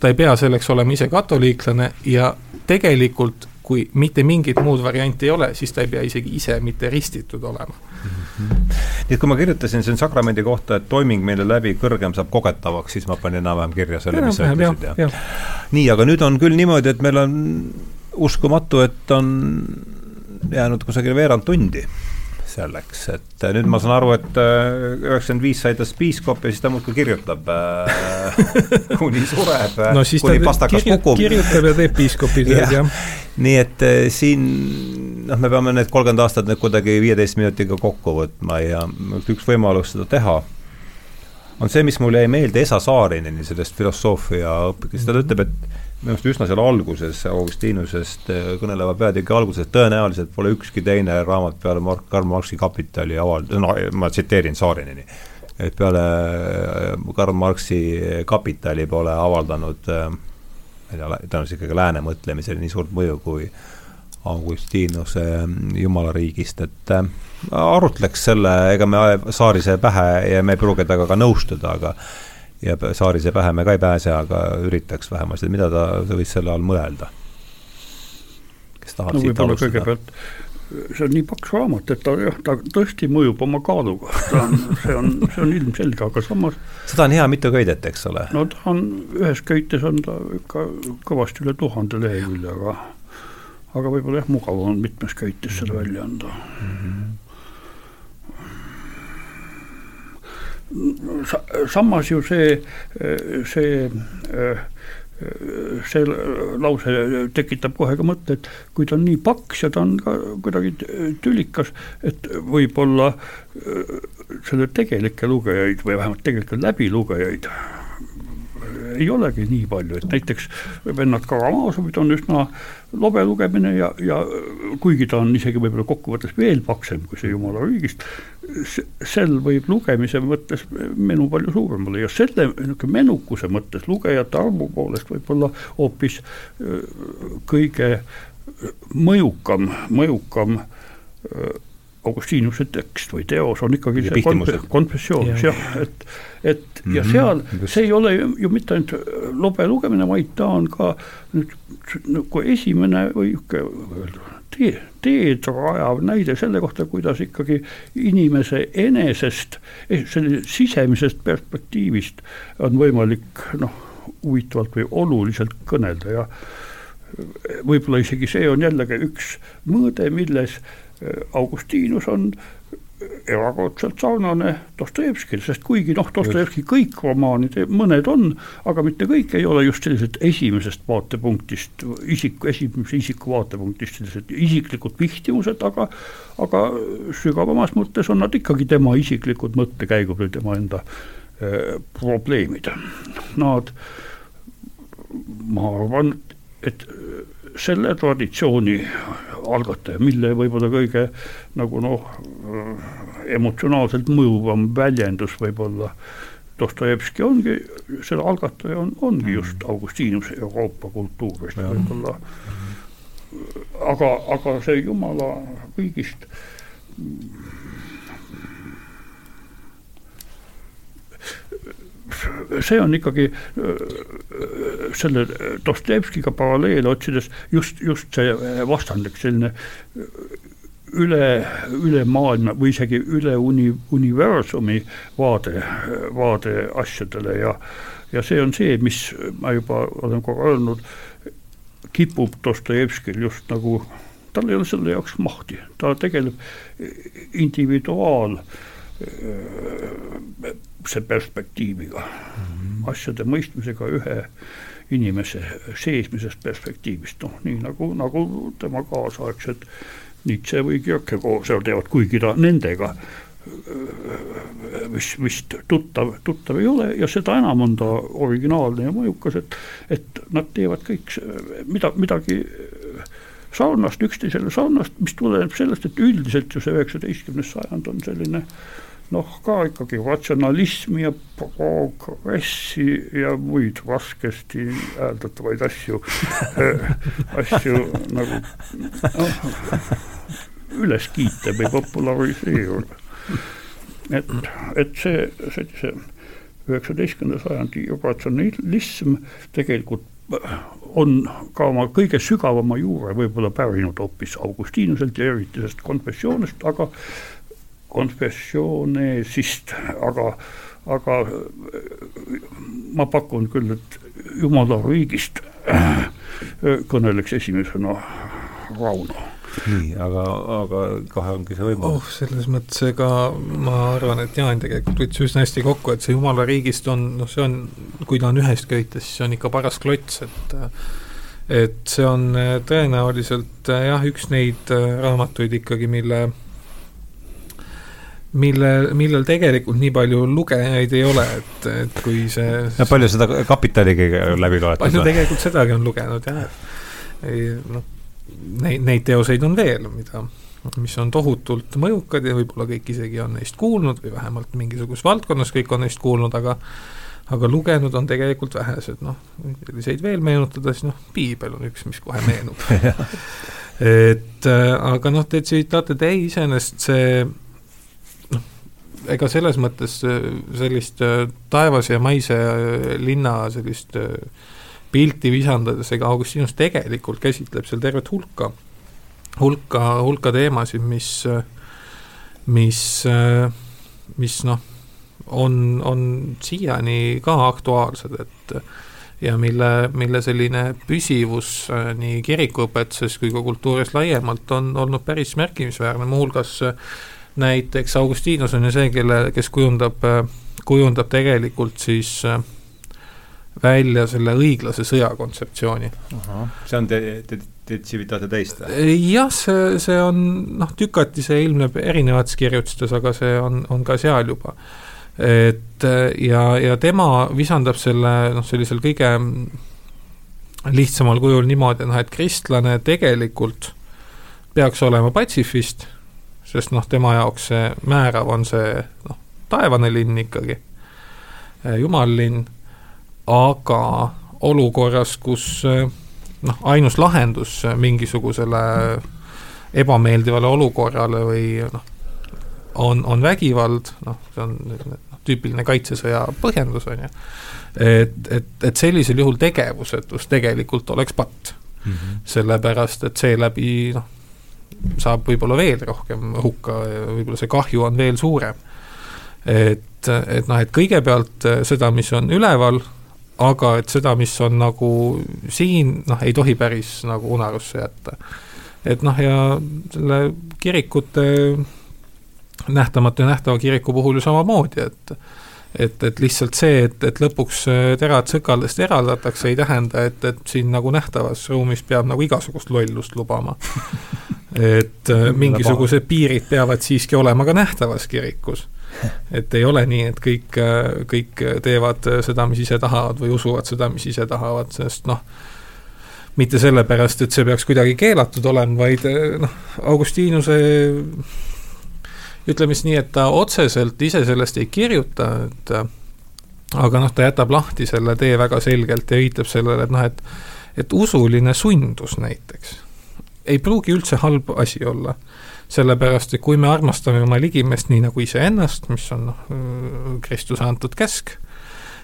ta ei pea selleks olema ise katoliiklane ja tegelikult kui mitte mingit muud varianti ei ole, siis ta ei pea isegi ise mitte ristitud olema mm. -hmm. nii et kui ma kirjutasin siin sakramendi kohta, et toiming meile läbi kõrgem saab kogetavaks, siis ma panin enam-vähem kirja selle, mis sa ütlesid, jah ja.? nii, aga nüüd on küll niimoodi, et meil on uskumatu, et on jäänud kusagil veerand tundi selleks, et äh, nüüd ma saan aru, et äh, üheksakümmend viis sai tast piiskop ja siis ta muudkui kirjutab äh, [laughs] kuni sureb no, kuni pastakas kirju, kukub. kirjutab ja teeb piiskopi tööd, jah. nii et siin noh, me peame need kolmkümmend aastat nüüd kuidagi viieteist minutiga kokku võtma ja üks võimalus seda teha on see, mis mulle jäi meelde Esa Saarineni sellest filosoofia õppekest, ta ütleb, et minu arust üsna seal alguses, Augustinusest äh, kõneleva peatüki alguses, tõenäoliselt pole ükski teine raamat peale Mark, Karl Marxi kapitali avald-, no ma tsiteerin Saarineni, et peale äh, Karl Marxi kapitali pole avaldanud äh, ma ei tea, tõenäoliselt ikkagi lääne mõtlemisele nii suurt mõju kui Augustinuse jumalariigist, et arutleks selle, ega me Saarise pähe ja me ei pruugi temaga ka nõustuda, aga ja Saarise pähe me ka ei pääse, aga üritaks vähemasti, mida ta võis selle all mõelda? kes tahab no, siit alustada? kõigepealt see on nii paks raamat, et ta jah, ta tõesti mõjub oma kaaluga, ta on, see on, see on ilmselge, aga samas seda on hea mitu köidet, eks ole? no ta on, ühes köites on ta ikka kõvasti üle tuhande lehekülje, aga aga võib-olla jah, mugav on mitmes köites seda välja anda mm. -hmm samas ju see, see see lause tekitab kohe ka mõtte, et kui ta on nii paks ja ta on ka kuidagi tülikas, et võib-olla selle tegelikke lugejaid või vähemalt tegelikke läbilugejaid ei olegi nii palju, et näiteks vennad Karamaažovid on üsna lobe lugemine ja, ja kuigi ta on isegi võib-olla kokkuvõttes veel paksem kui see Jumala riigist, sel võib lugemise mõttes menu palju suurem olla ja selle niisugune menukuse mõttes lugejate arvu poolest võib-olla hoopis kõige mõjukam, mõjukam Augustinuse tekst või teos on ikkagi ja see konfessioonus jah, et, et ja mm -hmm, seal just. see ei ole ju, ju mitte ainult lobe lugemine, vaid ta on ka nüüd nagu esimene või tee, teed rajav näide selle kohta, kuidas ikkagi inimese enesest, eh, selle sisemisest perspektiivist on võimalik noh, huvitavalt või oluliselt kõnelda ja võib-olla isegi see on jällegi üks mõõde, milles Augustinus on erakordselt sarnane Dostojevskil, sest kuigi noh, Dostojevski kõik romaanid, mõned on, aga mitte kõik ei ole just sellised esimesest vaatepunktist, isiku, esimese isiku vaatepunktist sellised isiklikud vihtimused, aga aga sügavamas mõttes on nad ikkagi tema isiklikud mõttekäigud või tema enda äh, probleemid. Nad, ma arvan, et selle traditsiooni algataja, mille võib-olla kõige nagu noh, emotsionaalselt mõjuvam väljendus võib-olla Dostojevski ongi, selle algataja on, ongi just Augustinus Euroopa kultuurist võib-olla. aga, aga see jumala kõigist see on ikkagi selle Dostojevskiga paralleele otsides just, just see vastandlik selline üle, üle maailma või isegi üle uni-, universumi vaade, vaade asjadele ja ja see on see, mis ma juba olen korra öelnud, kipub Dostojevskil just nagu, tal ei ole selle jaoks mahti, ta tegeleb individuaal see perspektiiviga mm, -hmm. asjade mõistmisega ühe inimese seesmisest perspektiivist, noh nii nagu, nagu tema kaasaegsed Nietzsche või Kierkegaard seal teevad, kuigi ta nendega mis vist tuttav, tuttav ei ole ja seda enam on ta originaalne ja mõjukas, et, et nad teevad kõik mida, midagi sarnast, üksteisele sarnast, mis tuleneb sellest, et üldiselt ju see üheksateistkümnes sajand on selline äh, noh, ka ikkagi ratsionalismi ja progressi ja muid raskesti hääldatavaid asju [laughs] asju nagu noh, üles kiita või populariseerida. et, et see, sellise üheksateistkümnenda sajandi ratsionalism tegelikult on ka oma kõige sügavama juure võib-olla pärinud hoopis Augustinuselt ja eriti sellest konfessioonist, aga konfessioonesist, aga, aga ma pakun küll, et jumala riigist kõneleks esimesena Rauno nii, aga, aga kohe ongi see võimalus oh,. selles mõttes, ega ma arvan, et Jaan tegelikult võttis üsna hästi kokku, et see jumala riigist on, noh, see on, kui ta on ühest köites, siis see on ikka paras klots, et et see on tõenäoliselt jah, üks neid raamatuid ikkagi, mille mille, millel tegelikult nii palju lugejaid ei ole, et, et kui see ja palju seda Kapitaligi läbi loetud? palju tegelikult sedagi on lugenud jah, et noh, neid, neid teoseid on veel, mida, mis on tohutult mõjukad ja võib-olla kõik isegi on neist kuulnud või vähemalt mingisuguses valdkonnas kõik on neist kuulnud, aga aga lugenud on tegelikult vähesed, noh, selliseid veel meenutada, siis noh, piibel on üks, mis kohe meenub. [laughs] Et äh, aga noh, te tsiteerisite ei, iseenesest see ega selles mõttes äh, sellist äh, taevase ja maise äh, linna sellist pilti visandades, ega Augustinus tegelikult käsitleb seal tervet hulka, hulka, hulka teemasid, mis, mis, mis noh, on, on siiani ka aktuaalsed, et ja mille, mille selline püsivus nii kirikuõpetuses kui ka kultuuris laiemalt on olnud päris märkimisväärne, muuhulgas näiteks Augustinus on ju see, kelle, kes kujundab, kujundab tegelikult siis äh, välja selle õiglase sõja kontseptsiooni. see on te, te, te tsivitate teist või? jah, see, see on noh, tükati see ilmneb erinevates kirjutistes, aga see on, on ka seal juba. et ja, ja tema visandab selle noh, sellisel kõige lihtsamal kujul niimoodi, noh et kristlane tegelikult peaks olema patsifist sest noh, tema jaoks see määrav on see noh, taevane linn ikkagi, eh, jumal-linn, aga olukorras, kus eh, noh, ainus lahendus mingisugusele ebameeldivale olukorrale või noh, on, on vägivald, noh, see on noh, tüüpiline kaitsesõja põhjendus, on ju, et, et, et sellisel juhul tegevusetus tegelikult oleks patt mm. -hmm. sellepärast, et seeläbi noh, saab võib-olla veel rohkem hukka võib-olla see kahju on veel suurem. et, et noh, et kõigepealt seda, mis on üleval, aga et seda, mis on nagu siin, noh, ei tohi päris nagu unarusse jätta. et noh, ja selle kirikute, nähtamatu ja nähtava kiriku puhul ju samamoodi, et et, et lihtsalt see, et, et lõpuks terad sõkaldest eraldatakse, ei tähenda, et, et siin nagu nähtavas ruumis peab nagu igasugust lollust lubama [laughs] et äh, mingisugused piirid peavad siiski olema ka nähtavas kirikus. [laughs] et ei ole nii, et kõik, äh, kõik teevad seda, mis ise tahavad või usuvad seda, mis ise tahavad, sest noh, mitte sellepärast, et see peaks kuidagi keelatud olema, vaid noh, Augustiinuse ütleme siis nii, et ta otseselt ise sellest ei kirjuta, et aga noh, ta jätab lahti selle tee väga selgelt ja viitab sellele, et noh, et et usuline sundus näiteks ei pruugi üldse halb asi olla. sellepärast, et kui me armastame oma ligimest nii nagu iseennast, mis on noh, Kristuse antud käsk,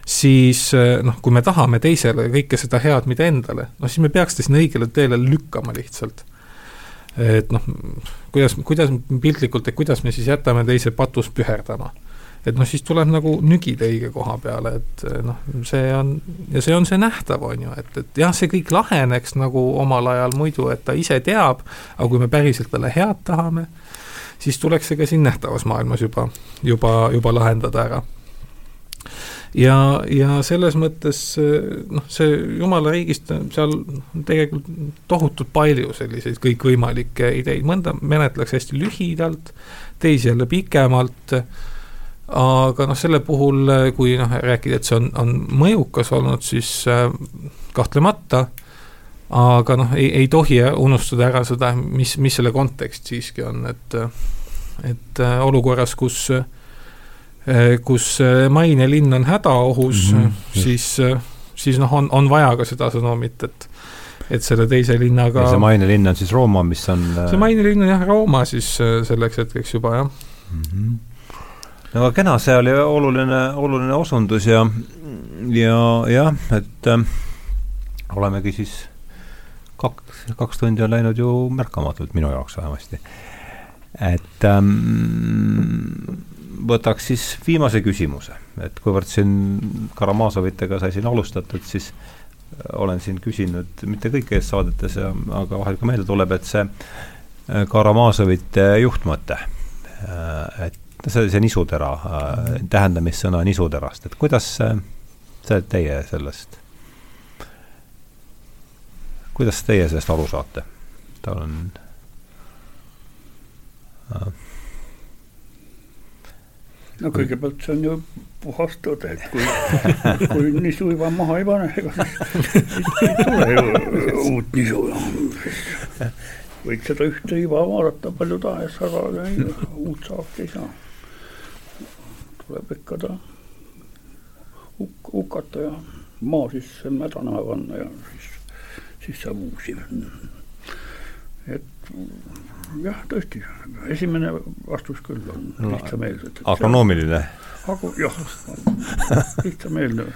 siis noh, kui me tahame teisele kõike seda head, mida endale, noh siis me peaks ta sinna õigele teele lükkama lihtsalt. et noh, kuidas, kuidas piltlikult, et kuidas me siis jätame teise patus püherdama et noh, siis tuleb nagu nügida õige koha peale, et noh, see on, ja see on see nähtav, on ju, et, et jah, see kõik laheneks nagu omal ajal muidu, et ta ise teab, aga kui me päriselt talle head tahame, siis tuleks see ka siin nähtavas maailmas juba, juba, juba lahendada ära. Ja, ja selles mõttes noh, see jumala riigist, seal tegelikult tohutult palju selliseid kõikvõimalikke ideid, mõnda menetleks hästi lühidalt, teisi jälle pikemalt aga noh, selle puhul, kui noh, rääkida, et see on, on mõjukas olnud, siis äh, kahtlemata, aga noh, ei, ei tohi unustada ära seda, mis, mis selle kontekst siiski on, et et äh, olukorras, kus äh, kus mainelinn on hädaohus mm, -hmm. siis, siis noh, on, on vaja ka seda sõnumit, et et selle teise linnaga ja see mainelinn on siis Rooma, mis on see mainelinn on jah, Rooma siis selleks hetkeks juba, jah mm. -hmm no aga kena, see oli oluline, oluline osundus ja, ja jah, et äh, olemegi siis kaks, kaks tundi on läinud ju märkamatult, minu jaoks vähemasti. et ähm, võtaks siis viimase küsimuse, et kuivõrd siin Karamazovitega sai siin alustatud, siis olen siin küsinud, mitte kõikides saadetes, aga vahel ka meelde tuleb, et see äh, Karamazovite juhtmõte, äh, et see, see nisutera äh,, tähendamissõna nisuterast, et kuidas see teie sellest, kuidas teie sellest aru saate? tal on äh, no kõigepealt see on ju puhas tõde, et kui, kui nisu juba maha ei pane, ega siis ei tule ju uut nisu. võiks seda ühte iva vaadata palju tahes, aga uut saaki ei saa tuleb ikka ta huk-, hukata ja maa sisse mädanema panna ja siis, siis saab uusi. et jah, tõesti, esimene vastus küll on no, lihtsameelselt. agronoomiline? Agu-, jah, lihtsameelne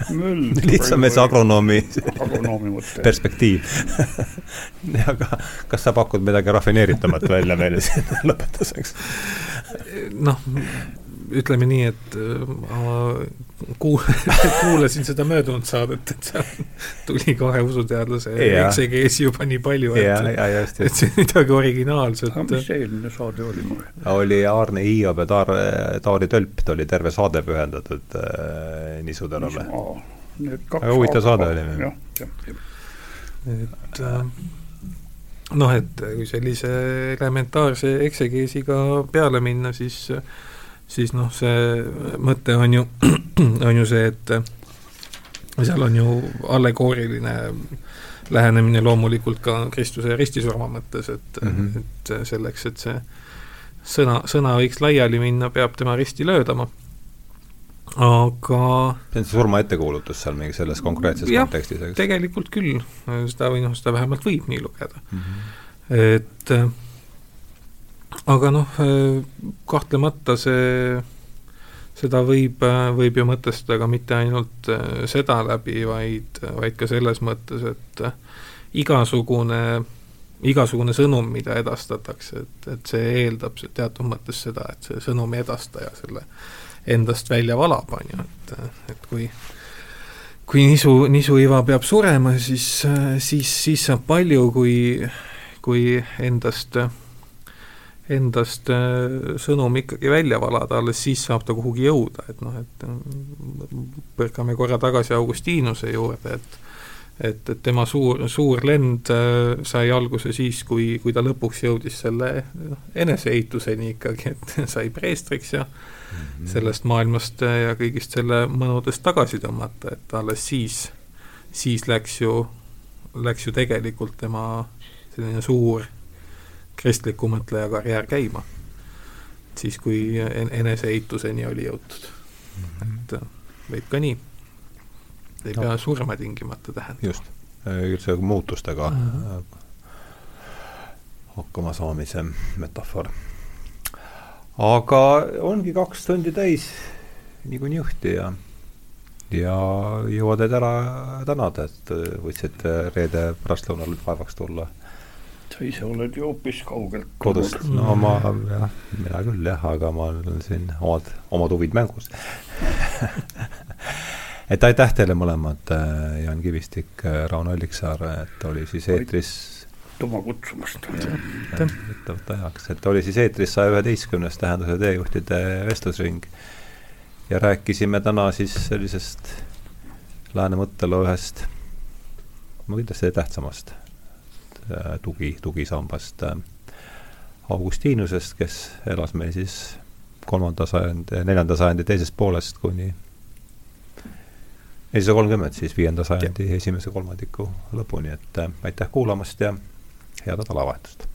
[laughs] lihtsameelse agronoomi, agronoomi perspektiiv [laughs] aga kas sa pakud midagi rafineeritumat välja meile siin lõpetuseks? noh, ütleme nii, et ma kuul-, [laughs] kuulasin seda möödunud saadet, et seal tuli kahe usuteadlase eksegeesi juba nii palju, et, et see on midagi originaalset. aga mis see eelmine saade oli? oli Aarne Hiiob ja Taar, Taari Tölp, ta oli terve saade pühendatud äh, nisuterale. väga huvitav saade oli. jah, jah, jah. et äh, noh, et kui sellise elementaarse eksegeesiga peale minna, siis äh, siis noh, see mõte on ju, [clears throat] on ju see, et seal on ju allegooriline lähenemine loomulikult ka Kristuse ristisurma mõttes, et mm, -hmm. et selleks, et see sõna, sõna võiks laiali minna, peab tema risti löödama. aga see on see surma ettekuulutus seal mingi selles konkreetses jah, kontekstis, eks? tegelikult küll, seda või noh, seda vähemalt võib nii lugeda mm. -hmm. et aga noh, äh, kahtlemata see, seda võib, äh, võib ju mõtestada ka mitte ainult äh, seda läbi, vaid, vaid ka selles mõttes, et igasugune, igasugune sõnum, mida edastatakse, et, et see eeldab teatud mõttes seda, et see sõnumi edastaja selle endast välja valab, on ju, et, et kui kui nisu, nisuiva peab surema, siis, siis, siis saab palju, kui, kui endast äh, endast äh, sõnum ikkagi välja valada, alles siis saab ta kuhugi jõuda, et noh, et põrkame korra tagasi Augustiinuse juurde, et et, et tema suur, suur lend äh, sai alguse siis, kui, kui ta lõpuks jõudis selle noh, eneseeituseni ikkagi, et [laughs] sai preestriks ja mm -hmm. sellest maailmast ja kõigist selle mõnudest tagasi tõmmata, et alles siis, siis läks ju läks ju tegelikult tema selline suur kristliku mõtleja karjäär käima. siis, kui en-, eneseituseni oli jõutud mm. -hmm. et äh, võib ka nii. ei no. pea surma tingimata tähendama. just, üldse muutustega mm -hmm. hakkama saamise metafoor. aga ongi kaks tundi täis niikuinii õhti ja ja jõuan teid ära tänada, et võtsite reede pärastlõunal vaevaks tulla. Sa ise oled ju hoopis kaugelt kodust, no ma jah, mina küll jah, aga ma olen siin omad, omad huvid mängus. [laughs] Et aitäh teile mõlemad, Jaan Kivistik, Rauno Alliksaar, et oli siis eetris aitüma kutsumast. võtta heaks, et oli siis eetris saja üheteistkümnes Tähenduse teejuhtide vestlusring. Ja rääkisime täna siis sellisest lääne mõtteloo ühest, no kindlasti tähtsamast äh, tugi, tugisambast äh, Augustinusest, kes elas meil siis kolmanda sajandi, neljanda sajandi teisest poolest kuni nelisada kolmkümmend siis viienda sajandi esimese kolmandiku lõpuni, et äh, aitäh kuulamast ja head nädalavahetust!